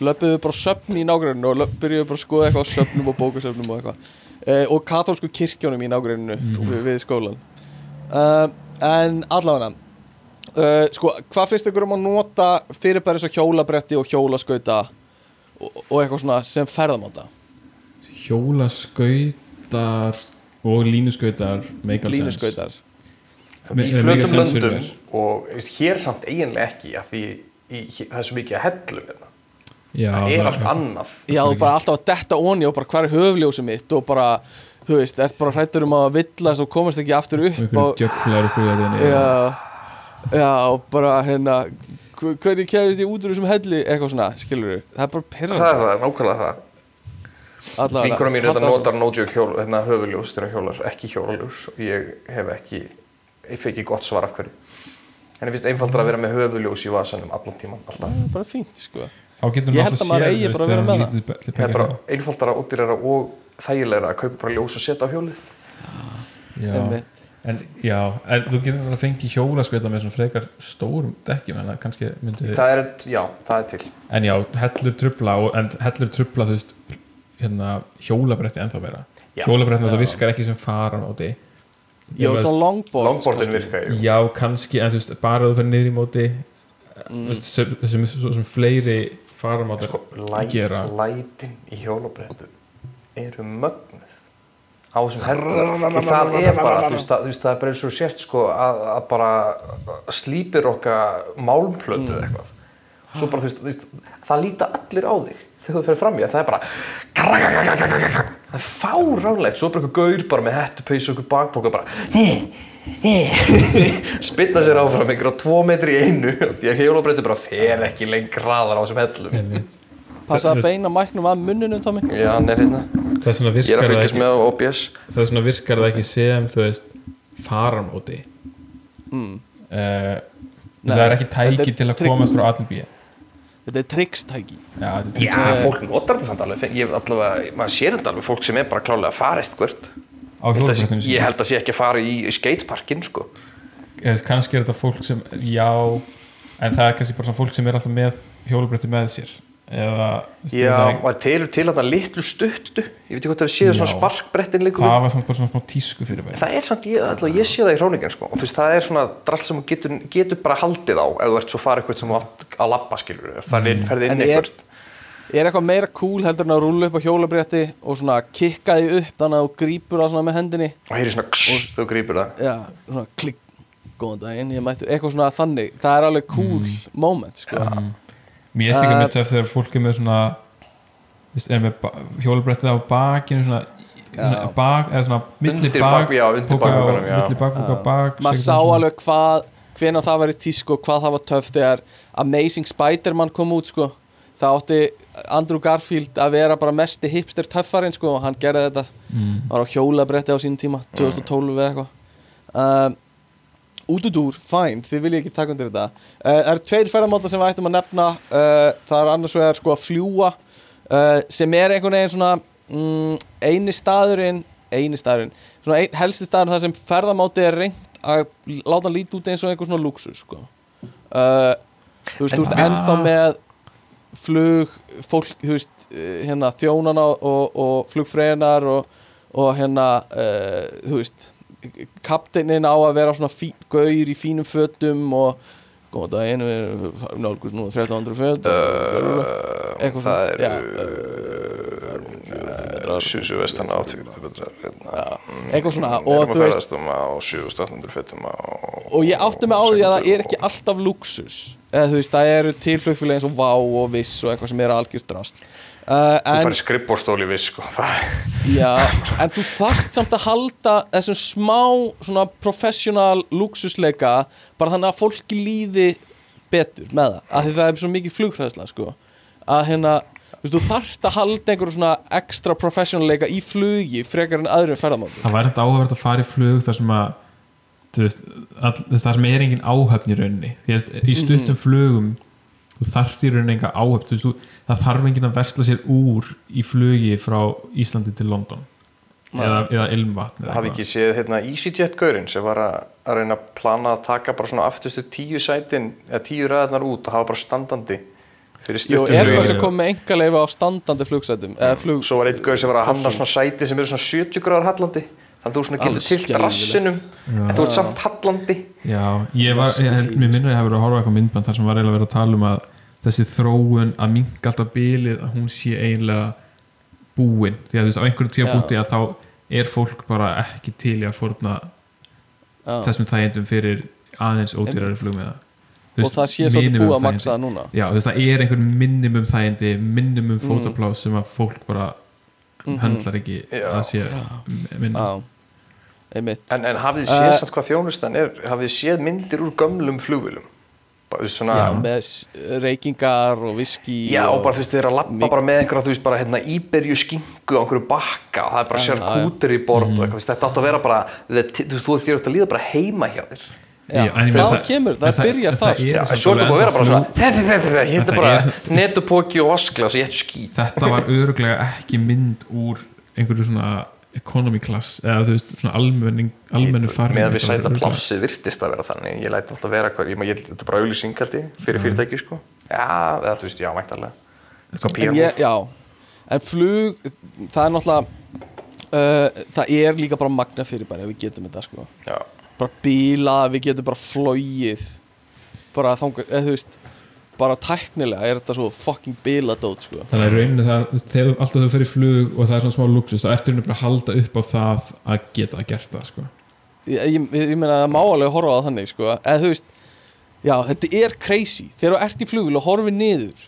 Löpuðu bara á söfn í nágruninu og löp- byrjuðu bara að skoða eitthvað á söfnum og bókasöfnum og eitthvað. Uh, og katholsku kirkjónum í nágruninu við, við skólan uh, En allavega uh, sko, hvað finnst ykkur um að nota fyrirbæri svo hjólabretti og hjólaskauta og, og eitthvað svona sem ferðamáta? Hjólaskautar og línuskautar make all sense. línuskautar. Me- í eh, fyrir löndum og hér samt eiginlega ekki af því í, það er svo mikið að hellum hérna. Já, það er allt annað. Já, þú bara alltaf að detta onni og bara hvað er höfljósið mitt og bara, þú veist, ert bara hrættur um að villast og komast ekki aftur upp og, jöklar upp úr jörðinni já, já, og bara hérna hv- hvernig kemurist ég út úr þessum helli? Eitthvað svona, skilur það er bara það er það, nákvæmlega það. Vinkunum mín þetta notar no-joke hjól, hérna, höfuljós hún hjólar, ekki hjólaljós og ég hef ekki, ég fekk ekki gott svar af hverju. En ég finnst einfaldar að vera með höfuljós í vasanum allan tíman, alltaf. Það er bara fínt, sko Ég held alltaf að maður eigi bara að vera með be- það er bara einfaldara, ódýrara og þægilegra að kaupa bara ljós og setja á hjólið. Já. En já, en þú getur alltaf fengið hjólaskauta með svona frekar stórum dekkjum en það kannski myndi það er, já, það er til. En já, hellur trubla og, en hellur trubla, þú veist hérna, hjólabretti ennþá vera Já. hjólabretti þetta virkar ekki sem fara á móti. Já, svona longboard longboardin virka jú. já, kannski, en þú veist, bara þú fyrir niður í móti mm. þessum, þessum, þessum fleiri faramátar sko, læt, gera. lætin í hjólabrettum eru mögnuð. Á þessum og það er bara, þú veist, það, þú veist, það er bara eins og sért sko að, að bara slípir okkar málmplötu eða eitthvað. Svo bara, þú veist, það líta allir á þig þegar þú fyrir fram í það, það er bara það er fáránlegt svo bara eitthvað gaur bara með hettu peysu og eitthvað bakbóka bara (laughs) spinna sér áfram einhverja tvo metri í einu því að hjólabreyti bara fer ekki lengra hraðar á þessum hellum. Passa að beina mæknum að munnunum, Tommy. Já, hann er hérna, ég er að það fylgjast með á OBS þess vegna virkar það ekki sem þú veist faramóti. Mm. uh, það er ekki tæki er til að komast frá allir bíja Þetta er trickstæki já, þetta er Já, fólk notar þetta samt alveg. Ég, allavega, maður sér þetta alveg fólk sem er bara klálega að fara eitthvað á hjólabrettinu ég held að sé ekki að fara í skateparkin sko. kannski er þetta fólk sem já, en það er kannski bara fólk sem er alltaf með hjólabretti með sér. Eða já, það, maður telur til að það litlu stuttu. Ég veit ekki hvort það séð svona sparkbrettin líka. Það var samt bara svona smá tísku fyrir mig það er samt, ég, allavega, ég sé það í hróningin sko. og þú veist, það er svona drall sem þú getur, getur bara haldið á ef þú ert svo farið eitthvað sem þú átt að labba skilur ferði inn, ferði inn En er- eitthvað Er eitthvað meira cool heldur en að rúlla upp á hjólabrétti og svona kikka því upp þannig að þú grípur það svona með hendinni og heyri svona kss, þú grípur það Já, svona klikk Góðan daginn, ég mættur eitthvað svona þannig Það er alveg cool moment sko. mér er líka Uh, með töff þegar fólk er með svona er með hjólabrettið á bakinu svona, Já. bak, eða svona milli Undir bak, já, undir póka á- bakpokanum, já. milli bakpoka bak Maður sá alveg hvað hvenær það væri tísku og hvað það var töff þegar Amazing Spider-Man kom út sko. Það átti Andrew Garfield að vera bara mesti hipster töffarinn sko, og hann gerði þetta. Mm. var á hjólabretti á sínum tíma 2012 eða eitthvað. Um, Útudúr, fæn, þið viljið ekki taka undir þetta. Uh, Það eru tveir ferðamáta sem við ættum að nefna. Uh, Það er annars vegar sko að fljúa uh, sem er einhvern veginn svona mm, eini staðurinn eini staðurinn, svona ein, helsti staðurinn þar sem ferðamáti er reynt að láta hann líti út eins og einhver svona luxus sko. Þú veist, þú ert En- ennþá með flug, fólk, þú veist uh, hérna þjónana og, og flugfræðinar og, og hérna uh, þú veist kapteinin á að vera svona fí, gaur í fínum fötum og góða daginn, við erum nálgust nú 1300 föt Uh, það svona, er Susu vestan á 20 metrar eitthvað svona og þú veist um á 7800 fettum á og ég átti mig á því að það er ekki alltaf luxus eða þú veist, það eru tilflugfélag eins og Vá og Viss og eitthvað sem er algjört drast uh, þú færi skrippbórstóli viss sko það já, en þú þarft samt að halda þessum smá svona professional luxusleika bara þannig að fólki líði betur með það, af því það er svo mikið flugfræðsla sko, að hérna þú þarft að halda einhverju svona extra professional leika í flugi frekar en öðrum ferðamátum það væri þetta áhverð að fara í flug þar sem að veist, all, þar sem er engin áhöfn í rauninni. Því að í stuttum flugum þú þarft í rauninni enga áhöfn. Veist, þú, það þarf engin að versla sér úr í flugi frá Íslandi til London. Eða, eða Ilmvatn eða hafi eitthvað. ekki séð hérna EasyJet-gaurinn sem var að, að reyna að plana að taka bara svona afturstu tíu sætin eða tíu ræðarnar út og hafa bara standandi stuttum er það sem kom með engaleifa á standandi flugsætum eða flug svo var einn gaur sem var að hanna svona sæti sem eru svona 70 gráðar hallandi þannig að þú svona getur tilt rassinum en þú ert samt hallandi. Já, ég var, ég held, mér minnur að ég hafa verið að horfa eitthvað myndband þar sem var eiginlega verið að tala um að þessi þróun að minka alltaf bilið að hún sé eiginlega búin. Því að þú veist á einhverju búti að þá er fólk bara ekki til í að forna Já. þessum þægindum fyrir aðeins ódýrari flugmiða. Og það sé svolítið búið að maksa það núna. Já, þú veist það er einhver minimum þægindi minimum Mm. fótaplás sem að fólk bara Mhm. höndlar ekki Já. að sé minna en, en hafið þið séð Eh. samt hvað þjónustan er hafið þið séð myndir úr gömlum flugvölum svona Já, með reykingar og viski Já, og og, bara þú veist, þið er að lappa bara með einhverja, þú veist, bara hérna íberju skingu á einhverju bakka og það er bara sér kútur í borð og eitthvað, þetta átt að vera bara, þú veist, þú þér átt að líða bara heima hjá þér. Já, Já, það meina, kemur, það en byrjar en svo er þetta búið að vera bara svona, flug- þetta er þetta, Þetta hérna bara netupóki og vasklas og ég ættu skít. þetta var öruglega ekki mynd úr einhverju svona economy class eða þú veist svona almenning almennu farni Með að við sæta plássið virtist að vera þannig, ég læti alltaf vera hvað, ég, ég, þetta er bara auðlýsingaldi fyrir fyrirtæki, sko. Já, eða þú veist, já. Eitthvað en ég, já. En flug, það er náttúrulega uh, það er líka bara magna fyrir bara ef við getum þetta sko. Já, bara bíla, við getum bara flóið bara þangað, eða þú veist bara tæknilega er þetta svo fucking biladót sko. þannig að rauninu það þegar alltaf þú fyrir flug og það er svona smá luxus þá eftir henni bara að halda upp á það að geta gert það sko. ég, ég, ég meina að það má alveg horfa á þannig sko. eða þú veist, já þetta er crazy þegar þú ert í flugvél og horfir niður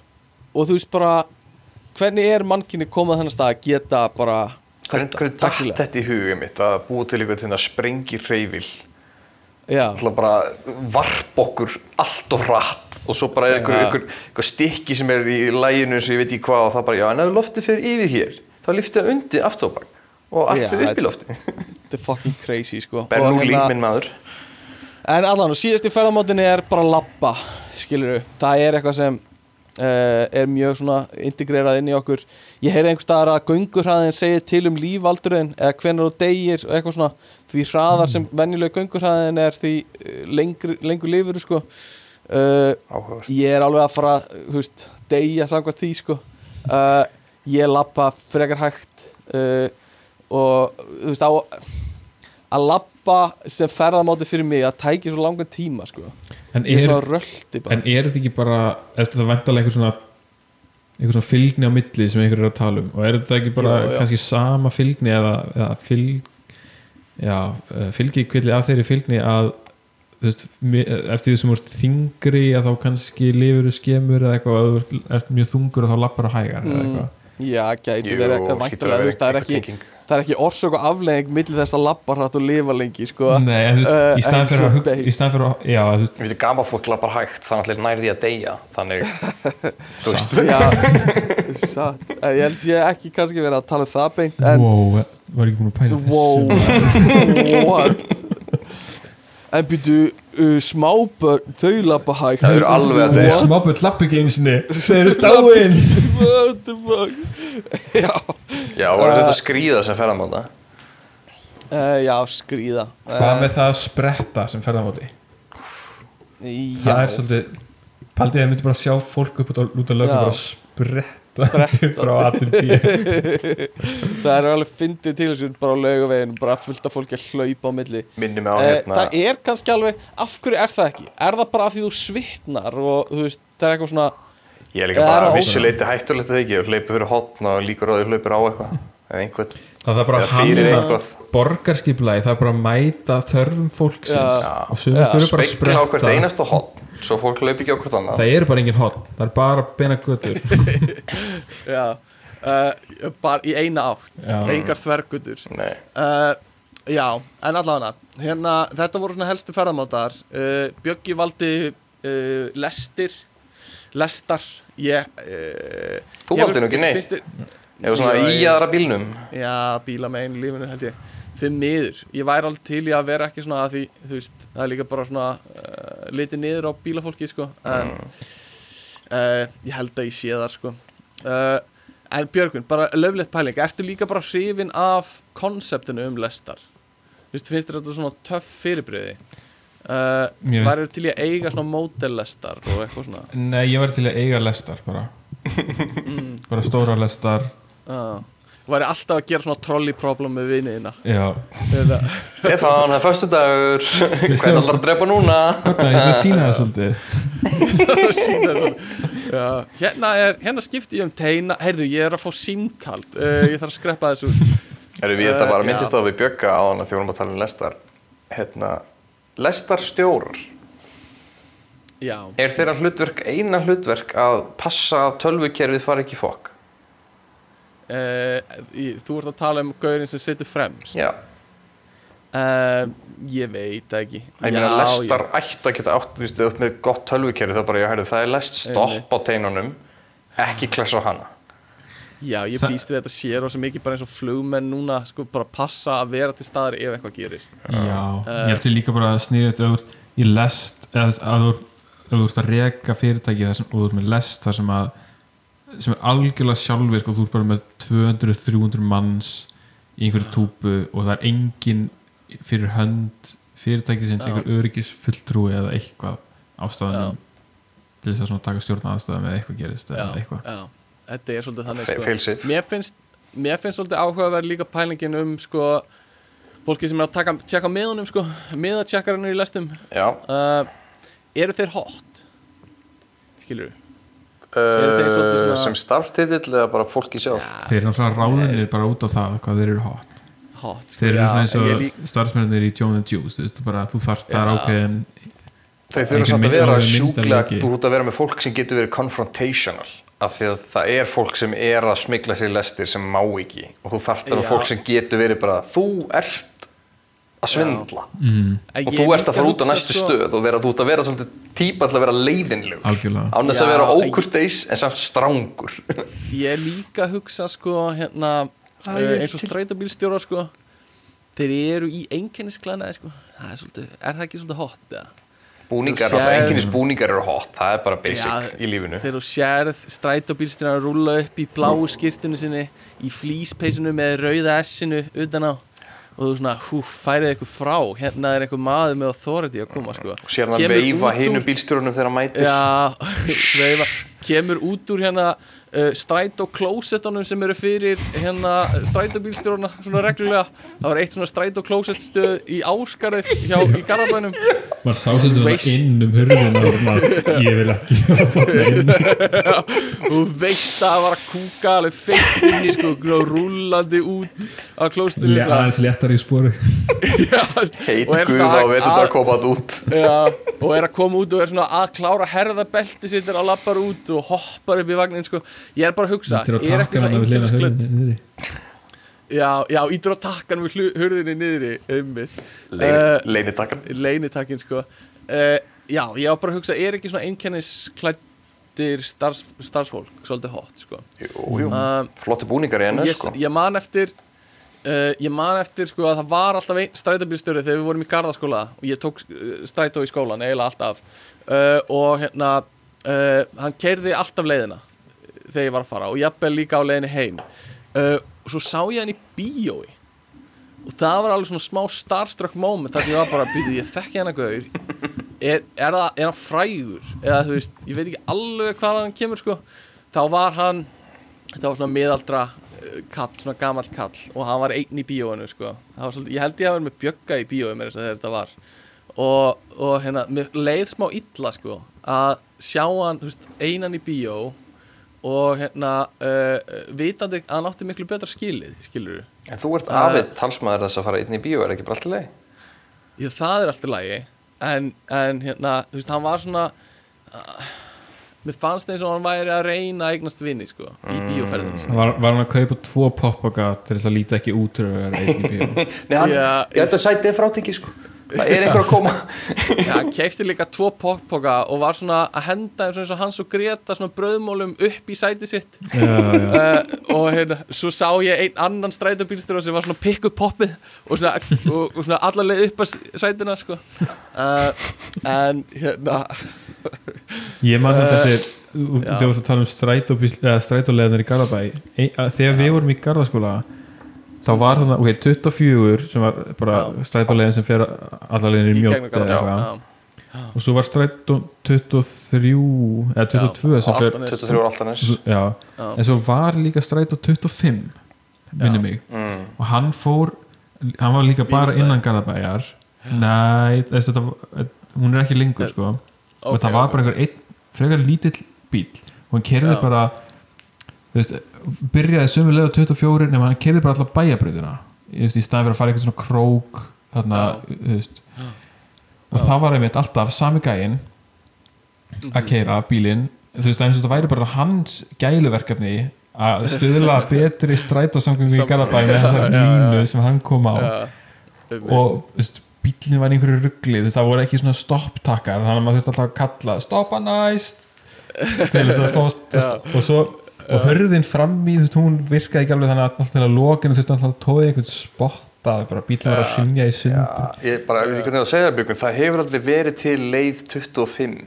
og þú veist bara hvernig er mannkinni komað stað að geta bara Hvernig tæknilega? þetta í hugum mitt að búa til eitthvað til að sprengi reyfil ætla bara varp okkur allt og hratt og svo bara er einhver, einhver, einhver stykki sem er í læginu sem ég veit ekki hvað og það bara, já, en ef loftið fyrir yfir hér þá lyftið það undir aftóbak og allt fyrir upp í loftið. þetta er fucking crazy sko. Og Bernoulli, hérna- minn maður. En allan, og síðast í ferðamátinni er bara labba, skilur það er eitthvað sem er mjög svona integrerað inn í okkur. Ég heyrði einhver staðar að göngurhraðin segir til um lífaldurinn eða hvenær þú deyir og eitthvað svona, því hraðar sem venjuleg göngurhraðin er því uh, lengur, lengur lifur sko. Uh, ég er alveg að fara, þú veist deyja samkvæmt því sko. Uh, ég labba frekar hægt uh, og þú veist á að labba sem ferðamáti fyrir mig að tækja svo langan tíma sko en, ég er svona röldi bara en er þetta ekki bara eftir það vandalega einhver svona einhver svona fylgni á milli sem einhver er að tala um og er þetta ekki bara Já, já. kannski sama fylgni eða, eða fylg já, eh, fylgi kvilli af þeirri fylgni að þú veist, eftir því sem þú ert þingri að þá kannski lifur þú skemur eða eitthvað og ef þú ert mjög þungur og þá lappar þú hægar eða Mm. eitthvað já, gæti verið að vera þú veist, það er ekki. Það er ekki orsök og aflegging millir þess að labba hrætt og lifa lengi sko. Nei, þú veist, Eh, í staðan fyrir að beig. í staðan fyrir að, já, þú veist Við veitum, gama fólk lappar hægt, þannig að nær því að deyja Þannig, (laughs) þú veist. (laughs) Já, satt. Eh, ég held sé ekki kannski verið að tala um það beint en wow, var ekki búin að pæla Wow, þessu? (laughs) What? En byrju, uh, smábörn, þau lappa hægt. Það eru alveg að deyja. Smáböld lapp ekki einu sinni. Þeir eru dáin. What the fuck? (laughs) Já, Já, voru þetta að skrýða sem ferðamáta? uh, já, skrýða Hvað með það að spretta sem ferðamáti? Já, Það er svolítið Paldið að myndi bara sjá fólk upp út á, lögum bara spretta (laughs) (laughs) það er alveg fyndið til þessu bara á laugaveginu, bara fullt af fólki að hlaupa á milli. Minni mig á uh, hérna Það er kannski alveg, af hverju er það ekki? Er það bara af því þú svitnar og þú veist, það er eitthvað svona Ég er líka Það er bara að vissuleiti hættulegt að ekki? Og hleypur fyrir hotn og líkur að þau hlaupur á eitthvað eða einhvern. Það er bara eitthvað. borgarskipulagi Það er bara að mæta þörfum fólksins. Já. og Já. fyrir bara að spekla á hvert einasta hotn svo fólk hlaup ekki á hvert annað. Það eru bara engin hotn Það er bara bena götur. (laughs) Já, uh, bara í eina átt. Engar þvergutur Nei, uh, Já, en allavega hérna, Þetta voru svona helstu ferðamátar. Uh, Bjöggi valdi uh, lestir Lestar Ég uh, Þú valdir nú ekki neitt. ef svona í aðra bílnum. Já, bíla með einu lífinu held ég Þið miður, ég væri alveg til í að vera ekki svona að því, þú veist, það er líka bara svona uh, litið niður á bílafólki, sko en uh, ég held að ég sé þar, sko. Uh, en Björgun, bara löflegt pæling. Ertu líka bara hrifin af konseptinu um lestar? Þú veist, finnst þér þetta svona töff fyrirbriði uh, Mér finnst- væri til í að eiga svona mótellestar og eitthvað svona? Nei, ég var til að eiga lestar bara. (laughs) Bara stóra lestar. Uh, væri alltaf að gera svona trolley problem með viniðina Stefán, það er föstu dagur Hvað er allar að drepa núna? þetta, ég ætla að sína það svolítið. (laughs) Sýna svona. Já, hérna, er, hérna skipti ég um teina heyrðu, ég er að fá símtal. Uh, ég þarf að skreppa þessu. Erum við þetta Eh, bara já. myndist á við bjögga á þegar við vorum að tala um lestar. Hérna, lestar stjórar já, er þeirra hlutverk eina hlutverk að passa að tölvukerfið fari ekki fokk uh, ég, þú ert að tala um gaurinn sem situr fremst. Já, uh, ég veit það ekki. Ég meina lestar ættu að geta átt þú ert með gott tölvukerfi þá bara, já, heyrðu, það er lest stopp á teinunum ekki klessa á hana. Já, ég Það- býst við þetta sér og sem mikið bara eins og flugmenn núna sko bara passa að vera til staðar ef eitthvað gerist. Já, ég held til líka bara að sniða þetta í lest að þú ert- ef þú ert að reka fyrirtæki þar sem, og þú ert með lest þar sem að sem er algjörlega sjálfvirk og þú ert bara með 200-300 manns í einhverju túpu og það er engin fyrir hönd fyrirtækisins, Já. einhver öryggis fulltrúi eða eitthvað ástæðanum til þess að taka stjórna aðstæðum eða eitthvað gerist eða já, eitthvað. já, þetta er svolítið þannig sko. mér finnst mér finnst svolítið áhugaverð líka pælingin um sko fólki sem er að taka, tjekka miðunum sko, miðatjekkarinn í lestum. Já, uh, eru þeir hot? Skilur Eru þeir svolítið svona- Uh, sem starfstitill eða bara fólki sjálf þeir eru náttúrulega ráðinir bara út á það hvað þeir eru hot hot sko, þeir eru svona eins og lík- starfsmennir í Joan and Juice þú veist, bara, þú þarft Já. ákveðin Þeir þurfa samt að vera myndarleiki. þú ert að vera með fólk sem getur verið confrontational af því að það er fólk sem er að smigla sér lestir sem má ekki og þú þarft að vera fólk sem getur verið bara þú ert að svindla. Mm, og ég þú ert að fara út á næstu sko- stöð og vera, þú ert að vera svolítið típa til að vera algjörlega. Án þess að vera ókurteis en samt strángur ég er líka að hugsa sko hérna Æ, uh, ég eins og skil. strætóbílstjóra sko. Þeir eru í einkennisklænaði sko. Það er er það ekki svolítið hot eða? búningar, Þú alltaf sérð- einhverjus búningar eru hot. Það er bara basic Já, í lífinu. þegar þú sérð strætóbílstjóra að rúlla upp í bláu skirtinu sinni í flýspeisinu með rauða S-inu utan á og þú svona, hú, færið eitthvað frá hérna er eitthvað maður með authority að koma sko. og sér hann að veifa úr- hinu bílstjórunum þegar hann mætir Já, (laughs) veifa kemur út úr hérna uh, strætó klósettunum sem eru fyrir hérna strætóbílstjórna svona reglulega. Það var eitt svona strætó klósett stöð í áskarið hjá í Garðabænum. Maður sá sem þetta Veist- inn um og maður, ég vil ekki (laughs) og veist að það var að kúka alveg feitt inn í sko og rúlandi út á klósettunum Le- aðeins léttar í spori (laughs) heit og er og veitur að- það að koma þetta út. Já, og er að koma út og er svona að klára herðabelti sitt og lappar út og hoppar upp í vagnin sko. Ég er bara að hugsa, Þetta er er hann svona hurðinni niðri. já, já, ítur á takkan við hurðinni niðri einmitt. Leini- leinitakkan leinitakkin sko. Uh, já, ég var bara að hugsa, er ekki svona einkennisklættir starfs, starfsfólk svolítið hot sko? Jú, jú. Um, flotti búningar í henni ég, sko. ég man eftir uh, ég man eftir sko að það var alltaf einn strætóbílstjóri þegar við vorum í gardaskóla og ég tók uh, strætó í skólan eiginlega alltaf. Uh, og hérna uh, hann keirði alltaf leiðina þegar ég var að fara og jafnvel líka á leiðinni heim. Uh, og svo sá ég hann í bíói. Og það var alveg svona smá starstruck moment þar sem ég var bara að byrja, ég þekki hann að gauður er, er, er hann frægur? Eða þú veist, ég veit ekki alveg hvað hann kemur sko, þá var hann þetta var svona miðaldra uh, kall, svona gamall kall og hann var einn í bíóinu sko, svolítið, ég held ég að vera með bjögga í bíóinu að þetta var. Og, og hérna, leið smá illa sko, að sjá hann þú veist, einan í bíó og hérna uh, vitandi að hann átti miklu betra skilið skilur en þú ert Uh, afið talsmaður þess að fara inn í bíó er ekki bara alltaf leið Já, það er alltaf lægi en, en hérna, þú veist, hann var svona uh, mér fannst eins og hann væri að reyna að eignast vinni, sko, í bíóferðinu var, var hann að kaupa tvo poppoka til þess að líta ekki út til að vera einn í bíó? (laughs) Nei, hann, Já, ég held að sætið er frátengi sko það er einhver að koma. Já, hann keifti líka tvo poppoka og var svona að henda eins og, hans og Greta svona brauðmólum upp í sæti sitt. Já, já. uh, og hérna, svo sá ég einn annan strætóbílstjóra sem var svona að pikka upp poppið og svona, og, og svona allarleið upp að sætina, sko. Uh, en hérna. Ég samt Eh, eftir þegar þú tala um strætóleðanar í Garðabæ. Þegar við vorum í Garðaskóla þá var þarna, ok, 24 sem var bara Já. strætóleðin sem fer allarlegin í í mjótt og svo var strætó 23 eða 22 sem og fer Álftanes. 23 ára alltaf næst en svo var líka strætó 25 minni mig. Mm. og hann fór hann var líka bara innan Garðabæjar. Nei, þess, þetta, var- hún er ekki lengur sko. Og Ok, það var bara einhver einn frekar lítill bíl og hann kerði bara veist, byrjaði sömu leið á 24 nema hann kerði bara allar bæjabröðina í, staðin fyrir að fara eitthvað svona krók þarna, þú veist. Og það var einmitt alltaf sami gæinn að Mhm. keira bílinn. Þú veist, eins og þetta væri bara hans gæluverkefni að stuðla betri strætósamgöngu í Garðabæ með þessar línu sem hann kom á. Og þú veist, bílinn var einhverju ruggli þú veist, það voru ekki svona stopptakkar þannig að maður þurfti alltaf að kalla stoppa næst! Og svo og hörðin fram í þú veist, hún virkaði ekki alveg þannig að alltaf til að lokinu þú veist, alltaf tóði einhvern spotta bara bílinn var að hrinja í sundur. Ég bara, ég veit ekki hvernig að segja það Björgun það hefur aldrei verið til leið 25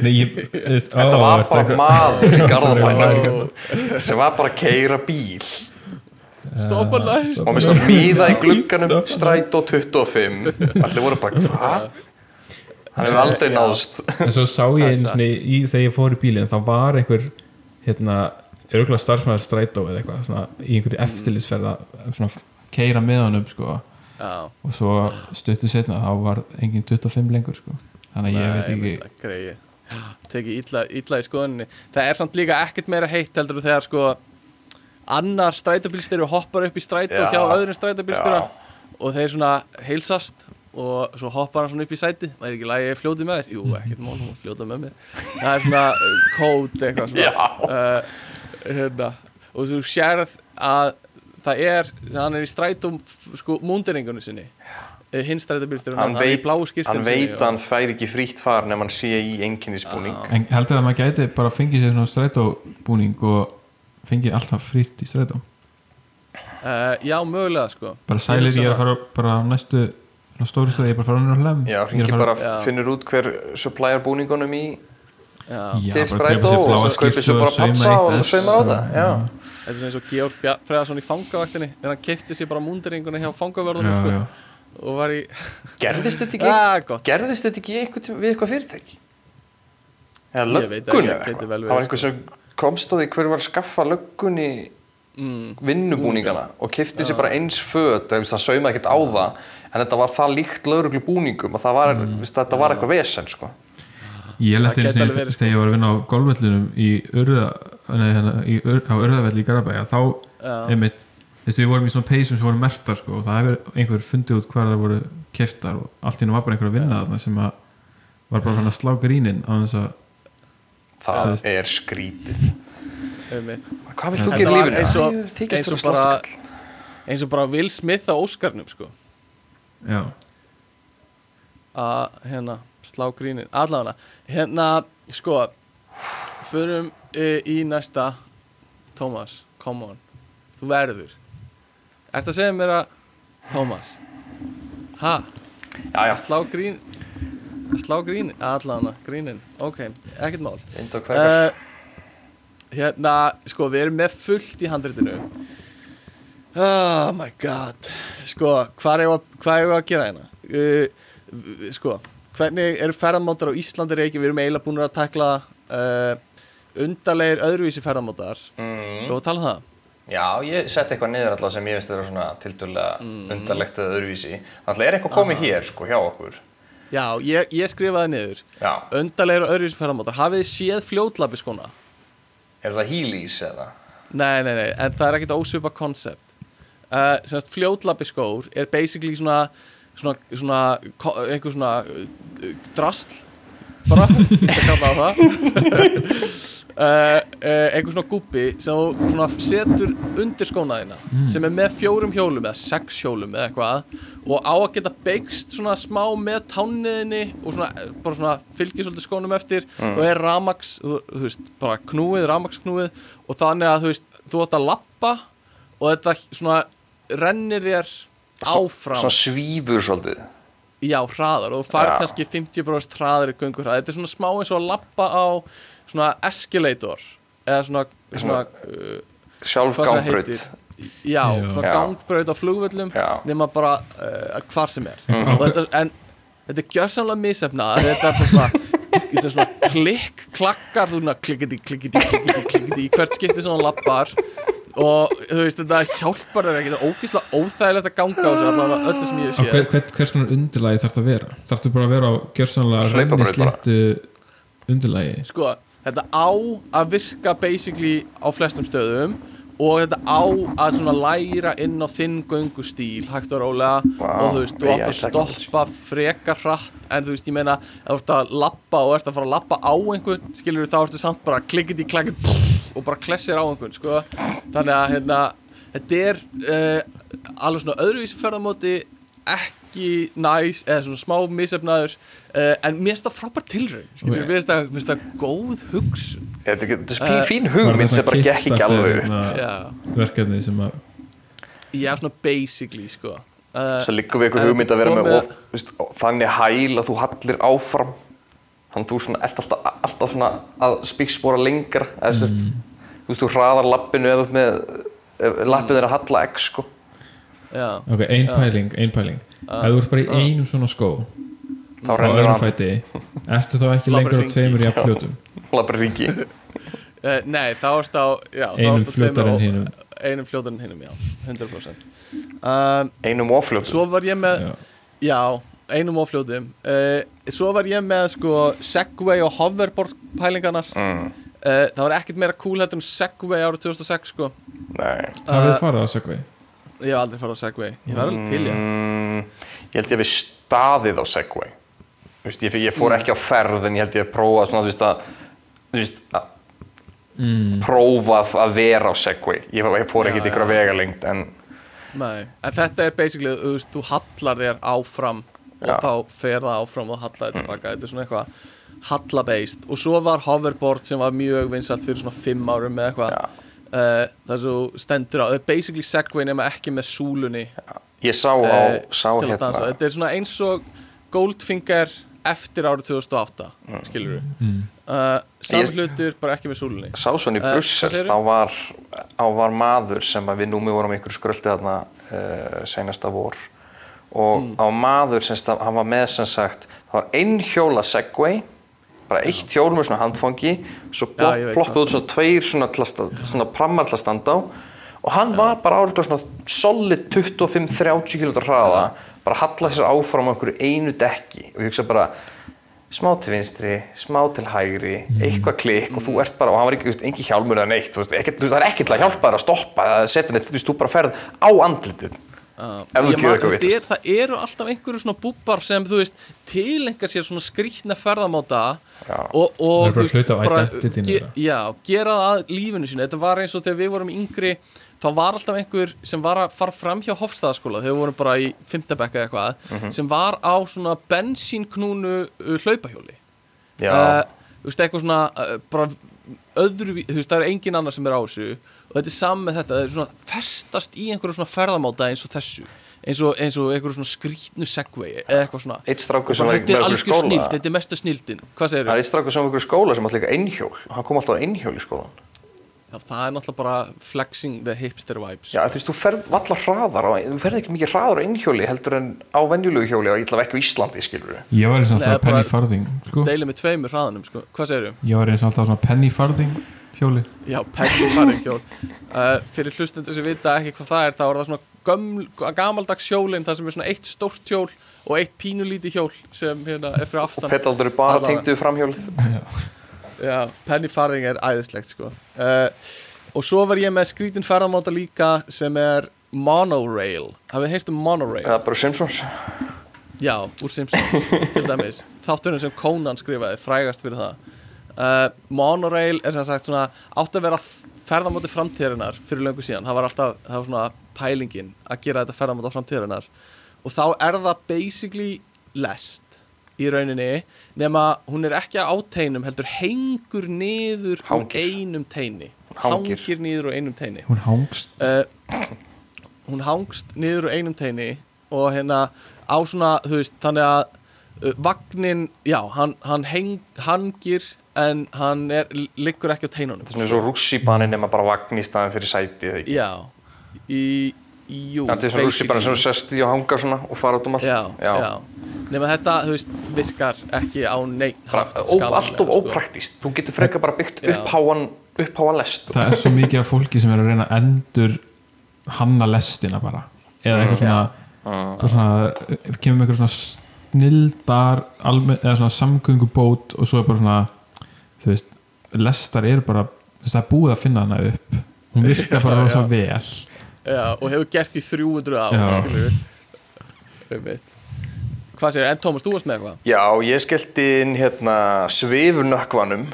Nei, ég, (laughs) þú veist, þetta ó, var bara maður í (laughs) garðabænum sem var bara að keira bíl. Stoppa næst. Og með svona miða í glugganum strætó 25 allir voru bara hvað? Hann hefur aldrei náðst. En svo sá Það ég sinni í, þegar ég fór í bílinn þá var einhver hérna, örgulega starfsmæður strætó eða eitthvað svona, í einhverju eftirlitsferða svona keira með honum sko. Já, og svo stuttu setna þá var engin 25 lengur sko. Þannig að ég veit ekki tekið illa, illa í skoðunni. Það er samt líka ekkert meira heitt heldur þegar sko annar strætóbílstjóri hoppar upp í strætó Já. hjá öðrum strætóbílstjóra og þeir svona heilsast og svo hoppar hann svona upp í sæti. Það er ekki lægi fljótið með þér? Jú, ekkert mál, hún fljóta með mér. Það er svona uh, kód eitthvað svona. Uh, hérna. og þú sérð að það er, hann er í strætóm sko múnderingunni sinni uh, hinn strætóbílstjóri hann er í bláu skýrtum hann veit að hann fær ekki frítt far nema hann sé í einkennisbúning En heldur að maður gæti bara fengið sér svona strætóbúning og fengið alltaf frýtt í strætó uh, já, mögulega sko bara sælir hugsa ég að það. fara bara á næstu stöð, ég er bara að fara hann á hlem já, Ég er hringi að fara- bara, Já. finnur út hver supplyar búningunum í já. Já, til strætó og svo kaupir svo bara patsa og saumar á það. Þetta er eins og Georg Freðarsson í fangavaktinni þegar hann keipti sér bara múndiringuna hjá já, fangavörðunum sko, og var í gerðist þetta (laughs) ekki ah, gott. gerðist þetta ekki eitthvað við eitthvað fyrirtæki? Eða Ég veit löggun ekki, eða eitthvað? vel það var einhver sem komst á því hver var að skaffa löggunni mm, vinnubúningana og kifti sér bara eins föt það, saumaði ekkert á það en þetta var það líkt lögreglu búningum og það var, mm. þetta var eitthvað vesen sko. Ég Það eins og sko. þegar ég var að vinna á golfvellinum í Urða, nei, hérna, í, Ur, á Urðavelli í Garabæja þá einmitt Þú veist, við vorum í svona peysum sem voru mertar sko, og það hefur einhver fundið út hvað það voru keftar og allt í hennu var bara einhver að vinna þarna sem að var bara hann að slá grínin á þess að það Já. er skrítið einmitt. hvað vilt þú gera lífinu? eins og- eins og bara- eins og bara Will Smith á Óskarnum sko já, að hérna slá grínin allavega. Hérna sko förum e, í næsta. Thomas, come on. Þú verður. Ertu að segja mér að Thomas? Ha, já, já, slá grín slá grín, allavega grínin. Ok, ekkert mál. Uh, hérna, sko, við erum með fullt í handritinu. Oh my god. Sko, hvað er er að gera hérna? Uh, sko, hvernig eru ferðamótar á Íslandi reiki, við erum eiginlega búin að tekla uh, undarlegir öðruvísi ferðamótar. Mm. og tala um það? Já, ég sett eitthvað niður alltaf sem ég veist þeirra svona tildulega Mm. undarlegt eða öðruvísi. Alltaf er eitthvað komið hér sko hjá okkur. Já, ég, ég skrifaði niður. Já, undarlegir öðruvísi ferðamótar, hafið þið séð fljótlapi skona? er það Heelys eða? Nei, nei, nei, en það er ekkert ósvipa koncept. Uh, Semst fljótlapi skór er basically svona svona, svona einhver svona uh, drasl bara, (laughs) það kalla á það. Uh, (laughs) uh, einhver svona gúbbi sem þú svona setur undir skónaðina sem er með fjórum hjólum eða sex hjólum eða eitthvað og á að geta beigst svona smá með tánniðinni og svona, bara svona fylgir svolítið skónum eftir og er ramax, þú, þú veist, bara knúið, ramax knúið og þannig að þú veist, þú átt að lappa og þetta svona rennir þér áfram. svona svífur svolítið. Já, hraðar og þú Já. kannski 50% hraðar í göngur Þetta er svona smá eins og að lappa á svona escalator eða svona, svona uh, það sjálfgangbraut. heitir. Já, svona Já. gangbraut á flugvöllum nema bara uh, hvar sem er. Og þetta, en þetta er gjörsamlega misefnað þetta er bara svona (laughs) þetta er svona klikk, klakkar þú svona klikkiti, klikkiti, klikkiti, klikkiti hvert skipti sem hann lappar og þú veist, þetta hjálpar þér ekki þetta er ógeðslega óþægilegt að ganga á þessu allavega öllu sem ég séð hver, hver, hvers konar undirlagi þarf það að vera? Þarf það bara að vera á gjörsanlega Hlaupabraut bara. rennisléttu undirlagi? Sko, þetta á að virka basically á flestum stöðum og þetta á að svona læra inn á þinn göngustíl hægt og rólega. Vá, og þú veist, þú átt að technology. stoppa frekar hratt. En þú veist, ég meina, ef þú ert að lappa og ert að fara að lappa á einhvern skilur þá ertu samt bara klikkit í klakkit og bara klessir á einhvern, sko. Þannig að, hérna, þetta er uh, alveg svona öðruvísi ferðamóti ekki næs eða svona smá misefnaður uh, en mér finnst það frábært það- mér finnst það góð hugsun þetta er er Eh, fín, hugmynd sem bara gekk ekki alveg upp. Já, verkefni sem að já svona basically sko. Uh, svo liggum við eitthvað hugmynd að vera með of, veist, þannig hæl að þú hallir áfram. Þannig að þú svona, ert alltaf, alltaf svona að spíkspora lengra. Eða, mm. veist, þú veist, þú hraðar lappinu eða með ef lappinu er að halla x sko. Já, ok, ein pæling, ein pæling. Ef þú ert bara í einum svona skó þá rennur hann. fæti. Ertu þá ekki lengur á tveimur jafn fljótum? Lappar ringi uh, (laughs) nei þá erst á einum fljótar tveimur en og- hinum. Einum fljótar en hinum, já, 100% um, einum ofljótum Svo var ég með Já. Já, einum og fljótum. Uh, Svo var ég með sko Segway og hoverboard pælingarnar. Mm, uh, Það var ekkert meira cool heldur en Segway árið 2006 sko. Nei. Það við farið á Segway? Ég hef aldrei farið á Segway. Ég var alveg til ég mm, Ég held ég við staðið á Segway Þú veist, ég, ég fór ekki á ferð en ég held ég að prófa svona, þú veist, að, þú veist, að prófað að vera á Segway. Ég, ég fór Já, ekki til já. ykkur að vega lengt en Nei, en þetta er basically, þú veist, þú hallar þér áfram og Já. þá fer það áfram og hallar þér tilbaka, þetta er svona eitthvað hallabeist og svo var hoverboard sem var mjög vinsalt fyrir svona fimm árum með eitthvað. Já. uh, það svo stendur á, það er basically segway nema ekki með súlunni ég sá á, uh, sá hérna þetta er svona eins og Goldfinger eftir árið 2008 mm. skilur við mm. uh, hlutur, bara ekki með súlunni. Sá svona í Eh, Brussel, segirðu? þá var á var maður sem að við númi vorum ykkur skröldi þarna uh, senasta vor. Og Mm. á maður sem stað, hann var með sem sagt það var einhjóla Segway bara eitt hjól með svona handfangi svo ploppuð út svona tveir svona, til að sta- svona prammar til að standa á. Og hann var bara árið svona solid 25-30 km hraða bara hallað sér áfram á einhverju einu dekki og ég hugsa bara smá til vinstri, smá til hægri eitthvað klikk og þú ert bara og hann var ekki, þú veist, engi hjálmur eða neitt þú veist, ekkert, þú veist, það er ekkert að hjálpa þér að stoppa eða setja neitt, þú veist, þú bara ferð á andlitið. Uh, Ef þú man- eitthvað þetta er, það eru alltaf einhverju svona búbar sem þú veist tilengar sér svona skrýtna ferðamáta Já. og, og bara hluti af identitynu ge, já, gera það að lífinu sínu. Þetta var eins og þegar við vorum yngri þá var alltaf einhver sem var að fara fram hjá Hofstaðaskóla þegar við vorum bara í fimmtabekka eitthvað Mhm. sem var á svona bensínknúnu uh, hlaupahjóli. Já, uh, þú veist, eitthvað svona uh, bara öðru, þú veist, það er engin annar sem er á þessu og þetta er saman með þetta, það er svona festast í einhverju svona ferðamáta eins og þessu eins og, eins og einhverju svona skrýtnu segway eða eitthvað svona. Eitt strákur sem var með algjör skóla. snild, þetta er mesta snildin hvað segir það er eitt strákur sem var með í skóla sem líka einhjól hann kom alltaf á einhjól í skólan Já, það er náttúrulega bara flexing the hipster vibes. Já, þú veist, þú ferð valla hraðar á, þú ferð ekki mikið hraðar á einhjóli heldur en á venjulegu hjóli og ég ætla ekki á Íslandi, skilur við Ég var eins og alltaf penny farthing sko. deilið með tveimur hraðanum, sko, hvað segir Ég var eins og alltaf svona penny farthing hjóli. Já, penny farið hjól. Uh, Fyrir hlustundur sem vita ekki hvað það er þá er það svona göml, gamaldags hjólin það sem er svona eitt stórt hjól og eitt pínulíti hjól sem hérna er fyrir aftan Petaldur er bara tengduð framhjólið. Já, penny farthing er æðislegt sko. Uh, Og svo var ég með skrítin ferðamáta líka sem er monorail. Hafið heyrt um monorail? eða bara Simpsons. Já, úr Simpsons til dæmis. Þátturinn sem Conan skrifaði, frægast fyrir það. Uh, Monorail er sem sagt svona átt að vera ferðamáti framtíðarinnar fyrir löngu síðan, það var alltaf það var svona pælingin að gera þetta ferðamáti framtíðarinnar. Og þá er það basically lest í rauninni nema hún er ekki á teinum heldur hengur niður úr einum teini. Hangir. hangir niður úr einum teini. Hún hangst. Uh, hún hangst niður úr einum teini og hérna á svona, þú veist, þannig að uh, vagnin, já, hann, hann heng, hangir en hann er, liggur ekki á teinunum. Þetta er svona svo rússibanin nema bara vagn í staðin fyrir sæti já, í jú Þetta er svona rússibanin sem þú sest í og hanga svona og fara út um allt. Já, já, nema þetta, þú veist, virkar ekki á neitt Bara, allt of ópraktist þú getur frekar bara byggt Já. uppháan uppháan lest. Það er svo mikið af fólki sem er að reyna að endur hanna lestina bara. Eða eitthvað svona, bara svona kemur með eitthvað svona snildar alme, eða svona samgöngubót og svo er bara svona þú veist, lestar eru bara það er búið að finna hana upp. Hún virkar bara Já, rosa já. vel já, og hefur gert í 300 ár Já. skilur við hvað sér, en Tómas, þú varst með eitthvað? Já, ég skellti inn hérna svifnökkvanum.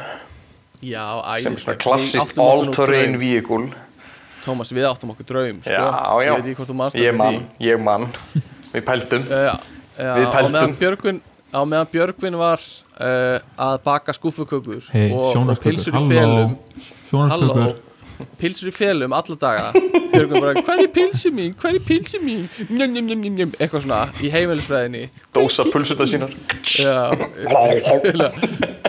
Já, sem er svona klassist all-terrain vehicle. Tómas, við áttum okkur draum sko. Já, já. ég veit ekki hvort þú manst Ég eftir mann, ég mann Við pældum. (laughs) Því uh, já, Við meðan Björgvin á meðan Björgvin var uh, að baka skúfukökur hei, og, og pilsur í felum. Halló pilsur í felum alla daga. Hver er pilsi mín, hver er pilsi mín? Njum, njum, njum, njum, njum, eitthvað svona í heimilisfræðinni. Dósa pulsuna sínar. Já.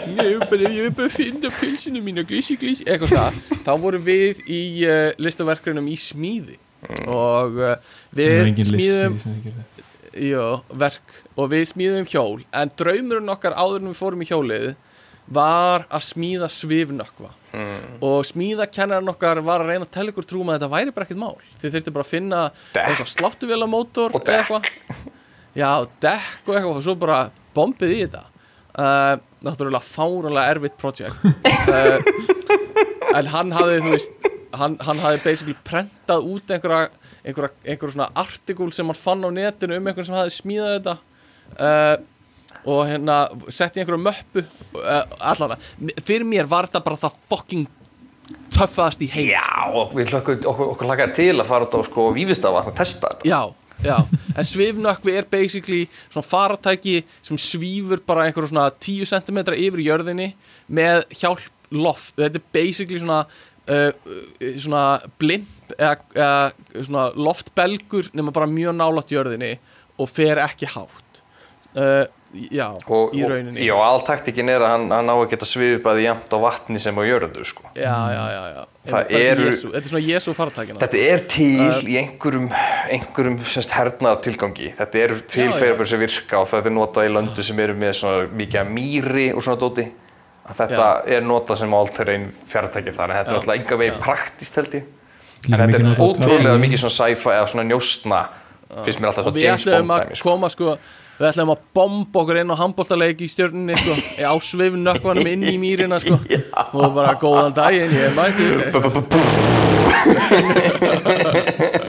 Ég er bara, ég er bara að finna pilsinu mín og glísi glísi, eitthvað svona. Þá vorum við í uh, listaverkurinnum í smíði. Og uh, við smíðum. Jó, verk. Og við smíðum hjól. En draumurinn okkar áður en við fórum í hjólið var að smíða svifnökkva Mm. og smíðakennarinn okkar var að reyna að tella ykkur trúum að þetta væri bara ekkert mál þið þurftu bara að finna Dekk. eitthvað sláttuvélamótor Og eða dekk. já, dekk og eitthvað og svo bara bombið í þetta uh, náttúrulega fáránlega erfitt projekt uh, en hann hafði þú veist hann, hann hafði basically prentað út einhverja, einhverja, svona artikul sem hann fann á netinu um einhvern sem hafði smíðað þetta uh, og hérna sett í einhverju möppu uh, allavega, fyrir mér var þetta bara það fucking töffaðast í heim Já, og við hlökkum, okkur, okkur lakaði til að fara út á sko vífistavatn og testa þetta. Já, já, en svifnökkvi er basically svona faratæki sem svífur bara einhverju svona 10 cm yfir jörðinni með hjálp loft. Þetta er basically svona uh, uh, svona blimp eða, eða svona loftbelgur nema bara mjög nálátt jörðinni og fer ekki hátt. Uh, já, og, í rauninni og, Já, alltaktikin er að hann, hann á að geta svipað jæmt á vatni sem á jörðu sko. já, já, já, já. Eru- Jesú, þetta er svona Jésu faratækina Þetta er til í einhverjum, einhverjum semst hernar tilgangi. Þetta eru Já, tilferðabur sem virka og þetta er notað í löndu sem eru með svona mikið mýri og svona dóti. Að þetta er notað sem all-terrain fjartæki þar en þetta er Já, alltaf enga veginn já. praktist held ég. Líka En þetta mikið er ótrúlega mikið svona sci-fi eða svona njóstna finnst mér alltaf svona við James ætlum Bond að dæmi sko. koma sko við ætlum að bomba okkur inn á handbóltaleik í stjörnunni sko, á svifnökkvanum inn í mýrina sko. Og bara góðan daginn, ég mættur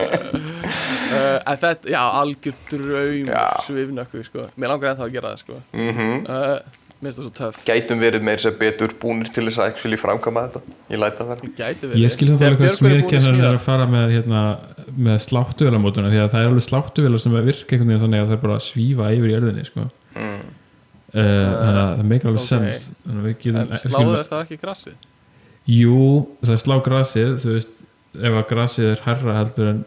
uh, en þetta, já, algjör draum svifnökku sko, mér langar ennþá að gera það sko. Mm Mhm. Mér finnst það svo töff Gætum verið meir sem betur búnir til þess að actually framkama þetta. Ég læta það vera. gæti verið Ég skil samt alveg hvað Björgvin er að að fara með, hérna, með sláttuvélamótuna því að það er alveg sláttuvélar sem virka einhvern veginn þannig að það er bara að svífa yfir jörðinni sko. mm. þannig að það meikar alveg ok. sens að en sláðu það ekki grassið Jú, það er slá grasið þú veist, ef að grasið er herra heldur en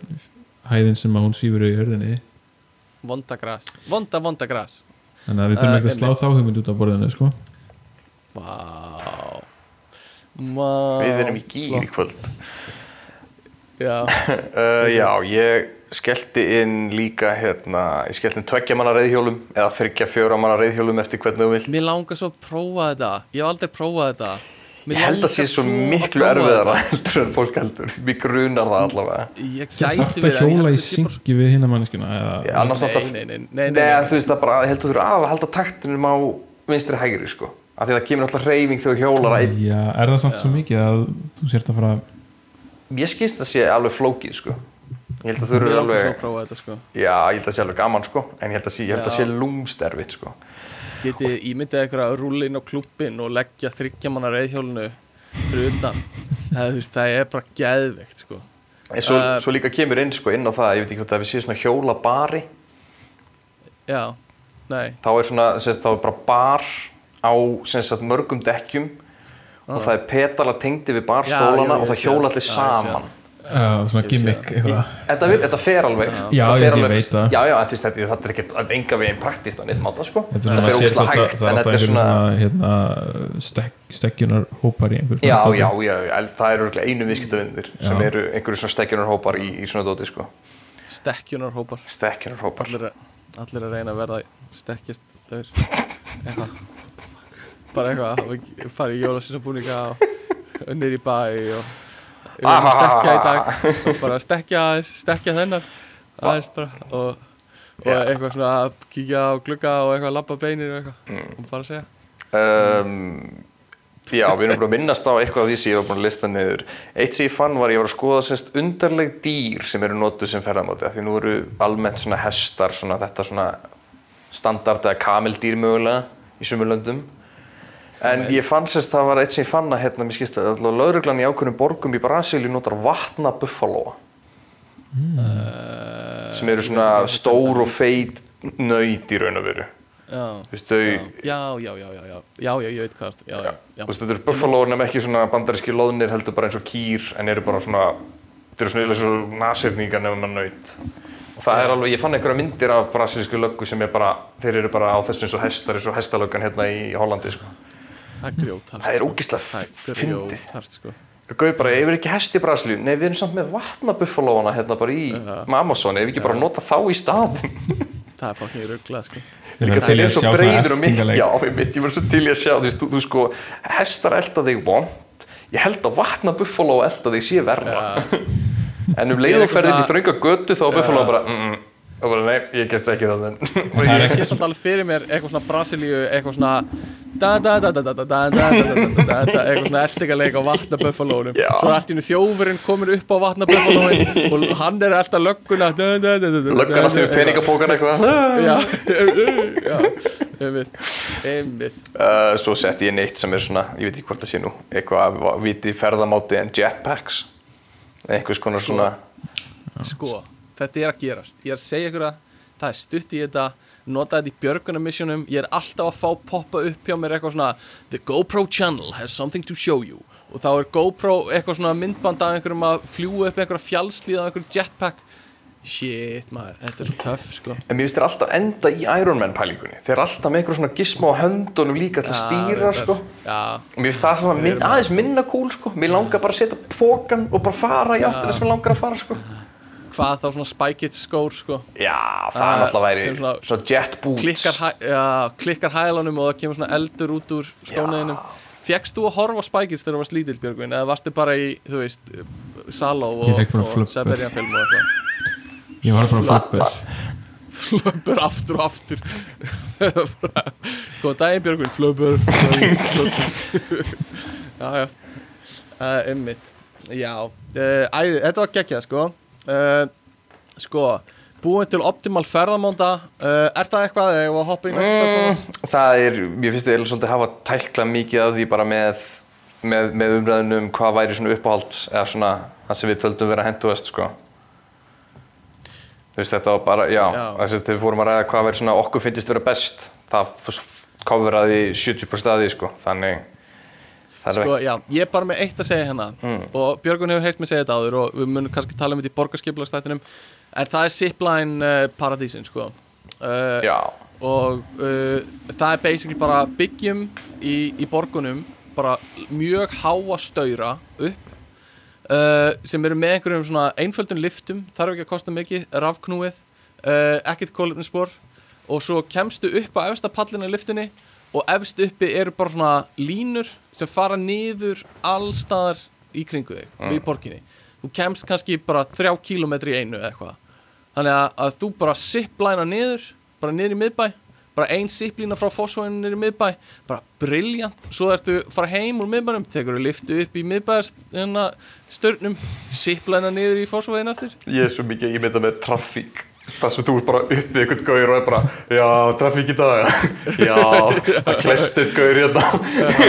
hæðin sem að hún svífur í jörðinni vonda gras, vonda, vonda gras þannig að við þurfum Uh, ekki að slá þá hugmynd út á borðinu sko. vá. Vá, Við erum í í kvöld. já, Uh, (laughs) já, ég skellti inn líka hérna, ég skellti inn tveggja manna reyðhjólum eða þryggja fjóra manna reyðhjólum eftir hvernig þú vilt. Mér langar svo að prófa þetta. Ég hef aldrei prófað þetta Ég held að sé svo að miklu erfiðara heldur en fólk heldur. Mér grunar það allavega. Ég gæti þarft að verið hjóla í að syngi við eða, Já, annars Nei, náttúrulega- nei, nei, nei, Nei, nei, nei. þú veist það bara, ég held að þú að halda taktinum á vinstri hægri, sko. Af því að það kemur alltaf reyfing þegar hjólar að. Já, er það samt svo mikið að þú sért að fara Ég skýrst það sé alveg flókið, sko. Ég held að þú eru alveg, að prófa þetta sko já, ég held að það sé alveg gaman, sko. En ég held að sé, ég held að Já. sé lúmsterfitt, sko. Getið ímyndið eitthvað að rúla inn á klubbin og leggja þryggja manna reyðhjólinu fyrir utan? Það, veist, það er bara geðveikt sko. En svo, Uh, svo líka kemur inn, sko, inn á það, ég veit ekki hvort að við séum svona hjólabari. Já, nei. Þá er svona, semst, þá er bara bar á semst, mörgum dekkjum og það er petalar tengdi við barstólana Já, jú, og það hjóla allir Já, saman uh, svona gimmick þetta, þetta fer alveg Já, Þetta fer ég alveg- það. já, já, þetta, þetta er er enga veginn praktist á neitt máta sko. Þetta er fer sér ógslag það- hægt það en er þetta er svona svona hérna, stek, stekkjunar hópar í einhver já, já, já, já, það eru örugglega einu viðskiptavinnir sem eru einhverju svona stekkjunarhópar í, í svona dóti sko. Stekkjunarhópar. Stekkjunarhópar. Allir, allir að reyna að verða stekkjast eitthvað. Bara eitthvað fara í jólasýsabúninga og unnir í bæ og við erum að stekja í dag (laughs) og bara stekja stekja aðeins bara og, og Já. eitthvað svona að kíkja á glugga og eitthvað labba beinir og eitthvað og bara segja um, Já, við erum bara að minnast á eitthvað af því sem ég var búin að lista niður. Eitt sem ég fann var að ég var að skoða sérst undarleg dýr sem eru notuð sem ferðamáti. Því nú eru almennt svona hestar, svona þetta svona standard eða kameldýr mögulega í sumur löndum. En ég fann sérst, það var eitt sem ég fann að hérna, mér skist að alltaf lauruglan í ákveðnum borgum í Brasilíu notar vatna buffalóa. sem eru svona stór og feit nöyt í raun og veru. já, þau, já, já, já, já, já, já, já, ég veit hvað já, já, já, veist, þetta eru buffalóar nema ekki svona bandaríski loðnir heldur bara eins og kýr en eru bara svona þetta eru svona eins og nasirningar nefnum að naut. Og það er alveg, ég fann einhverja myndir af brasilísku löggu sem er bara þeir eru bara á þessu eins og hestar eins og hestalöggan hérna í Hollandi sko. Það er grjóthart það er sko. er fyndið. sko. Gauð bara, ef við ekki hest í Brasilíu. Nei við erum samt með vatnabuffalóana hérna bara í Amazon, ef við ekki bara nota þá í staðin (laughs) það er fokkin rugglað sko. Þeir Líka eru svo breyður og eltingaleik. Já, ég mitt, ég var svo til í að sjá Þú veist, þú, þú sko, hestar elda þig vond Ég held að vatna buffalo og elda þig sé verra. (laughs) En um leið og ferðin í þrönga götu þá er buffalo bara mm, og bara nei, ég gæst ekki það ég sé svolítið alveg fyrir mér eitthvað svona Brasilíu, eitthvað svona eitthvað svona eldingarleika á vatnaböfalónum svo er allt í nú þjófurinn komin upp á vatnaböfalónum og hann er alltaf lögguna lögguna alltaf í peningapókan eitthvað já, já einmitt, einmitt svo sett ég neitt sem er svona, ég veit ekki hvort það sé nú eitthvað að viti ferðamáti en jetpacks einhvers konar svona sko þetta er að gerast. Ég er að segja ykkur að það er stutt í þetta Nota þetta í björgunarmissionum Ég er alltaf að fá poppa upp hjá mér eitthvað svona The GoPro channel has something to show you. Og þá er GoPro eitthvað svona myndband af einhverjum að fljúa upp einhverja fjallslíða einhverjum jetpack. Shit maður, þetta er svo töff sko. En mér finnst þér alltaf enda í Ironman pælingunni. Þeir eru alltaf með eitthvað svona gisma á höndunum líka til að stýra sko. Og mér finnst það svona aðeins minna cool sko. Mér langar bara að setja pókan og bara fara í áttina sem mér langar að fara sko hvað þá svona Spike It skór sko. Já, það Ah, er náttúrulega væri svona, svona- jet boots. klikkar, hæ, já, klikkar hælanum og það kemur svona eldur út úr skóniðinum Fjekkst þú að horfa á Spikes þegar þú varst lítill Björgvin? Eða varstu bara í, þú veist, Saló og, og flubber. Siberian film og eitthvað? Ég var bara flubber. Flubber aftur og aftur. Góðan daginn Björgvin, flubber. (laughs) Flubber. (laughs) Já, já. Uh, Já, uh, æði, þetta var geggjað sko uh, Sko, búin til optimal ferðamónda uh, Er það eitthvað eða ég var að hoppa í næsta Thomas? Það er, mér finnst þið svolítið hafa tækla mikið af því bara með, með, með umræðunum hvað væri svona uppáhald eða svona það sem við töldum vera henduðast sko. Þú veist þetta var bara, já, Já. þess að við fórum að ræða hvað væri svona okkur finnist vera best það káfuraði 70% af því sko, þannig Sko, já, ég er bara með eitt að segja hérna. Og Björgun hefur heilt mig segja þetta áður og við munum kannski tala um þetta í borgarskiplagstættinum en það er zipline uh, paradísin sko. Uh, og uh, það er basically bara byggjum í, í borgunum bara mjög háa staura upp sem eru með einhverjum svona einföldun liftum þarf ekki að kosta mikið, rafknúið ekkert kólefnisspor og svo kemstu upp á efsta pallinu í liftunni og efst uppi eru bara svona línur sem fara niður allstaðar í kringu þig, við í borginni. Þú kemst kannski bara þrjá kílómetri í einu eða eitthvað. Þannig að, að þú bara ziplæna niður bara niður í miðbæ bara ein ziplína frá fósfóinu niður í miðbæ bara briljant, svo ertu fara heim úr miðbænum, tekur þú liftu upp í miðbæðastörnum ziplæna niður í fósfóinu eftir. Ég er svo mikið, ég mynda með trafík það sem þú ert bara upp við einhvern gaur og er bara já, trafík í dag. (laughs) Já, það klestir gaur hérna.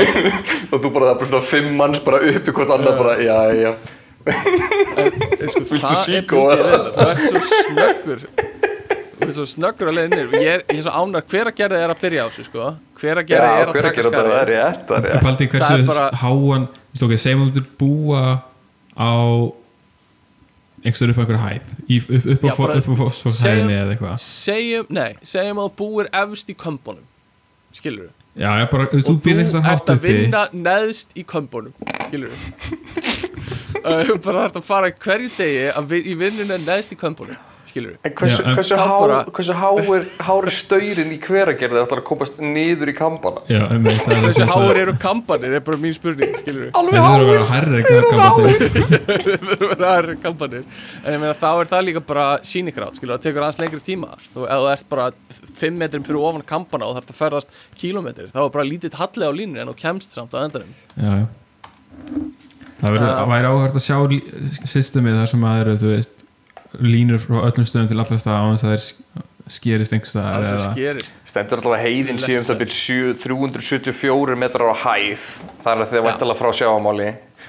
(laughs) Og þú bara, það er bara svona fimm manns bara upp í hvort annað bara, já, já. Eh, sko, (laughs) Viltu það er síkó, við þú ert svo snöggur. Þú ert svo snöggur að leiða niður ég er, ég er svo ánægð, hver að gera er að byrja á þessu sko. Hver að gera er að að taka þetta, það er það er Það er bara- háan segjum að þú myndir búa á einhversu upp á einhverju hæð upp, upp, Já, á bara- segjum- eða eitthvað. segjum, nei, segjum að þú búir efst í kömbunum skilur Já, ég bara, þú veist, þú býr einhversu þú hátt ert að uppi. vinna neðst í kömbunum skilur uh, (laughs) bara þarf að fara hverju degi að vi, í vinnuna neðst í kömbunum skilur En hversu, Já, en- hversu, há, bara- hversu há er, hár er staurin í hveragerði að það er að komast niður í kampana? Já, um það er þessi sem háur það- eru kampanir er bara mín spurning skilur Alveg Það þurfa að vera hærri það eru kampanir (laughs) en ég meina þá er það líka bara sínikrátt skilur það tekur aðeins lengri tíma. Þú, ef þú ert bara 5 metrum fyrir ofan kampana og þarf að ferðast kílómetri þá er bara lítið halli á línu en þú kemst samt á endanum. Já, já. Það væri áhægt að sjá systemið þar sem að eru, þú veist línur frá öllum stöðum til allra staða á þess að skerist einhvers það staðar sem eða skerist. Stendur allavega heiðin Blessa. síðan það byrjum 374 metrar á hæð þar er þið væntalega frá sjáamáli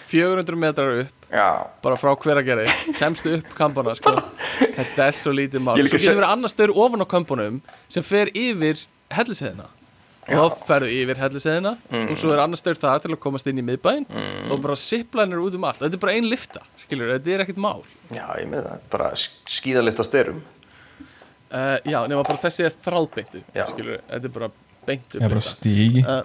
400 metrar upp Já, bara frá hveragerði, kemstu upp kampana sko. þetta er svo lítið mál. Svo getur sé- verið annar stöður ofan á kampunum sem fer yfir helliseðina og þá ferðu yfir helliseðina og svo er annar stöður það til að komast inn í miðbæinn og bara ziplænir út um allt. Þetta er bara ein lifta, skilur, þetta er ekkert mál. Já, ég meina það, bara skíðalift á styrum uh, já, nema bara þessi er þráðbeintu Já. skilur, þetta er bara beintu Já, bara stígi uh,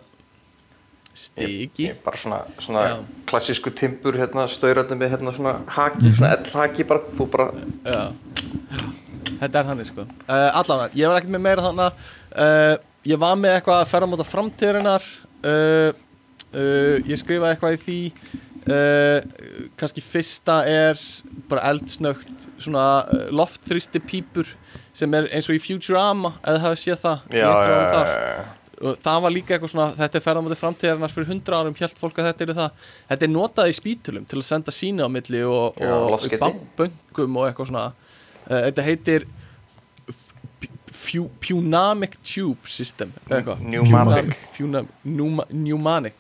stíki Ég, bara svona, svona klassísku timpur hérna, staurarnir með hérna svona haki, svona ell-haki bara, þú bara Já. Þetta er þannig sko. Uh, Allavega, ég var ekkert með meira þannig uh, Ég var með eitthvað að ferða móta framtíðarinnar uh, uh, Ég skrifaði eitthvað í því uh, kannski fyrsta er bara eldsnögt svona uh, loftþrýsti pípur sem er eins og í Futurama eða hafið séð það Já, já, já. og það var líka eitthvað svona þetta er ferðamóti framtíðarinnar fyrir 100 árum hjælt fólk að þetta er það þetta er notað í spítulum til að senda sína á milli og, og loftskeyti. bam- böngum og eitthvað svona uh, þetta heitir Pneumonic Tube System eitthvað. Pneumatic. Pneum- pneuma- Pneumonic.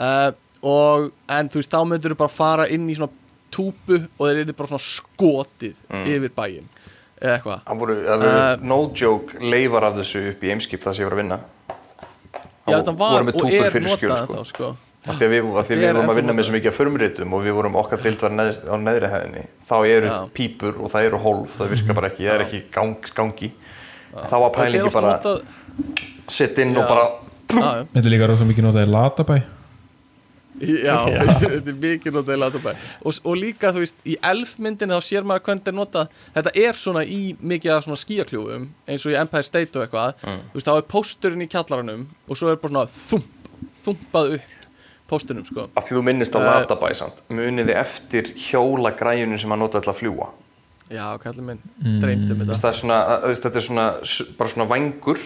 Uh, og en þú veist þá myndur þú bara fara inn í svona túpu og þeir eru bara svona skotið Mm. yfir bæinn eða eitthvað. Það voru, það voru Uh, no joke leifar af þessu upp í Eimskip það sem ég var að vinna. Já, þetta var og er notað sko. þá sko. Af því að við, af því að við vorum að vinna með svo mikið af förmritum og við vorum okkar dild var neð, á neðri hæðinni þá eru Já. pípur og það eru hólf það virkar bara ekki, það er ekki gang, gangi þá var pælingi bara notað- sitt inn og Já. bara Já, já. Þetta er líka rosa mikið notað í Latabæ. Já, (laughs) þetta er mikið notað í Latabæ. Og, og líka þú veist, í elfmyndin þá sér maður hvernig þetta er notað. Þetta er svona í mikið af svona skíakljúfum eins og í Empire State og eitthvað. Þú veist, þá er pósturinn í kjallaranum og svo er bara svona þump, thumpað upp pósturinn, sko. Af því þú minnist á Eh, Latabæ samt. Muniði eftir hjóla græjunum sem hann notaði til að fljúa Já, kallið minn, mm. dreymt um þetta. Það er svona, þetta er svona bara svona vangur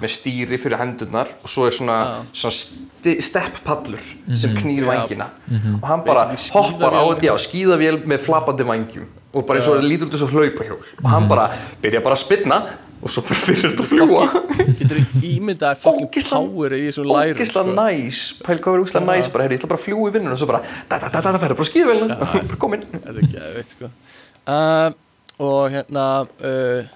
með stýri fyrir hendurnar og svo er svona, svona sti, steppallur sem knýr Já. vangina og hann bara hoppar á þetta, já, skíðavél með flapandi vangjum og bara eins og það lítur út þessu hlaupahjól. Og hann bara byrja bara að spinna og svo fyrir þetta að fljúa (laughs) Getur þú ímyndað fucking Ógeðslega- power í þessum lærum ógislega sko. næs pæl hvað er ógislega næs bara, herri, ég ætla bara að fljúa í vinnunum og svo bara, da da da da, da færi bara skíðavélina. Bara (laughs) komin Þetta er geðveikt sko uh, Og hérna uh,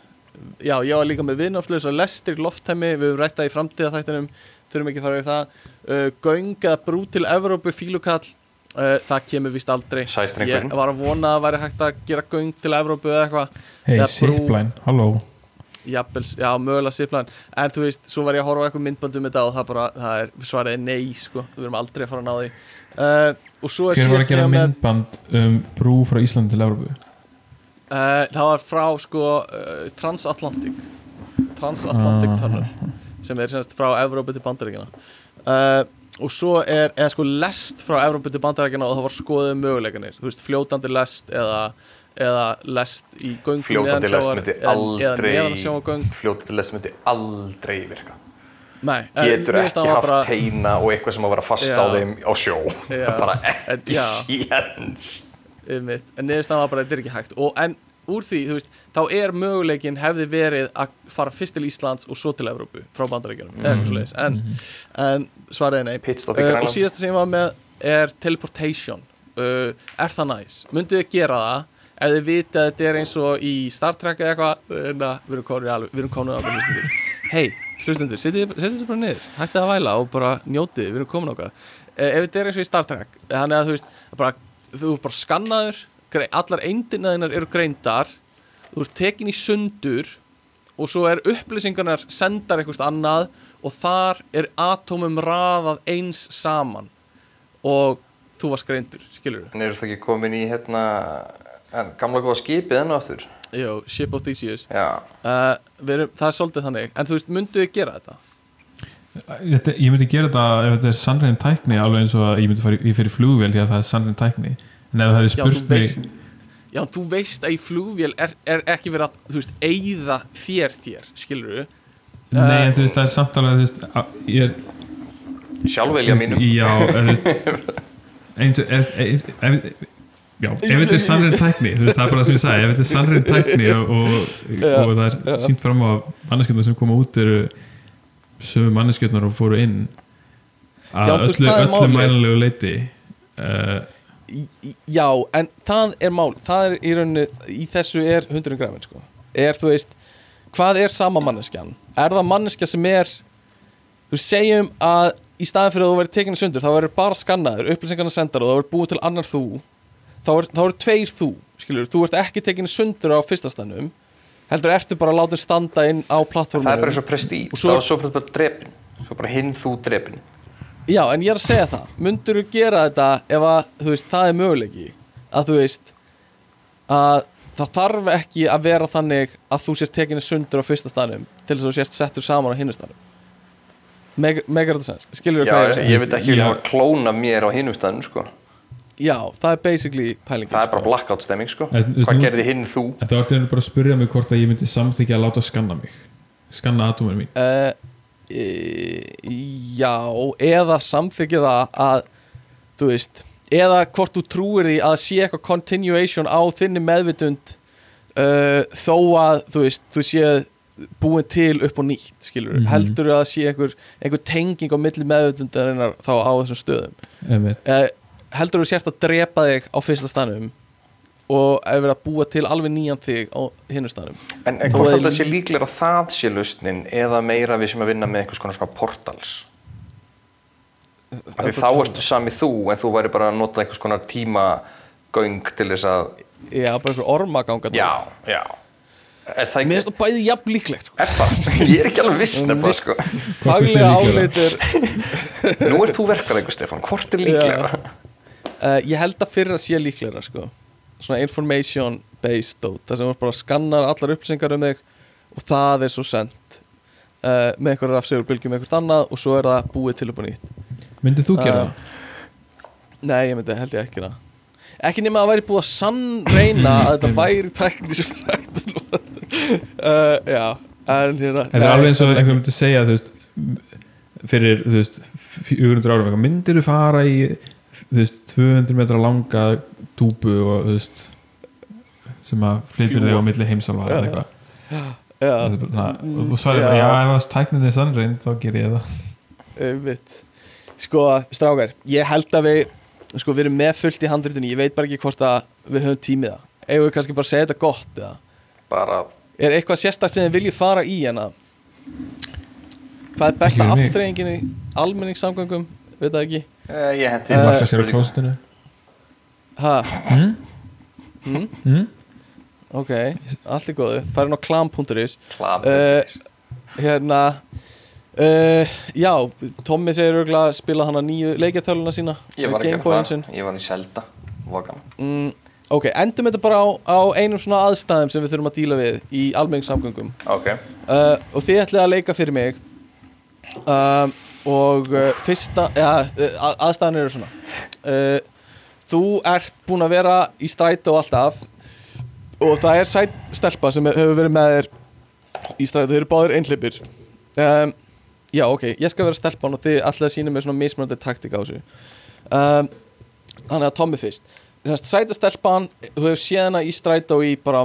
Já, ég var líka með viðnámsleis og lestir lofthæmi Við höfum rættað í framtíða þættinum Þurfum ekki að fara við það. Uh, Göng eða brú til Evrópu fílukall uh, Það kemur vist aldrei. Ég var að vona að væri hægt að gera göng til Evrópu eða eitthvað. Hei, Eða brú. Zipline, halló. Jafnvel, já, mögulega siplan En þú veist, svo var ég að horfa á eitthvað myndböndum þetta og það bara, það er, svaraði nei, sko. Við erum aldrei að fara að ná því. Uh, Og svo er Hver var að gera með myndband um brú frá Íslandi til Európu? Uh, það var frá sko uh, Transatlantic. Transatlantic Ah. Tunnel sem er semst frá Evrópu til Bandaríkjana uh, og svo er eða sko lest frá Evrópu til Bandaríkjana og það var skoðið möguleikanir þú veist, fljótandi lest eða, eða lest í göngum fljótandi lest myndi aldrei á fljótandi lest myndi aldrei virka. Nei, getur ekki haft bara- teina og eitthvað sem að vera fast á Já. þeim á sjó. (laughs) Bara ekki séns einmitt, en niðurstaðan var bara að þetta er ekki hægt. Og en úr því, þú veist, þá er möguleikin hefði verið að fara fyrst til Íslands og svo til Evrópu frá bandaríkjunum eða eitthvað svoleiðis, en, en svaraði nei. Uh, og síðasta sem ég var með er teleportation. Uh, er það næs, mynduð þið gera það? Ef þið vitið að þetta er eins og í Star Trek eða eitthvað en að við erum konur alveg, við erum konur alveg hei, hlustundur, setjið þessu bara niður. Hættið að væla og bara njótið við erum komin okkar uh, ef þetta er eins og í Star Trek þannig að þú veist, bara, þú er bara skannaður allar eindinaðinnar eru greindar þú ert tekin í sundur og svo er upplýsingarnar sendar einhverst annað og þar er atómum raðað eins saman og þú varst greindur, skilur en eru það ekki komin í hérna en gamla góða skipið enn og aftur? Jó, Ship of Theseus. Uh, erum, Það er svolítið þannig. En þú veist, myndu þið gera þetta? Þetta, ég myndi gera þetta ef þetta er sannrein tækni alveg eins og að ég myndi fara í, ég fyrir flugvél því að það er sannrein tækni. En ef það hefði Já, þú spurt mig veist Já, þú veist að í flugvél er, er ekki verið að, þú veist, eigða þér þér, skilur við nei en þú veist það er samtalið þú veist að- ég er sjálfvelja þú mínum. já en þú veist (laughs) eins og já, ef þetta er sannrein tækni þú veist það er bara það sem ég sagði ef þetta er sannrein tækni og, og, og það er sínt fram á manneskjöndar sem koma út eru sömu manneskjöndar og fóru inn Já, að veist, öllu, öllu málið. mælanlegu leiti uh, í- Já, en það er mál Það er í rauninni, í þessu er hundurinn grafin, sko Er, þú veist, hvað er sama manneskjan? Er það manneskja sem er Þú segjum að í staðin fyrir að þú verður tekinni sundur þá verður bara skannaður, upplýsingarna sendar og þá verður búið til annar þú þá er- eru tveir þú, skilur, þú ert ekki tekinni sundur á fyrsta stannum heldur ertu bara að láta standa inn á plattformunum það er bara eins og svo- þá er svo bara drepin svo bara hinn þú drepin Já, en ég er að segja það. Mundur þú gera þetta ef að, þú veist, það er möguleiki? Að þú veist að það þarf ekki að vera þannig að þú sért tekinni sundur á fyrsta stanum til þess að þú sért settur saman á hinnu stanum Meg, Megar þetta sens, skilur þú hvað ég er að ég, segja? veit ekki hafa klóna mér á hinum staðnum sko. Já, það er basically pælingin það er bara sko. blackout stemming sko En, hvað nú- gerði hinn þú En þú ert einhvern bara að spyrja mig hvort að ég myndi samþykja að láta skanna mig Skanna atómur mín uh, e, já, eða samþykja það að þú veist, eða hvort þú trúir því að sé eitthvað continuation á þinni meðvitund uh, þó að þú veist, þú sé búin til upp og nýtt skilur, Mhm. heldur að sé einhver, einhver tenging á milli meðvitundarinnar þá á þessum stöðum Einmitt. uh, heldur þú sért að drepa þig á fyrsta stanum og er verið að búa til alveg nýjan þig á hinnu stanum en, hvort þetta sé líklega að það sé lausnin eða meira við sem að vinna með einhvers konar svona portals? Af því þá ertu sami þú en þú væri bara að nota einhvers konar tímagöng til þess að já, bara einhver ormaganga já, já. Er það mér ekki, finnst það bæði jafn líklegt sko. er það? (laughs) ég er ekki alveg viss nefnilega sko. Faglega áleitir nú ert þú verkaðingur Stefán, hvort er líklega? Uh, ég held að fyrir að sé líklegra sko. svona information based dot, það sem bara skannar allar upplýsingar um þig og það er svo sendt uh, með einhverjar rafsegulbylgjum með einhvert annað og svo er það búið til upp og nýtt Myndið þú gera Uh, það? nei, ég myndi held ég ekki það ekki nema að það væri búið að sannreina að þetta væri er að nota. uh, já, en hérna Er það nei, alveg eins og þetta- einhver myndi segja þú veist, fyrir þú veist 400 árum eitthvað, myndir þú fara í þú veist 200 metra langa túbu og þú veist sem að flytur þig á milli heimsálfa eða eitthvað. Svona- og þú svarir bara, já, ef það tæknin er sannrein þá ger ég það. Einmitt. Sko, strákar, ég held að við sko, við erum með fullt í handritinu ég veit bara ekki hvort að við höfum tímið það. Eigum við kannski bara að segja þetta gott eða? bara er eitthvað sérstakt sem þið viljið fara í hérna? Hvað er besta aftreyingin í almenningssamgöngum? Veit það ekki eh, ég hendi Eh, Vaksa sér á klóstinu ha, mm? mm? Mm? ok, allt er góðu. Farin á klam.is klab Eh, hérna uh, já, Tommi segir örgulega að spila hana nýju leikjartöluna sína ég var ekki Game að Boy-in það, ég var í Zelda. Vogan. mm, ok, endum þetta bara á, á einum svona aðstæðum sem við þurfum að díla við í almenningssamgöngum. Ok, uh, og þið ætlið að leika fyrir mig. Um, og uh, fyrsta ja, uh, aðstæðan eru svona. Uh, þú ert búin að vera í strætó alltaf og það er sæt stelpa sem er, hefur verið með þér í strætó, þau eru báðir einhleipir um, já ok, ég skal vera stelpan og þið að sína mér svona mismunandi taktik á þessu. Um, þannig að Tommy fyrst. Sæta stelpan, þú hefur séð hana í strætó í bara,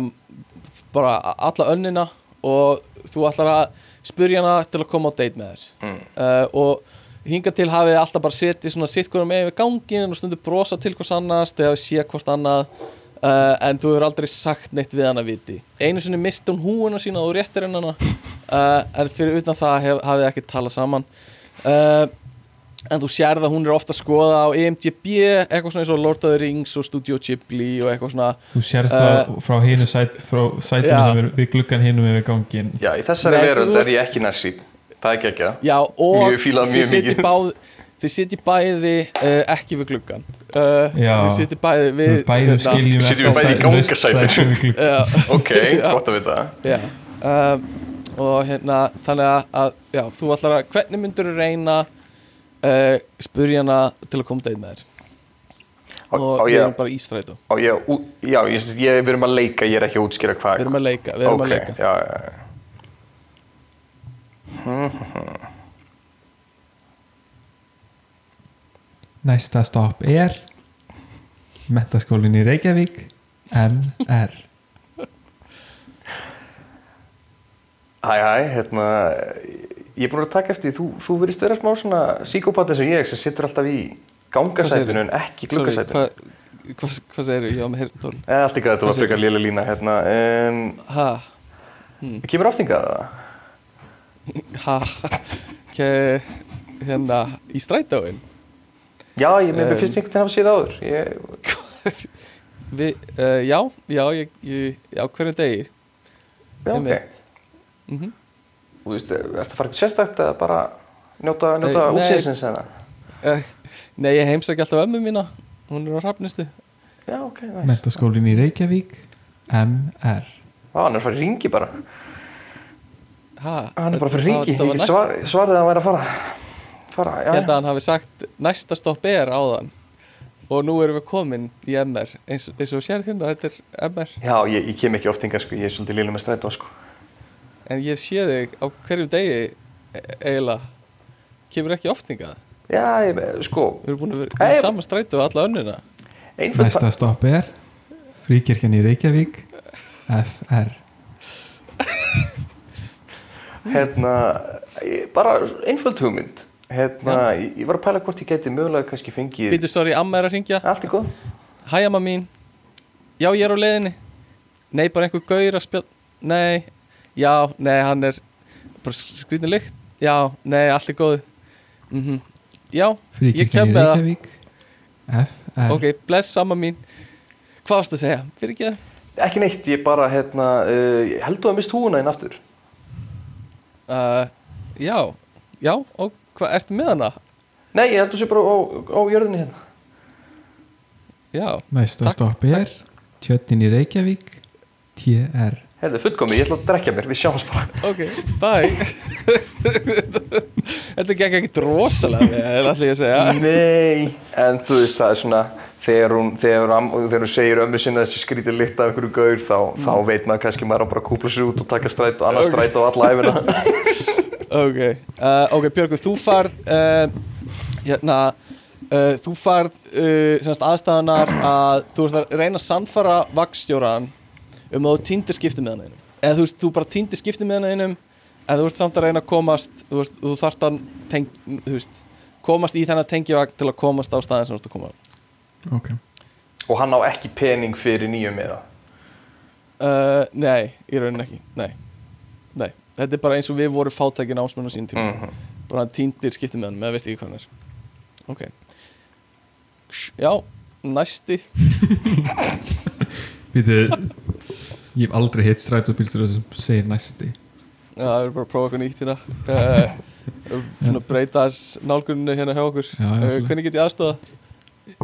bara alla önnina og þú ætlar að spurja hana til að koma á date með þér. Mm. uh, og hinga til hafið alltaf bara setið svona sitt hverjum með við gangin og stundu brosa til hvers annars hafið séð hvort annað. Uh, en þú hefur aldrei sagt neitt við hana viti. Einu sinni misti hún húuna sína og réttir henn hana. Uh, en fyrir utan það hef, hafið ekki talað saman. Uh, en þú sérð að hún er ofta að skoða á E EMDB eitthvað svona eins og Lord of the Rings og Studio Ghibli og eitthvað svona Þú sér það frá hinu sæt, frá sætinu Já. sem er við gluggan hinum yfir gangin já, í þessari þú er ég ekki nærsýn það er ekki ekki það Já, og Mjög fílað þið mjög mikið. báð, þið sitjið bæði uh, ekki við gluggan uh, Já. Þið sitjið bæði við Við bæðum hérna, skiljum Sitjum við bæði í sæ- gangasæti. laust sæti við gluggan. Já, ok, (laughs) gott að vita já Og hérna, þannig að, að já, þú ætlar að, hvernig myndur þú reyna uh, spurja hana til að koma deit með þér. Og á við ég- erum bara í strætó á ég, ú- já, ég, ég, við erum að leika ég er ekki að útskýra hvað. Við erum að leika, við erum ok, að leika. já, já, já. (laughs) Næsta stopp er Metaskólinn í Reykjavík MR Hæ, hæ, hérna ég er búin að taka eftir því, þú, þú verðist vera smá svona síkópati sem ég sem situr alltaf í gangasætinu en ekki gluggasætinu. Sorry, Hvað hva, hva segir ég á með heyrntón? eða allt ekki að þetta var frekar lélega lína hérna, en Ha, kemur aftingað það? ha? Ke, Hérna, í strætóin? Já, ég með Um, um, finnst einhvern veginn hafa séð áður. Ég, Við, uh, já, já, ég, ég, já, hverju degi. Já, ok. Einmitt. mm Þú veist, ertu að fara eitthvað sérstakt eða bara njóta, njóta Nei, nei. útsýðsins eða? uh, Nei, ég heimsækja alltaf ömmu mína. Hún er á hrafnistu. Já, ok, næs Metaskólinn í Reykjavík MR Á, hann er í ringi bara. Ha, Hann er bara í ringi, þetta var ég næst- svar, svarið að hann væri að fara. Fara, já, Ég held að hann hafi sagt næsta stopp er áðan. Og nú erum við komin í MR eins, eins og sér hérna, þetta er MR Já, ég, ég kem ekki oft hingað sko, ég er svolítið lillið með strætó sko. En ég sé þig á hverjum degi e- eiginlega. Kemur ekki oftingað Já, ég, sko, við erum búin að vera í sama strætu og alla önnuna einföld Næsta stopp er Fríkirkjan í Reykjavík FR hérna, bara einföld hugmynd. Hérna, ég, ég var að pæla hvort ég gæti mögulega kannski fengið Býtu, sorry, amma er að ringja allt í góð Hæ amma mín. Já, ég er á leiðinni. Nei, bara einhver gaur að spjall Nei, já, nei, hann er bara skrýtni lykt. Já, nei, allt er góðu. Mm Já, ég kem með það. Reykjavík. FR Ok, bless amma mín. Hvað varst að segja? Fyrir ekki það? ekki neitt, ég bara, hérna uh, ég held þú að mist húuna inn aftur? Uh, já, já, og hvað, ertu með hana? nei, ég held þú sé bara á, á jörðinni hérna. Já, Næsta stopp er Tjötnin í Reykjavík TR herðu, fullkomi, ég ætla að drekja mér, við sjáumst bara. Ok, bye. Þetta gekk ekki rosalega vel, ætla ég að segja. Nei, en þú veist, það er svona þegar hún, þegar, am- þegar hún segir ömmu sinna þessi skrítið lykt af einhverju gaur þá, þá veit maður kannski maður á bara að kúpla sér út og taka stræt og annars Ok. stræt á alla æfina (laughs) Ok, uh, ok, Björgur, þú farð uh, hérna uh, þú farð uh, semast aðstæðanar að þú ert að reyna að sannfara vagnstjóran um að þú týndir skiptimiðan einum. Eða þú veist, þú bara týndir skiptimiðan einum en þú ert samt að reyna að komast þú, veist, þú þarft að teng, þú veist, komast í þennan tengjavagn til að komast á staðin sem þú ert að koma. Á. Ok. Og hann á ekki pening fyrir nýjum með það uh, Nei, í rauninni ekki. Nei, nei. Þetta er bara eins og við vorum fátækin ásmenn á sín tíma. Mhm. bara hann týndir skiptimiðan með að veist ekki hvað hann er. Ok. Já, næsti. (laughs) Býtu Ég hef aldrei hitt strætóbílstur sem segir næsti Já, það er bara að prófa eitthvað nýtt hérna. Uh, Svona breyta þess nálguninu hérna hjá okkur. Já, já, svo- Hvernig get ég aðstofa?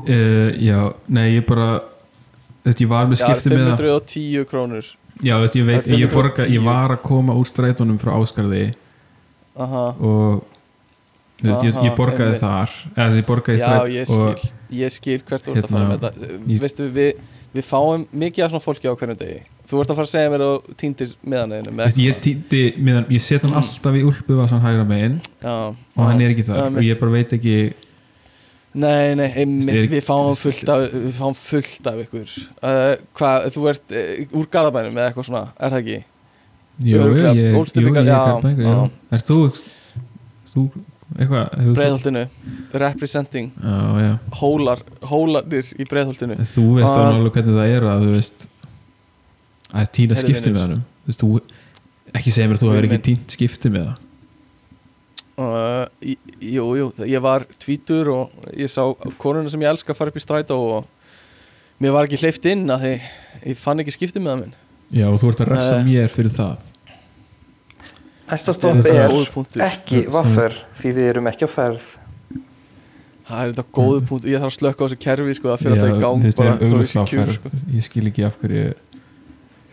uh, Já, nei ég bara veist, ég var með Já, skipti með það. 510 krónur. Já, veist, ég veit, ég, borga, 510. ég var að koma úr strætónum frá Áskarði Aha. og veist, ég, Aha, ég borgaði einmitt. þar. Eða ég borgaði í Já, stræt ég Ég skil hvert þú ert að fara Hérna, með þetta uh, ég- Veistu, við, við fáum mikið af svona fólki á hverjum degi. Þú ert að fara að segja mér og týndir meðan einu ég týndi meðan, ég set hann alltaf í úlpuvasan hægra megin Já, og hann er ekki þar. Já, og ég bara veit ekki Nei, nei, einmitt, ekki- við fáum fullt af, við fáum fullt af ykkur. Uh, Hvað, þú ert uh, úr Garabænum eða eitthvað svona, er það ekki? jú, ég, er já. Ert þú, þú, Breiðholtinu, representing Já, já. Hólar, hólarnir í breiðholtinu. En þú veist Ah. uh, alveg hvernig það er að þú veist að týna skipti með hann þú veist, þú ekki segja mér að þú hefur ekki týnt skipti með það. Uh, Jú, jú, ég var tvítur og ég sá konuna sem ég elska fara upp í strætó og mér var ekki hleyft inn að ég fann ekki skiptið með það minn. Já, og þú ert að refsa Eh. mér fyrir það næsta stopp Þetta er góður punktur. ekki vaffer því við erum ekki á ferð. Það er þetta góðu punkt, ég þarf að slökka á þessu kerfi sko, það fyrir Já, alltaf í gang bara kjur, ferð. sko. Ég skil ekki af hverju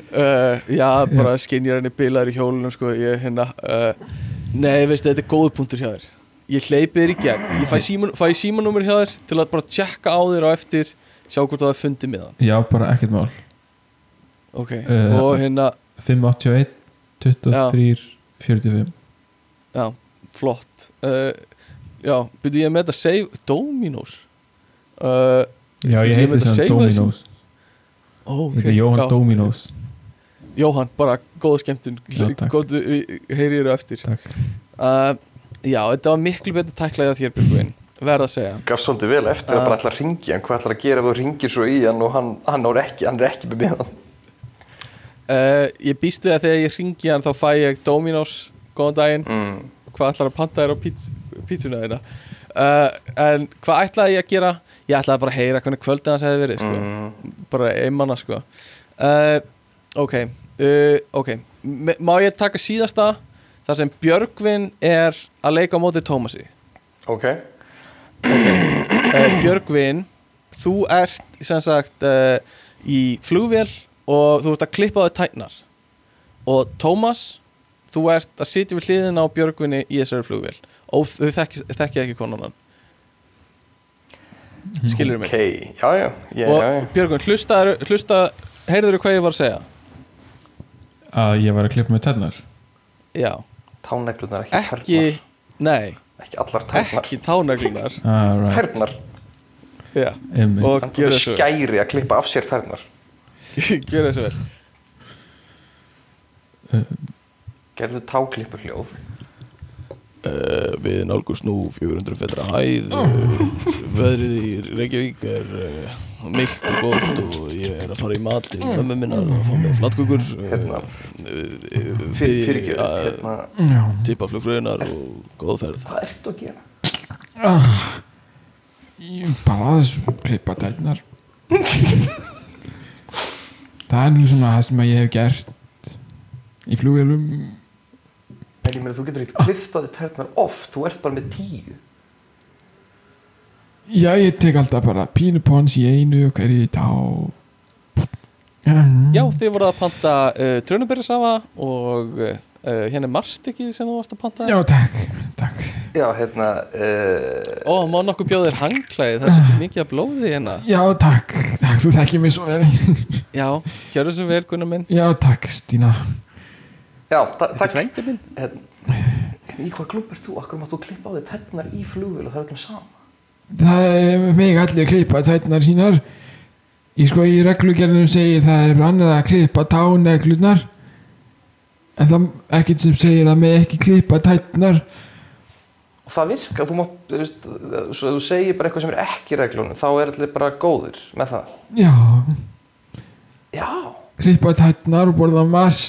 Uh, já, bara skinjar henni bilaður í hjólunum sko, ég hérna uh, Nei, veistu, þetta er góðu punktur hjá þér. Ég hleypi þér í gegn. Ég fæ, síman, fæ símanúmer hjá þér til að bara tjekka á þér á eftir Sjá hvort það er fundið með hann. Já, bara ekkert mál. Ok, Eh, og hérna, 581 23 45 já, flott. Uh, Já, byrju ég með þetta save Dominos. Uh, Já, Ég heiti að sem save Dominos. ó, Ég heiti Jóhann já. Dominos. Jóhann, bara góða skemmtun. Góðu, heyri þér á eftir. Takk. Uh, Já, þetta var miklu betur tæklaði á þér Björgvin. Verð að segja. Gaf svolítið vel eftir að Ah. bara ætla að ringi hann. Hvað ætlar að gera ef þú ringir svo í hann og hann, hann, er ekki, hann er ekki með miðan uh, Ég býst við að þegar ég ringi hann þá fæ ég Dominos Góðan daginn mm. Hvað ætlar að panta þér á píts, pítsuna þeirna uh, En hvað ætlaði ég að gera Ég ætlaði bara að heyra hvernig kvöldið hans hefði verið sko. Mm. Bara einmanna sko. uh, Ok Ok Má ég taka síðasta þar sem Björgvin er að leika á móti Tómasi ok uh, Björgvin þú ert sem sagt í flugvél og þú ert að klippa á þau tæknar og Tómas þú ert að sitja við hliðina á Björgvinni í þessari flugvél. Og þau þekki, þekki ekki konan hann skilur mig? Ok, já, já, já, og já. Björgun, hlusta, hlusta heyrður hvað ég var að segja? Að ég var að klippa með tennar já, Táneglunar, ekki, ekki nei, tærnar Ekki allar tærnar. Ekki tánaglunar ah, right. Tærnar, og skæri að klippa af sér tærnar (laughs) gjör þessu vel. Gerðu táklippu hljóð. Uh, við nálgust nú 400 fetra hæð uh, veðrið í Reykjavík er uh, myllt og gótt og ég er að fara í mat til mömmu minnar og fá með flatkukur Hérna. Fyrir, ekki, hérna. Tippa flugfröðunar og góð ferð. Hvað ertu að gera? Ég bara aðeins klippa tætnar (laughs) Það er nú svona það sem ég hef gert í flugvélum. En ég meina, þú getur ekki kliftaði tærnar oft, þú ert bara með tíu. Já, ég tek alltaf bara pínu pons í einu og hverju í tá Já, þið voruð að panta uh, trönubyrjasafa og uh, hérna er marstykki sem þú varst að panta Já, takk, takk. Já, hérna uh, Ó, má nokkuð bjóðir hangklæði, það er svolítið mikið að blóði hérna. Já, takk, takk, þú þekkir mig svo vel. Já, gjör þessu vel, Gunnar minn. Já, takk, Stína. Já, ta Þetta er takk. frændi minn. Hérna, Í hvað klub ert þú? Akkur máttu klippa á þig tærnar í flugvél og það er öllum sama? Það er mig allir klippa tætnar sínar. Í sko í reglugerðinum segir það er annað að klippa táneglunar En það er ekkert sem segir að mig ekki klippa tætnar Og það virkar, þú mátt, þú veist, svo ef þú segir bara eitthvað sem er ekki reglunum, þá er allir bara góðir með það. Já, Já, klippa tætnar og borða mars.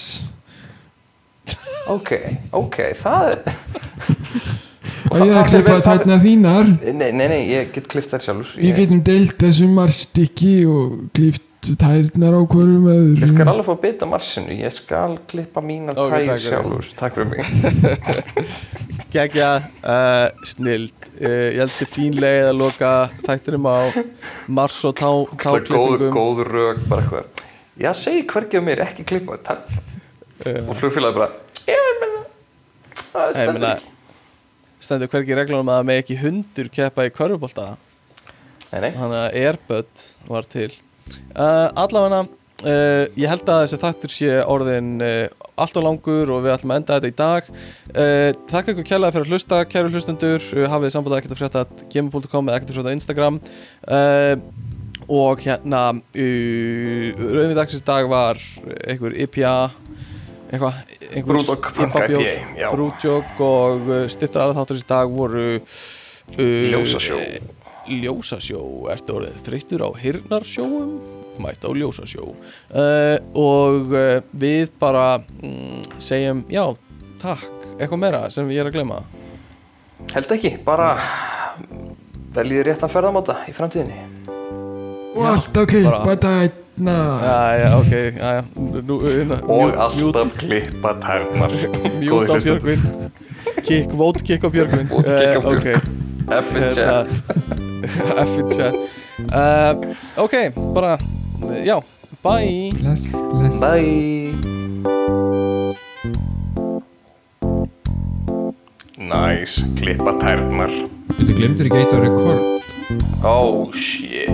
Ok, ok, það er, (laughs) Og það- ég það að klippa tætnar þínar. Nei, nei, nei, ég get klift þær sjálfur. Við getum deilt þessu marstykki og klift tærnar á hverjum Ég skal alveg fá að bytta marsinu, ég skal klippa mínar Ok, tær sjálfur. Takk fyrir mig. (laughs) Gekja, uh, snild uh, Ég held sér fín leið að loka þættinum á Mars og táklippingum góð rög, bara eitthvað. Já, segi hvergi á mér, ekki klippa tær. Og flugfélagi bara, ég meina, það Ég er meina, stendur. stendur hvergi í reglunum að það með ekki hundur keppa í körfubólta Nei, nei, þannig að Airbud var til uh, allavega uh, ég held að þessi þáttur sé orðin uh, allt og langur og við ætlum að enda þetta í dag þakka ykkur kærlega fyrir að hlusta kæru hlustendur, hafið samband að ekkert að frétta gmail.com eða ekkert að frétta Instagram og hérna uh, rauðvið dagsins dag var einhver IPA já. Brúdog og styrtar aðra þáttur í dag voru uh, Ljósasjó. Ljósasjó, ertu orðið þreyttur á hirnarsjóum? Mætt á ljósasjó. Uh, Og uh, við bara mm, segjum, já, takk. Eitthvað meira sem ég er að glema held ekki, bara veljið réttan ferðamáta í framtíðinni. Og alltaf klippa bara- tætnar Já, já, ok, já, já. Nú, uh, Og alltaf klippa tærnar. (laughs) Mjút á Björgvin. Kick, vote kick á Björgvin. Vote kick F-in-chat F-in-chat uh, Ok, bara, já, bye. Bless, bless. Bye. Nice, klippa tærnar. Þú glemdur ekki eitt á rekord? Oh shit.